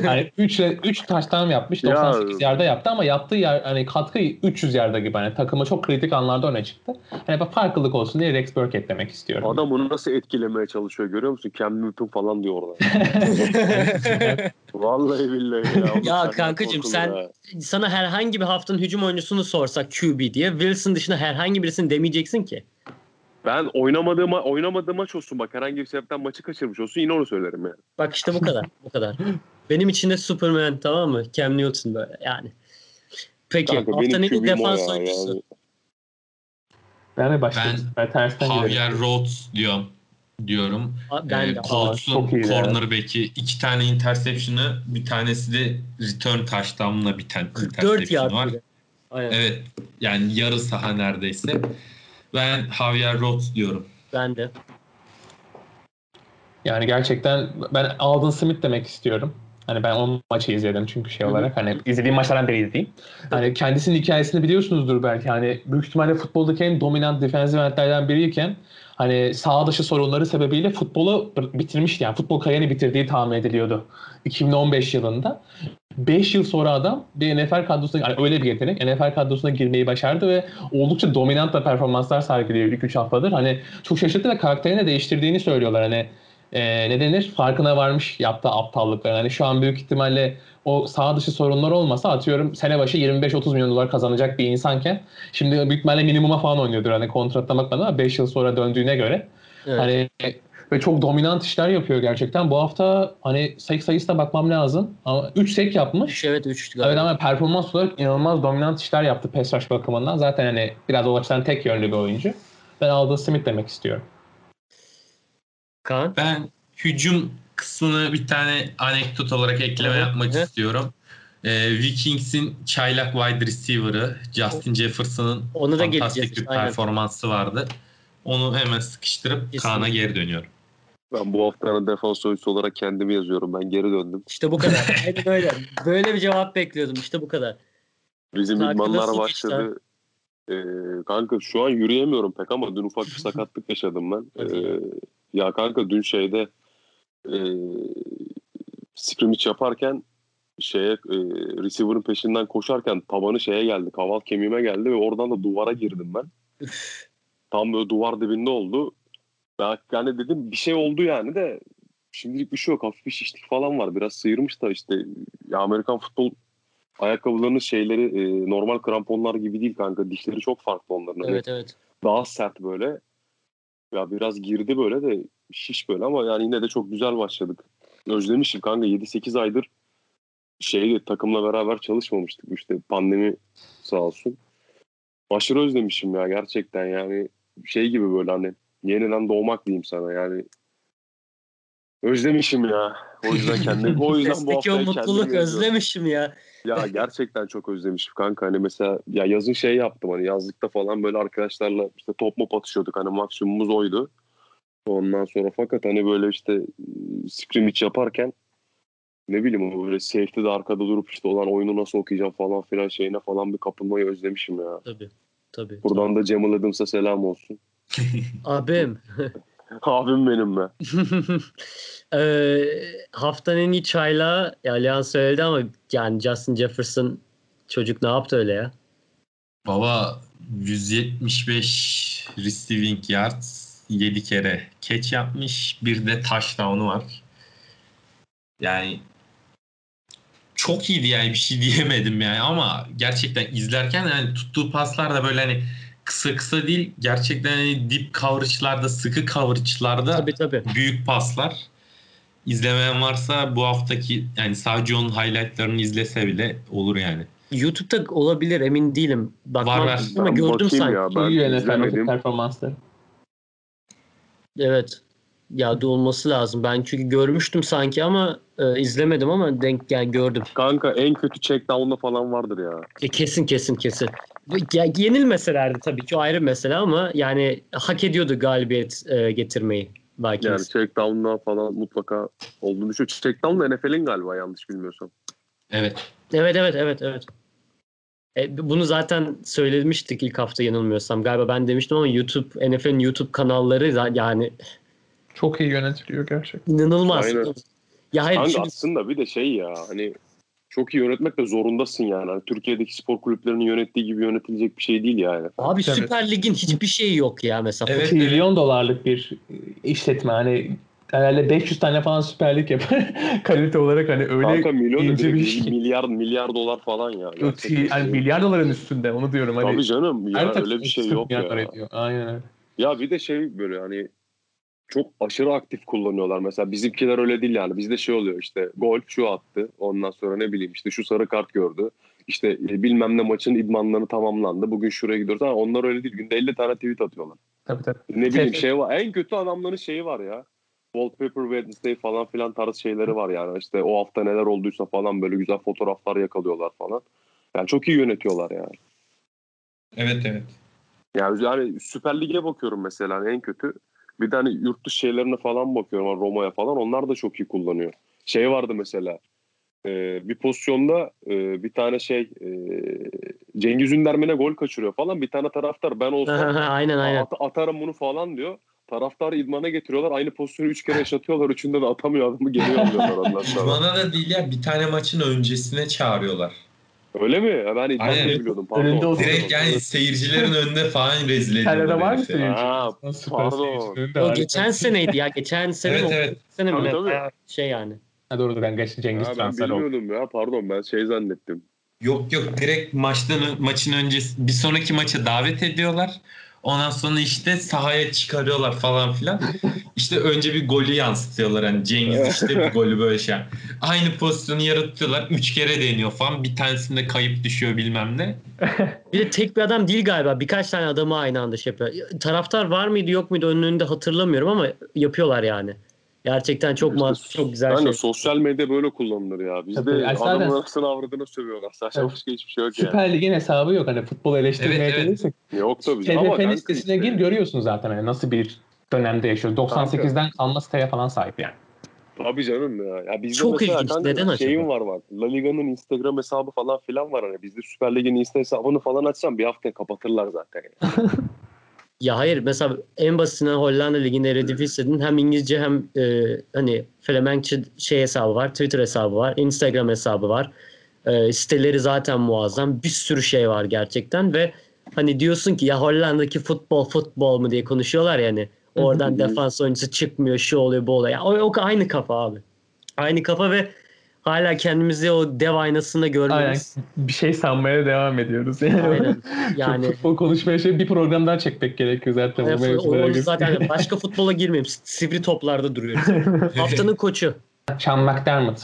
S3: (laughs) hani 3 3 taştan yapmış.
S2: Ya.
S3: 98 yarda yaptı ama yaptığı yer hani katkı 300 yarda gibi. Hani takıma çok kritik anlarda öne çıktı. Hani ben farklılık olsun diye Rex Burkhead demek istiyorum.
S2: Adam onu nasıl etkilemeye çalışıyor görüyor musun? Cam Newton falan diyor orada. (laughs) Vallahi billahi ya.
S1: Ya kankacığım,
S2: korkulur
S1: sen-
S2: ha.
S1: Sana herhangi bir haftanın hücum oyuncusunu sorsak QB diye Wilson dışında herhangi birisini demeyeceksin ki.
S2: Ben oynamadığım, oynamadığım maç olsun bak herhangi bir sebepten maçı kaçırmış olsun yine onu söylerim yani.
S1: Bak işte bu kadar. bu kadar. Benim için de Superman tamam mı? Cam Newton böyle yani. Peki
S2: Kanka
S1: haftanın ilk defans
S2: ya.
S1: oyuncusu.
S2: Yani.
S3: Ben de başlayayım. Ben, tersten gidelim.
S4: Javier Rhodes diyorum. Diyorum.
S1: Ben
S4: Ee,
S1: de.
S4: Colts'un cornerback'i iki tane interception'ı bir tanesi de return touchdown'la biten
S1: 44
S4: interception var.
S1: bile. Aynen.
S4: Evet yani yarı saha neredeyse. Ben Javier Rhodes diyorum.
S1: Ben de.
S3: Yani gerçekten ben Alden Smith demek istiyorum. Hani ben o maçı izledim çünkü şey olarak hani izlediğim maçlardan beri izleyeyim. Hani kendisinin hikayesini biliyorsunuzdur belki. Hani büyük ihtimalle futboldaki en dominant defensive endlerden biriyken hani sağ dışı sorunları sebebiyle futbolu bitirmişti. Yani futbol kariyerini bitirdiği tahmin ediliyordu. 2015 yılında. 5 yıl sonra adam bir NFL kadrosuna yani öyle bir yetenek NFL kadrosuna girmeyi başardı ve oldukça dominant da performanslar sergiliyor ilk 3 haftadır. Hani çok şaşırttı ve karakterini de değiştirdiğini söylüyorlar. Hani e, ne denir? Farkına varmış yaptığı aptallıkları. Hani şu an büyük ihtimalle o sağ dışı sorunlar olmasa atıyorum sene başı 25-30 milyon dolar kazanacak bir insanken şimdi büyük ihtimalle minimuma falan oynuyordur. Hani kontratına bakmadan ama 5 yıl sonra döndüğüne göre.
S1: Evet.
S3: Hani ve çok dominant işler yapıyor gerçekten. Bu hafta hani sek sayısına bakmam lazım. Ama 3 sek yapmış.
S1: Üç, evet 3
S3: Evet ama performans olarak inanılmaz dominant işler yaptı pass rush bakımından. Zaten hani biraz o açıdan tek yönlü bir oyuncu. Ben Alden Smith demek istiyorum.
S1: Kaan.
S4: Ben hücum kısmını bir tane anekdot olarak ekleme
S1: hı.
S4: yapmak
S1: Hı.
S4: istiyorum. Ee, Vikings'in çaylak wide receiver'ı Justin Jefferson'ın
S1: Onu da
S4: fantastik bir
S1: Aynen.
S4: performansı vardı. Onu hemen sıkıştırıp
S1: Kesinlikle.
S4: Kaan'a geri dönüyorum.
S2: Ben bu haftanın defans oyuncusu olarak kendimi yazıyorum. Ben geri döndüm.
S1: İşte bu kadar. (laughs) Aynen öyle. Böyle bir cevap bekliyordum. İşte bu kadar.
S2: Bizim idmanlar başladı. Ee, kanka şu an yürüyemiyorum pek ama dün ufak bir (laughs) sakatlık yaşadım ben. Ee,
S1: ya.
S2: kanka dün şeyde e, scrimmage yaparken şeye e, receiver'ın peşinden koşarken tabanı şeye geldi. Kaval kemiğime geldi ve oradan da duvara girdim ben. Tam böyle duvar dibinde oldu. Ben yani dedim bir şey oldu yani de şimdilik bir şey yok. Hafif bir şişlik falan var. Biraz sıyırmış da işte ya Amerikan futbol ayakkabılarının şeyleri e, normal kramponlar gibi değil kanka. Dişleri çok farklı onların.
S1: Evet evet.
S2: Daha sert böyle. Ya biraz girdi böyle de şiş böyle ama yani yine de çok güzel başladık. Özlemişim kanka 7-8 aydır şeyle takımla beraber çalışmamıştık işte pandemi sağ olsun. Aşırı özlemişim ya gerçekten yani şey gibi böyle hani yeniden doğmak diyeyim sana yani Özlemişim ya. O yüzden kendim o yüzden bu
S1: Sesteki o mutluluk özlemişim ya.
S2: Ya gerçekten çok özlemişim kanka. Hani mesela ya yazın şey yaptım hani yazlıkta falan böyle arkadaşlarla işte top mop atışıyorduk. Hani maksimumumuz oydu. Ondan sonra fakat hani böyle işte scrimmage yaparken ne bileyim böyle safety'de arkada durup işte olan oyunu nasıl okuyacağım falan filan şeyine falan bir kapılmayı özlemişim ya.
S1: Tabii. Tabii.
S2: Buradan da Cemal Adams'a selam olsun.
S1: Abim. (laughs) (laughs)
S2: Abim benim be. (laughs)
S1: Ee, haftanın en iyi çaylağı ya Leon söyledi ama yani Justin Jefferson çocuk ne yaptı öyle ya?
S4: Baba 175 receiving yards 7 kere catch yapmış. Bir de touchdown'u var. Yani çok iyiydi yani bir şey (laughs) diyemedim yani ama gerçekten izlerken yani tuttuğu paslar da böyle hani kısa kısa değil gerçekten hani dip coverage'larda sıkı coverage'larda
S1: Tabii tabii.
S4: büyük paslar. İzlemeyen varsa bu haftaki yani sadece onun highlightlarını izlese bile olur yani.
S1: YouTube'da olabilir emin değilim. Bakmam
S4: Var, var.
S1: ama
S2: Ben
S1: gördüm sanki.
S2: ya. Ben
S3: İyi NFL'deki performansları.
S1: Evet. Ya da olması lazım. Ben çünkü görmüştüm sanki ama e, izlemedim ama denk yani gördüm.
S2: Kanka en kötü check down'da falan vardır ya.
S1: E, kesin kesin kesin. Bu- Ya, yenilmeselerdi tabii ki o ayrı mesele ama yani hak ediyordu galibiyet e, getirmeyi
S2: Yani
S1: Vikings.
S2: check down'da falan mutlaka olduğunu düşün. Check down da NFL'in galiba yanlış bilmiyorsam.
S4: Evet.
S1: Evet evet evet evet. E, bunu zaten söylemiştik ilk hafta yanılmıyorsam. Galiba ben demiştim ama YouTube NFL'in YouTube kanalları yani
S3: Çok iyi yönetiliyor gerçekten.
S1: inanılmaz.
S2: Aynen.
S1: Ya hayır
S2: Kanka
S1: şimdi
S2: aslında bir de şey ya hani çok iyi yönetmek de zorundasın yani. Hani Türkiye'deki spor kulüplerinin yönettiği gibi yönetilecek bir şey değil yani.
S1: abi
S3: Tabii.
S1: Süper Lig'in hiçbir şeyi yok ya mesela.
S4: Evet.
S3: Trilyon dolarlık bir işletme hani herhalde 500 tane falan Süper Lig yapar. (laughs) Kalite olarak hani öyle
S2: Kanka milyon
S3: ince bir şey.
S2: milyar milyar dolar falan ya. Gerçekten
S3: yani
S2: şey.
S3: milyar doların üstünde onu diyorum. Hani
S2: Tabii canım ya öyle bir şey
S3: 30
S2: yok ya.
S3: ediyor. Aynen öyle.
S2: Ya bir de şey böyle hani çok aşırı aktif kullanıyorlar. Mesela bizimkiler öyle değil yani. Bizde şey oluyor işte gol şu attı. Ondan sonra ne bileyim işte şu sarı kart gördü. İşte e, bilmem ne maçın idmanları tamamlandı. Bugün şuraya gidiyoruz. Ama onlar öyle değil. Günde 50 tane tweet atıyorlar.
S3: Tabii tabii.
S2: Ne bileyim
S3: Tef-
S2: şey var. En kötü adamların şeyi var ya. Wallpaper Wednesday falan filan tarz şeyleri var yani. İşte o hafta neler olduysa falan böyle güzel fotoğraflar yakalıyorlar falan. Yani çok iyi yönetiyorlar yani.
S4: Evet evet.
S2: Yani, yani Süper Lig'e bakıyorum mesela en kötü. Bir tane yurt dışı şeylerine falan bakıyorum. hani Roma'ya falan. Onlar da çok iyi kullanıyor. Şey vardı mesela. e, bir pozisyonda e, bir tane şey e, Cengiz Ündermen'e gol kaçırıyor falan. Bir tane taraftar ben olsam (laughs)
S1: aynen aynen.
S2: at- atarım bunu falan diyor. Taraftar idmana getiriyorlar. Aynı pozisyonu üç kere yaşatıyorlar. Üçünde de atamıyor adamı sonra.
S4: İdmana da değil ya bir tane maçın öncesine çağırıyorlar.
S2: Öyle mi? Ben diye biliyordum. Pardon.
S3: Önünde olsun.
S4: Direkt yani seyircilerin önünde falan rezil
S3: İtalya'da
S4: ediyorlar
S3: var mı için? Süper
S2: pardon.
S1: O geçen seneydi ya. Geçen sene
S4: Evet, evet.
S1: Sene mi? Şey yani.
S3: Ha, doğru. Ben geçen Cengiz
S2: Ha, ben
S3: transfer oldu.
S2: bilmiyordum ya. Pardon ben şey zannettim.
S4: Yok yok direkt maçtan maçın öncesi bir sonraki maça davet ediyorlar. Ondan sonra işte sahaya çıkarıyorlar falan filan. İşte önce bir golü yansıtıyorlar. Hani Cengiz işte bir golü böyle şey. Aynı pozisyonu yaratıyorlar. Üç kere deniyor falan. Bir tanesinde kayıp düşüyor bilmem ne. (laughs)
S1: Bir de tek bir adam değil galiba. Birkaç tane adamı aynı anda şey yapıyor. Taraftar var mıydı yok muydu önünde hatırlamıyorum ama yapıyorlar yani. Gerçekten çok
S2: İşte
S1: mantıklı, çok güzel
S2: Yani
S1: şey.
S2: sosyal medya böyle kullanılır ya. Bizde
S3: Tabii, yani zaten-
S2: adamın arasını avradını sövüyorlar. Saçma
S3: Evet.
S2: başka hiçbir şey yok yani.
S3: Süper Lig'in hesabı yok. Hani futbol eleştirmeye
S4: Evet, evet.
S2: Yok tabii. Ama
S3: TFF'nin sitesine
S2: işte-
S3: gir görüyorsun zaten hani nasıl bir dönemde yaşıyoruz. 98'den kalma siteye falan sahip yani.
S2: Tabii canım ya. ya bizde
S1: Çok
S2: mesela
S1: ilginç.
S2: kanka
S1: Neden
S2: şeyim
S1: acaba?
S2: var bak. La Liga'nın Instagram hesabı falan filan var hani. Bizde Süper Lig'in Insta hesabını falan açsam bir hafta kapatırlar zaten. yani. (laughs)
S1: Ya hayır mesela en basitinden Hollanda Ligi'nde Eredivisie'nin hem İngilizce hem e, hani Flemenkçe şey hesabı var, Twitter hesabı var, Instagram hesabı var. E, siteleri zaten muazzam. Bir sürü şey var gerçekten ve hani diyorsun ki ya Hollanda'daki futbol futbol mu diye konuşuyorlar yani. Oradan defans oyuncusu çıkmıyor, şu oluyor, bu oluyor. Ya, o, o aynı kafa abi. Aynı kafa ve hala kendimizi o dev aynasında
S3: Aynen.
S1: görmemiz.
S3: Bir şey sanmaya devam ediyoruz. Yani,
S1: Aynen. Yani
S3: futbol konuşmaya şey bir program daha çekmek gerekiyor zaten. bu
S1: o-
S3: girsin.
S1: zaten başka (laughs) futbola girmeyeyim. Sivri toplarda duruyoruz. (laughs) Haftanın koçu.
S3: Sean McDermott.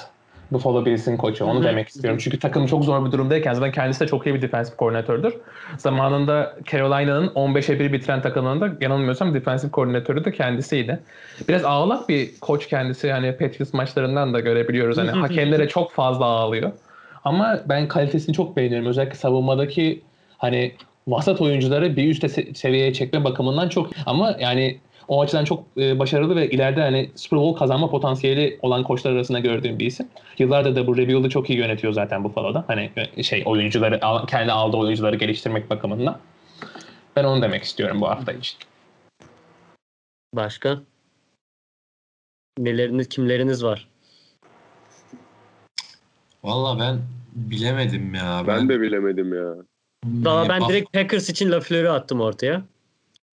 S3: Buffalo Bills'in koçu. Onu demek istiyorum. Çünkü takım çok zor bir durumdayken zaten kendisi de çok iyi bir defensive koordinatördür. Zamanında Carolina'nın 15'e 1 bitiren takımında yanılmıyorsam defensive koordinatörü de kendisiydi. Biraz ağlak bir koç kendisi. Hani Patriots maçlarından da görebiliyoruz. Hani hakemlere çok fazla ağlıyor. Ama ben kalitesini çok beğeniyorum. Özellikle savunmadaki hani vasat oyuncuları bir üst se- seviyeye çekme bakımından çok ama yani o açıdan çok e, başarılı ve ileride hani Super Bowl kazanma potansiyeli olan koçlar arasında gördüğüm bir isim. Yıllardır da bu rebuild'ı çok iyi yönetiyor zaten Buffalo'da. Hani e, şey oyuncuları kendi aldığı oyuncuları geliştirmek bakımından. Ben onu demek istiyorum bu hafta için.
S1: Başka? Neleriniz, kimleriniz var?
S4: Valla ben bilemedim ya.
S2: Ben de bilemedim ya.
S1: Daha ben
S4: Buff-
S1: direkt Packers için LaFleur'ü attım ortaya.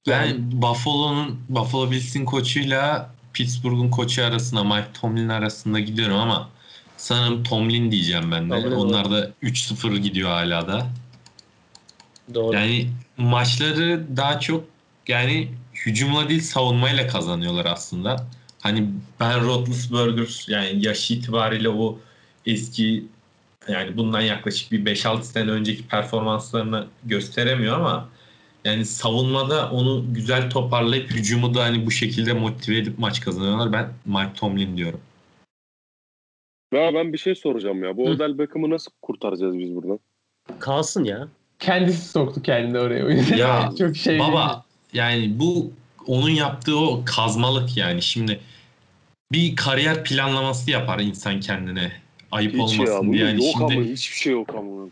S4: Ben Buffalo'nun Buffalo Bills'in koçuyla Pittsburgh'un koçu arasında Mike Tomlin arasında gidiyorum ama sanırım Tomlin diyeceğim ben de.
S1: Tomlin
S4: Onlar da 3-0 gidiyor hala da.
S1: Doğru.
S4: Yani maçları daha çok yani hücumla değil savunmayla kazanıyorlar aslında. Hani Ben Roethlisberger yani yaş itibariyle o eski yani bundan yaklaşık bir 5-6 sene önceki performanslarını gösteremiyor ama yani savunmada onu güzel toparlayıp hücumu da hani bu şekilde motive edip maç kazanıyorlar. Ben Mike Tomlin diyorum.
S2: Ya ben bir şey soracağım ya. Bu
S1: Hı.
S2: Odell Beckham'ı nasıl kurtaracağız biz buradan?
S1: Kalsın ya.
S3: Kendisi soktu kendini oraya. O (laughs) yüzden
S4: Ya,
S3: çok şey
S4: Baba yani bu onun yaptığı o kazmalık yani. Şimdi bir kariyer planlaması yapar insan kendine. Ayıp
S2: Hiç
S4: olmasın
S2: ya.
S4: diye. Yani
S2: yok
S4: şimdi
S2: ama hiçbir şey yok ama.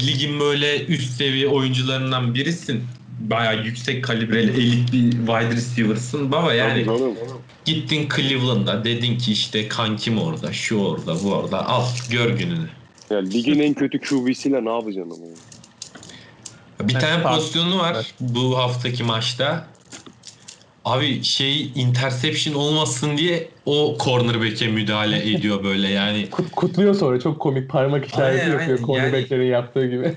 S4: ligin böyle üst seviye oyuncularından birisin. Bayağı yüksek kalibreli elit bir wide receiver'sın. Baba yani
S2: Tabii canım.
S4: gittin Cleveland'a dedin ki işte kankim orada, şu orada, bu orada. Al gör gününü.
S2: Ya ligin en kötü QB'siyle ne yapacaksın ama?
S4: Bir
S3: Evet,
S4: tane pozisyonu var
S3: Evet.
S4: bu haftaki maçta. Abi şey interception olmasın diye o cornerback'e müdahale ediyor böyle yani. (laughs)
S3: Kut- kutluyor sonra çok komik parmak işareti
S4: Aynen,
S3: yapıyor
S4: aynen.
S3: cornerbacklerin yaptığı gibi.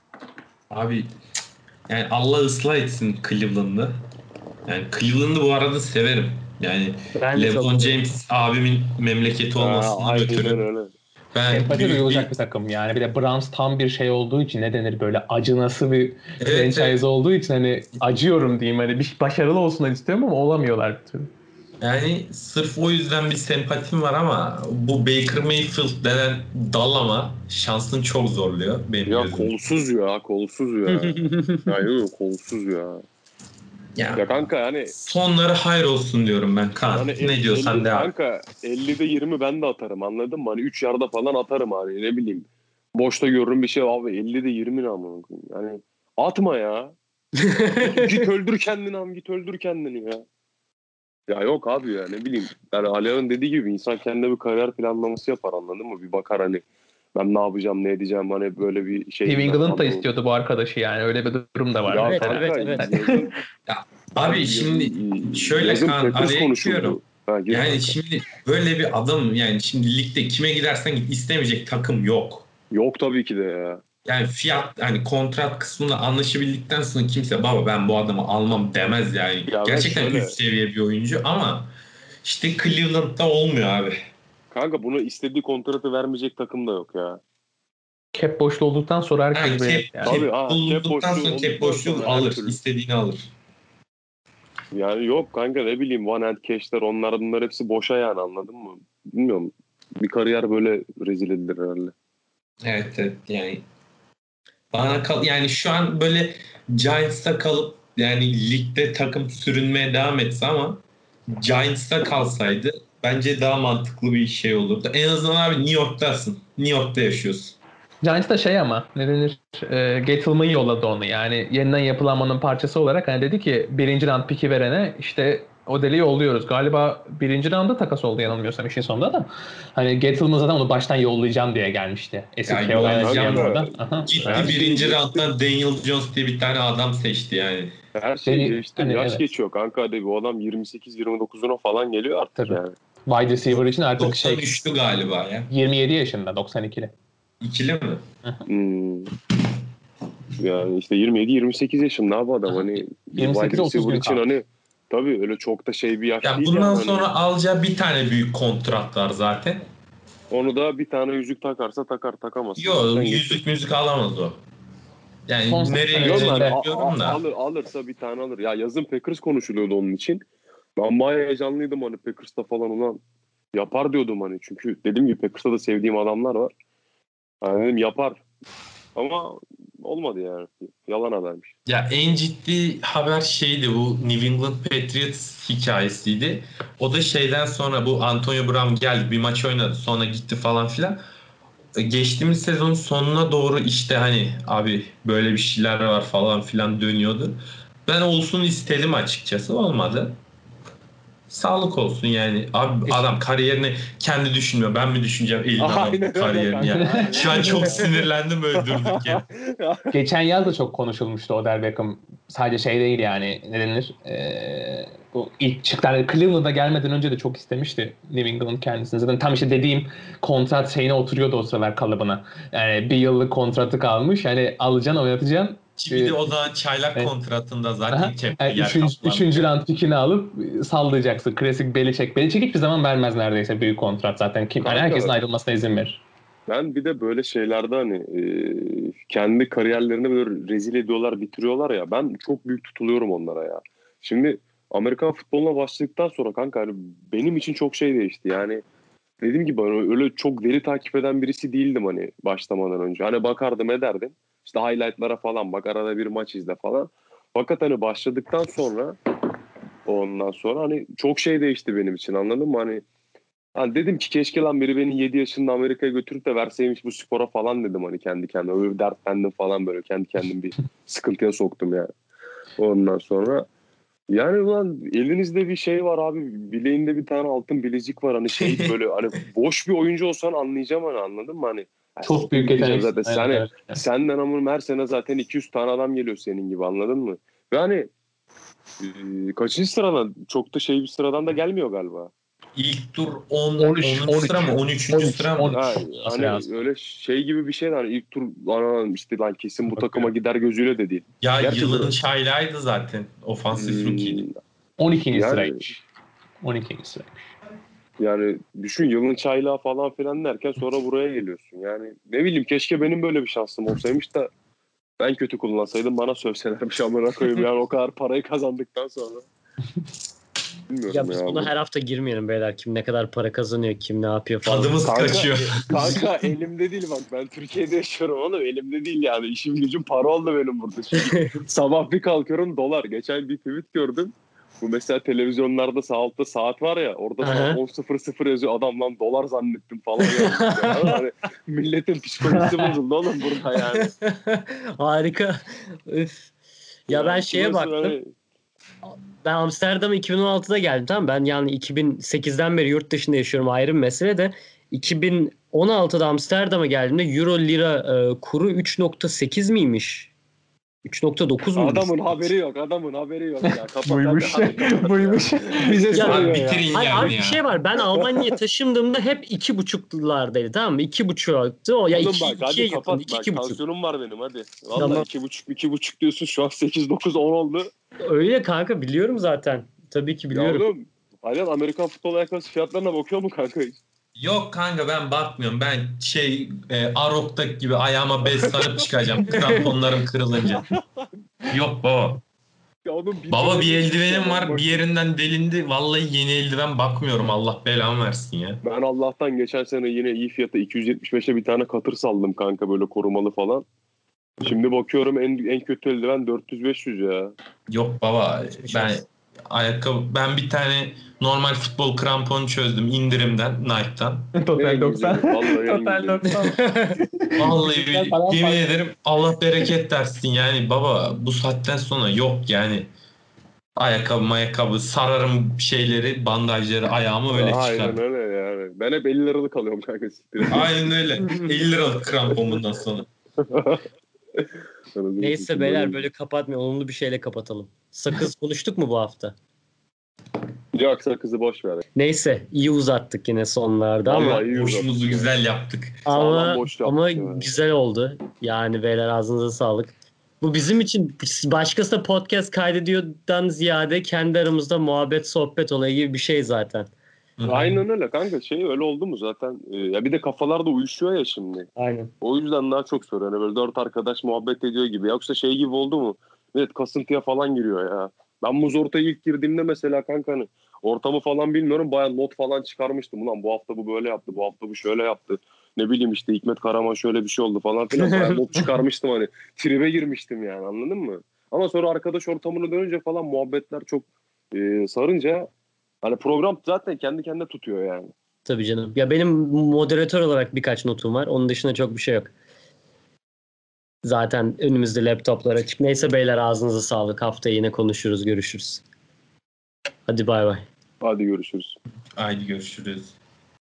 S3: (laughs)
S4: Abi yani Allah ıslah etsin Cleveland'ı. Yani Cleveland'ı bu arada severim. Yani
S1: Ben
S4: LeBron James abimin memleketi olmasından ötürü.
S2: öyle.
S4: Ben
S3: Empati
S4: büyük
S3: duyulacak
S4: bir-
S3: bir takım yani. Bir de Browns tam bir şey olduğu için ne denir böyle acınası bir
S4: Evet,
S3: franchise
S4: evet.
S3: olduğu için hani acıyorum diyeyim hani bir başarılı olsunlar istiyorum ama olamıyorlar bir türlü.
S4: Yani sırf o yüzden bir sempatim var ama bu Baker Mayfield denen dallama şansını çok zorluyor benim
S2: Ya
S4: gözümde.
S2: kolsuz ya, kolsuz ya. (laughs) ya yok kolsuz ya.
S4: Ya,
S2: Ya kanka yani
S4: sonları hayır olsun diyorum ben Kaan.
S2: Hani
S4: ne
S2: el-
S4: diyorsan
S2: elli-
S4: de abi.
S2: Kanka 50'de 20 ben de atarım anladın mı? Hani 3 yarda falan atarım hani ne bileyim. Boşta görürüm bir şey abi 50'de 20 ne amına. Yani atma ya. (laughs) git öldür kendini am git öldür kendini ya. Ya yok abi ya ne bileyim. Yani Ali'nin dediği gibi insan kendine bir kariyer planlaması yapar anladın mı? Bir bakar hani ben ne yapacağım ne edeceğim hani böyle bir şey.
S3: New England da istiyordu bu arkadaşı yani öyle bir durum da var.
S2: Ya
S1: Evet,
S2: kanka,
S1: evet, evet.
S2: yazın- (laughs)
S4: Abi şimdi şöyle
S2: Packers
S4: araya
S2: konuşuldu.
S4: ekliyorum.
S2: Ha, gir
S4: Yani
S2: kanka.
S4: şimdi böyle bir adam yani şimdi ligde kime gidersen git istemeyecek takım yok.
S2: Yok tabii ki de ya.
S4: Yani fiyat hani kontrat kısmında anlaşabildikten sonra kimse baba ben bu adamı almam demez yani.
S2: Ya
S4: Gerçekten
S2: şöyle-
S4: üst seviye bir oyuncu ama işte Cleveland'da olmuyor abi.
S2: Kanka bunu istediği kontratı vermeyecek takım da yok ya.
S3: Cap boşluğu olduktan sonra herkes
S4: cap,
S3: yani.
S4: cap
S2: Tabii, ha, cap boşluğu
S4: sonra cap boşluğu alır.
S2: türlü.
S4: istediğini alır.
S2: Yani yok kanka ne bileyim one hand cash'ler onlar bunlar hepsi boşa yani anladın mı? Bilmiyorum. Bir kariyer böyle rezil edilir herhalde.
S4: Evet evet yani bana kal yani şu an böyle Giants'ta kalıp yani ligde takım sürünmeye devam etse ama Giants'ta kalsaydı bence daha mantıklı bir şey olurdu. En azından abi New York'tasın. New York'ta yaşıyorsun.
S3: Giants da şey ama ne denir e, Gettleman'ı yolladı onu yani yeniden yapılanmanın parçası olarak hani dedi ki birinci round piki verene işte o deli yolluyoruz. Galiba birinci rounda takas oldu yanılmıyorsam işin sonunda da. Hani Gettleman zaten onu baştan yollayacağım diye gelmişti. Eski
S4: Ya
S3: Carolina
S2: yollayacağım
S3: GM
S2: da-
S3: orada. Aha.
S4: Gitti
S2: şey
S4: birinci rounddan Daniel Jones diye bir tane adam seçti yani.
S2: Her şey
S3: Beni-
S2: geçti.
S3: hani
S2: Yaş
S3: evet.
S2: geçiyor kanka hadi bu adam 28-29'una falan geliyor artık
S3: Tabii.
S2: yani.
S3: Wide receiver için artık şey
S4: 93'lü galiba ya.
S3: 27 yaşında 92'li.
S4: İkili mi?
S2: Hmm. Yani işte 27-28 yaşında abi adam hani bir
S3: 28'e
S2: wide
S3: 30
S2: receiver için
S3: kaldı.
S2: hani tabii öyle çok da şey bir yaş
S4: Ya
S2: değil
S4: bundan
S2: yani.
S4: sonra alacağı bir tane büyük kontrat var zaten.
S2: Onu da bir tane yüzük takarsa takar takamaz.
S4: Yok
S2: Zaten
S4: yüzük müzik alamaz o. Yani
S3: Son
S4: nereye bilmiyorum
S2: a-
S4: da.
S2: alır, alırsa bir tane alır. Ya yazın Packers konuşuluyordu onun için. Ben bayağı heyecanlıydım hani Packers'ta falan ulan yapar diyordum hani. Çünkü dediğim gibi Packers'ta da sevdiğim adamlar var. Yani dedim yapar. Ama olmadı yani. Yalan habermiş.
S4: Ya en ciddi haber şeydi bu New England Patriots hikayesiydi. O da şeyden sonra bu Antonio Brown geldi bir maç oynadı sonra gitti falan filan. E, Geçtiğimiz sezonun sonuna doğru işte hani abi böyle bir şeyler var falan filan dönüyordu. Ben olsun istedim açıkçası olmadı. Sağlık olsun yani. Abi adam kariyerini kendi düşünmüyor. Ben mi düşüneceğim elin
S2: Aynen
S4: adam
S2: öyle
S4: kariyerini ya.
S2: kanka.
S4: Şu an çok sinirlendim öldürdük ya. (laughs)
S3: Geçen yaz da çok konuşulmuştu Odell Beckham. Sadece şey değil yani ne denir? Ee, bu ilk çıktılar Cleveland'a gelmeden önce de çok istemişti New England kendisini. Zaten tam işte dediğim kontrat şeyine oturuyordu o sıralar kalıbına. Yani bir yıllık kontratı kalmış. Yani alacaksın oynatacaksın.
S4: Bir de o zaman çaylak
S3: Evet.
S4: kontratında
S3: Aha.
S4: zaten cap
S3: Yani
S4: yer
S3: üçüncü,
S4: kaplandı.
S3: üçüncü round pikini alıp sallayacaksın. Klasik Belichick. Belichick hiçbir zaman vermez neredeyse büyük kontrat zaten. Kim, yani
S2: Kanka.
S3: herkesin ayrılmasına izin verir.
S2: Ben bir de böyle şeylerde hani e, kendi kariyerlerini böyle rezil ediyorlar, bitiriyorlar ya. Ben çok büyük tutuluyorum onlara ya. Şimdi Amerikan futboluna başladıktan sonra kanka hani benim için çok şey değişti. Yani dediğim gibi hani öyle çok deli takip eden birisi değildim hani başlamadan önce. Hani bakardım ederdim. İşte highlightlara falan bak arada bir maç izle falan. Fakat hani başladıktan sonra ondan sonra hani çok şey değişti benim için anladın mı? Hani Hani dedim ki keşke lan biri beni 7 yaşında Amerika'ya götürüp de verseymiş bu spora falan dedim hani kendi kendime. Öyle dertlendim falan böyle kendi kendim bir (laughs) sıkıntıya soktum yani. Ondan sonra yani ulan elinizde bir şey var abi bileğinde bir tane altın bilezik var hani şey (laughs) böyle hani boş bir oyuncu olsan anlayacağım hani anladın mı hani
S3: Çok büyük yetenek.
S2: zaten.
S3: Evet,
S2: Hani
S3: evet.
S2: senden amın her sene zaten 200 tane adam geliyor senin gibi anladın mı? Ve hani e, kaçıncı sıradan çok da şey bir sıradan da gelmiyor galiba.
S4: İlk tur 10,
S3: 13,
S4: 13, sıra mı 13.
S3: 13,
S4: sıra mı?
S3: 13.
S2: Ha, hani
S3: lazım.
S2: öyle şey gibi bir şey hani ilk tur ana işte lan kesin bu takıma gider gözüyle de değil.
S4: Ya
S2: Gerçi
S4: yılın çaylağıydı zaten. Ofansif
S2: Hmm,
S4: rookie'ydi.
S3: 12.
S2: Yani-
S3: sıraymış. 12. sıraymış.
S2: Yani düşün yılın çaylağı falan filan derken sonra buraya geliyorsun. Yani ne bileyim keşke benim böyle bir şansım olsaymış da ben kötü kullansaydım bana sövselermiş amına koyayım yani o kadar parayı kazandıktan sonra. Bilmiyorum
S1: Ya
S2: ya.
S1: biz
S2: bu-
S1: buna her hafta girmeyelim beyler. Kim ne kadar para kazanıyor, kim ne yapıyor falan.
S4: Tadımız
S2: Kanka-
S4: kaçıyor.
S2: Kanka elimde değil bak ben Türkiye'de yaşıyorum oğlum elimde değil yani işim gücüm para oldu benim burada. Çünkü (laughs) sabah bir kalkıyorum dolar. Geçen bir tweet gördüm. Bu mesela televizyonlarda sağ altta saat var ya orada saat 10.00 yazıyor adam lan dolar zannettim falan. yazmış (laughs) ya. hani milletin psikolojisi bozuldu oğlum burada yani. (laughs)
S1: Harika. Üf. Ya ben şeye baktım.
S2: hani-
S1: Ben Amsterdam'a 2016'da geldim tamam Ben yani 2008'den beri yurt dışında yaşıyorum ayrı bir mesele de 2016'da Amsterdam'a geldiğimde Euro lira e, kuru 3.8 miymiş? 3.9 muymuş?
S2: adamın haberi yok adamın haberi yok ya. (laughs) Kapat
S3: Buymuş. Buymuş.
S2: ya. (laughs)
S3: Bize
S1: Ya
S3: soruyor ya.
S4: bitirin
S1: Hayır
S4: yani
S1: abi
S4: ya.
S1: bir şey var. Ben Almanya'ya (laughs) taşındığımda hep iki buçuklardaydı tamam mı? İki buçuktı. O ya
S2: Oğlum
S1: iki,
S2: bak
S1: ikiye
S2: hadi
S1: yakın.
S2: kapat
S1: iki,
S2: bak
S1: iki buçuk.
S2: tansiyonum var benim hadi. Valla
S1: Tamam.
S2: iki buçuk iki buçuk diyorsun şu an 8 9 10 oldu.
S1: Öyle kanka biliyorum zaten. Tabii ki
S2: Ya
S1: biliyorum.
S2: oğlum Alihan Amerikan futbol ayakkabısı fiyatlarına bakıyor mu kanka?
S4: Yok kanka ben bakmıyorum. Ben şey e, Arok'taki gibi ayağıma bez sarıp çıkacağım. (laughs) Kramponlarım kırılınca. Yok baba.
S2: Ya oğlum bir
S4: Baba bir eldivenim var.
S2: Bak,
S4: Bir yerinden delindi. Vallahi yeni eldiven bakmıyorum. Allah belamı versin ya.
S2: Ben Allah'tan geçen sene yine iyi fiyata 275'e bir tane katır saldım kanka böyle korumalı falan. Şimdi bakıyorum en en kötü eldiven 400-500 ya.
S4: Yok baba ben ayakkabı ben bir tane normal futbol kramponu çözdüm indirimden Nike'dan.
S3: Total
S2: En
S3: 90.
S2: güzeli, vallahi en
S3: Total
S2: güzeli.
S3: 90.
S4: Vallahi bir, yemin ederim Allah bereket dersin yani baba bu saatten sonra yok yani ayakkabı ayakkabı sararım şeyleri bandajları ayağımı öyle
S2: Aynen
S4: çıkar.
S2: öyle yani. Ben hep 50 liralık alıyorum kanka.
S4: Aynen öyle. 50 liralık krampon bundan sonra. (laughs)
S1: Neyse beyler böyle kapatmayalım. Olumlu bir şeyle kapatalım. Sakız (laughs) konuştuk mu bu hafta?
S2: Yok sakızı boş ver.
S1: Neyse iyi uzattık yine sonlarda ama
S2: Vallahi iyi
S4: Boşumuzu güzel yaptık.
S1: ama,
S2: Sağlam boş yaptık
S1: ama
S2: ya.
S1: güzel oldu. Yani beyler ağzınıza sağlık. Bu bizim için başkası da podcast kaydediyordan ziyade kendi aramızda muhabbet sohbet olayı gibi bir şey zaten.
S2: Aynen öyle kanka şey öyle oldu mu zaten e, ya bir de kafalar da uyuşuyor ya şimdi.
S1: Aynen.
S2: O yüzden daha çok soruyor. Hani böyle dört arkadaş muhabbet ediyor gibi. Yoksa şey gibi oldu mu? Evet kasıntıya falan giriyor ya. Ben muz ortaya ilk girdiğimde mesela kanka hani ortamı falan bilmiyorum. Baya not falan çıkarmıştım. Ulan bu hafta bu böyle yaptı. Bu hafta bu şöyle yaptı. Ne bileyim işte Hikmet Karaman şöyle bir şey oldu falan filan. Baya not (laughs) çıkarmıştım hani. Tribe girmiştim yani anladın mı? Ama sonra arkadaş ortamına dönünce falan muhabbetler çok e, sarınca hani program zaten kendi kendine tutuyor yani.
S1: Tabii canım. Ya benim moderatör olarak birkaç notum var. Onun dışında çok bir şey yok. Zaten önümüzde laptoplar açık. Neyse beyler ağzınıza sağlık. Haftaya yine konuşuruz, görüşürüz. Hadi bay bay.
S2: Hadi görüşürüz.
S4: Haydi görüşürüz.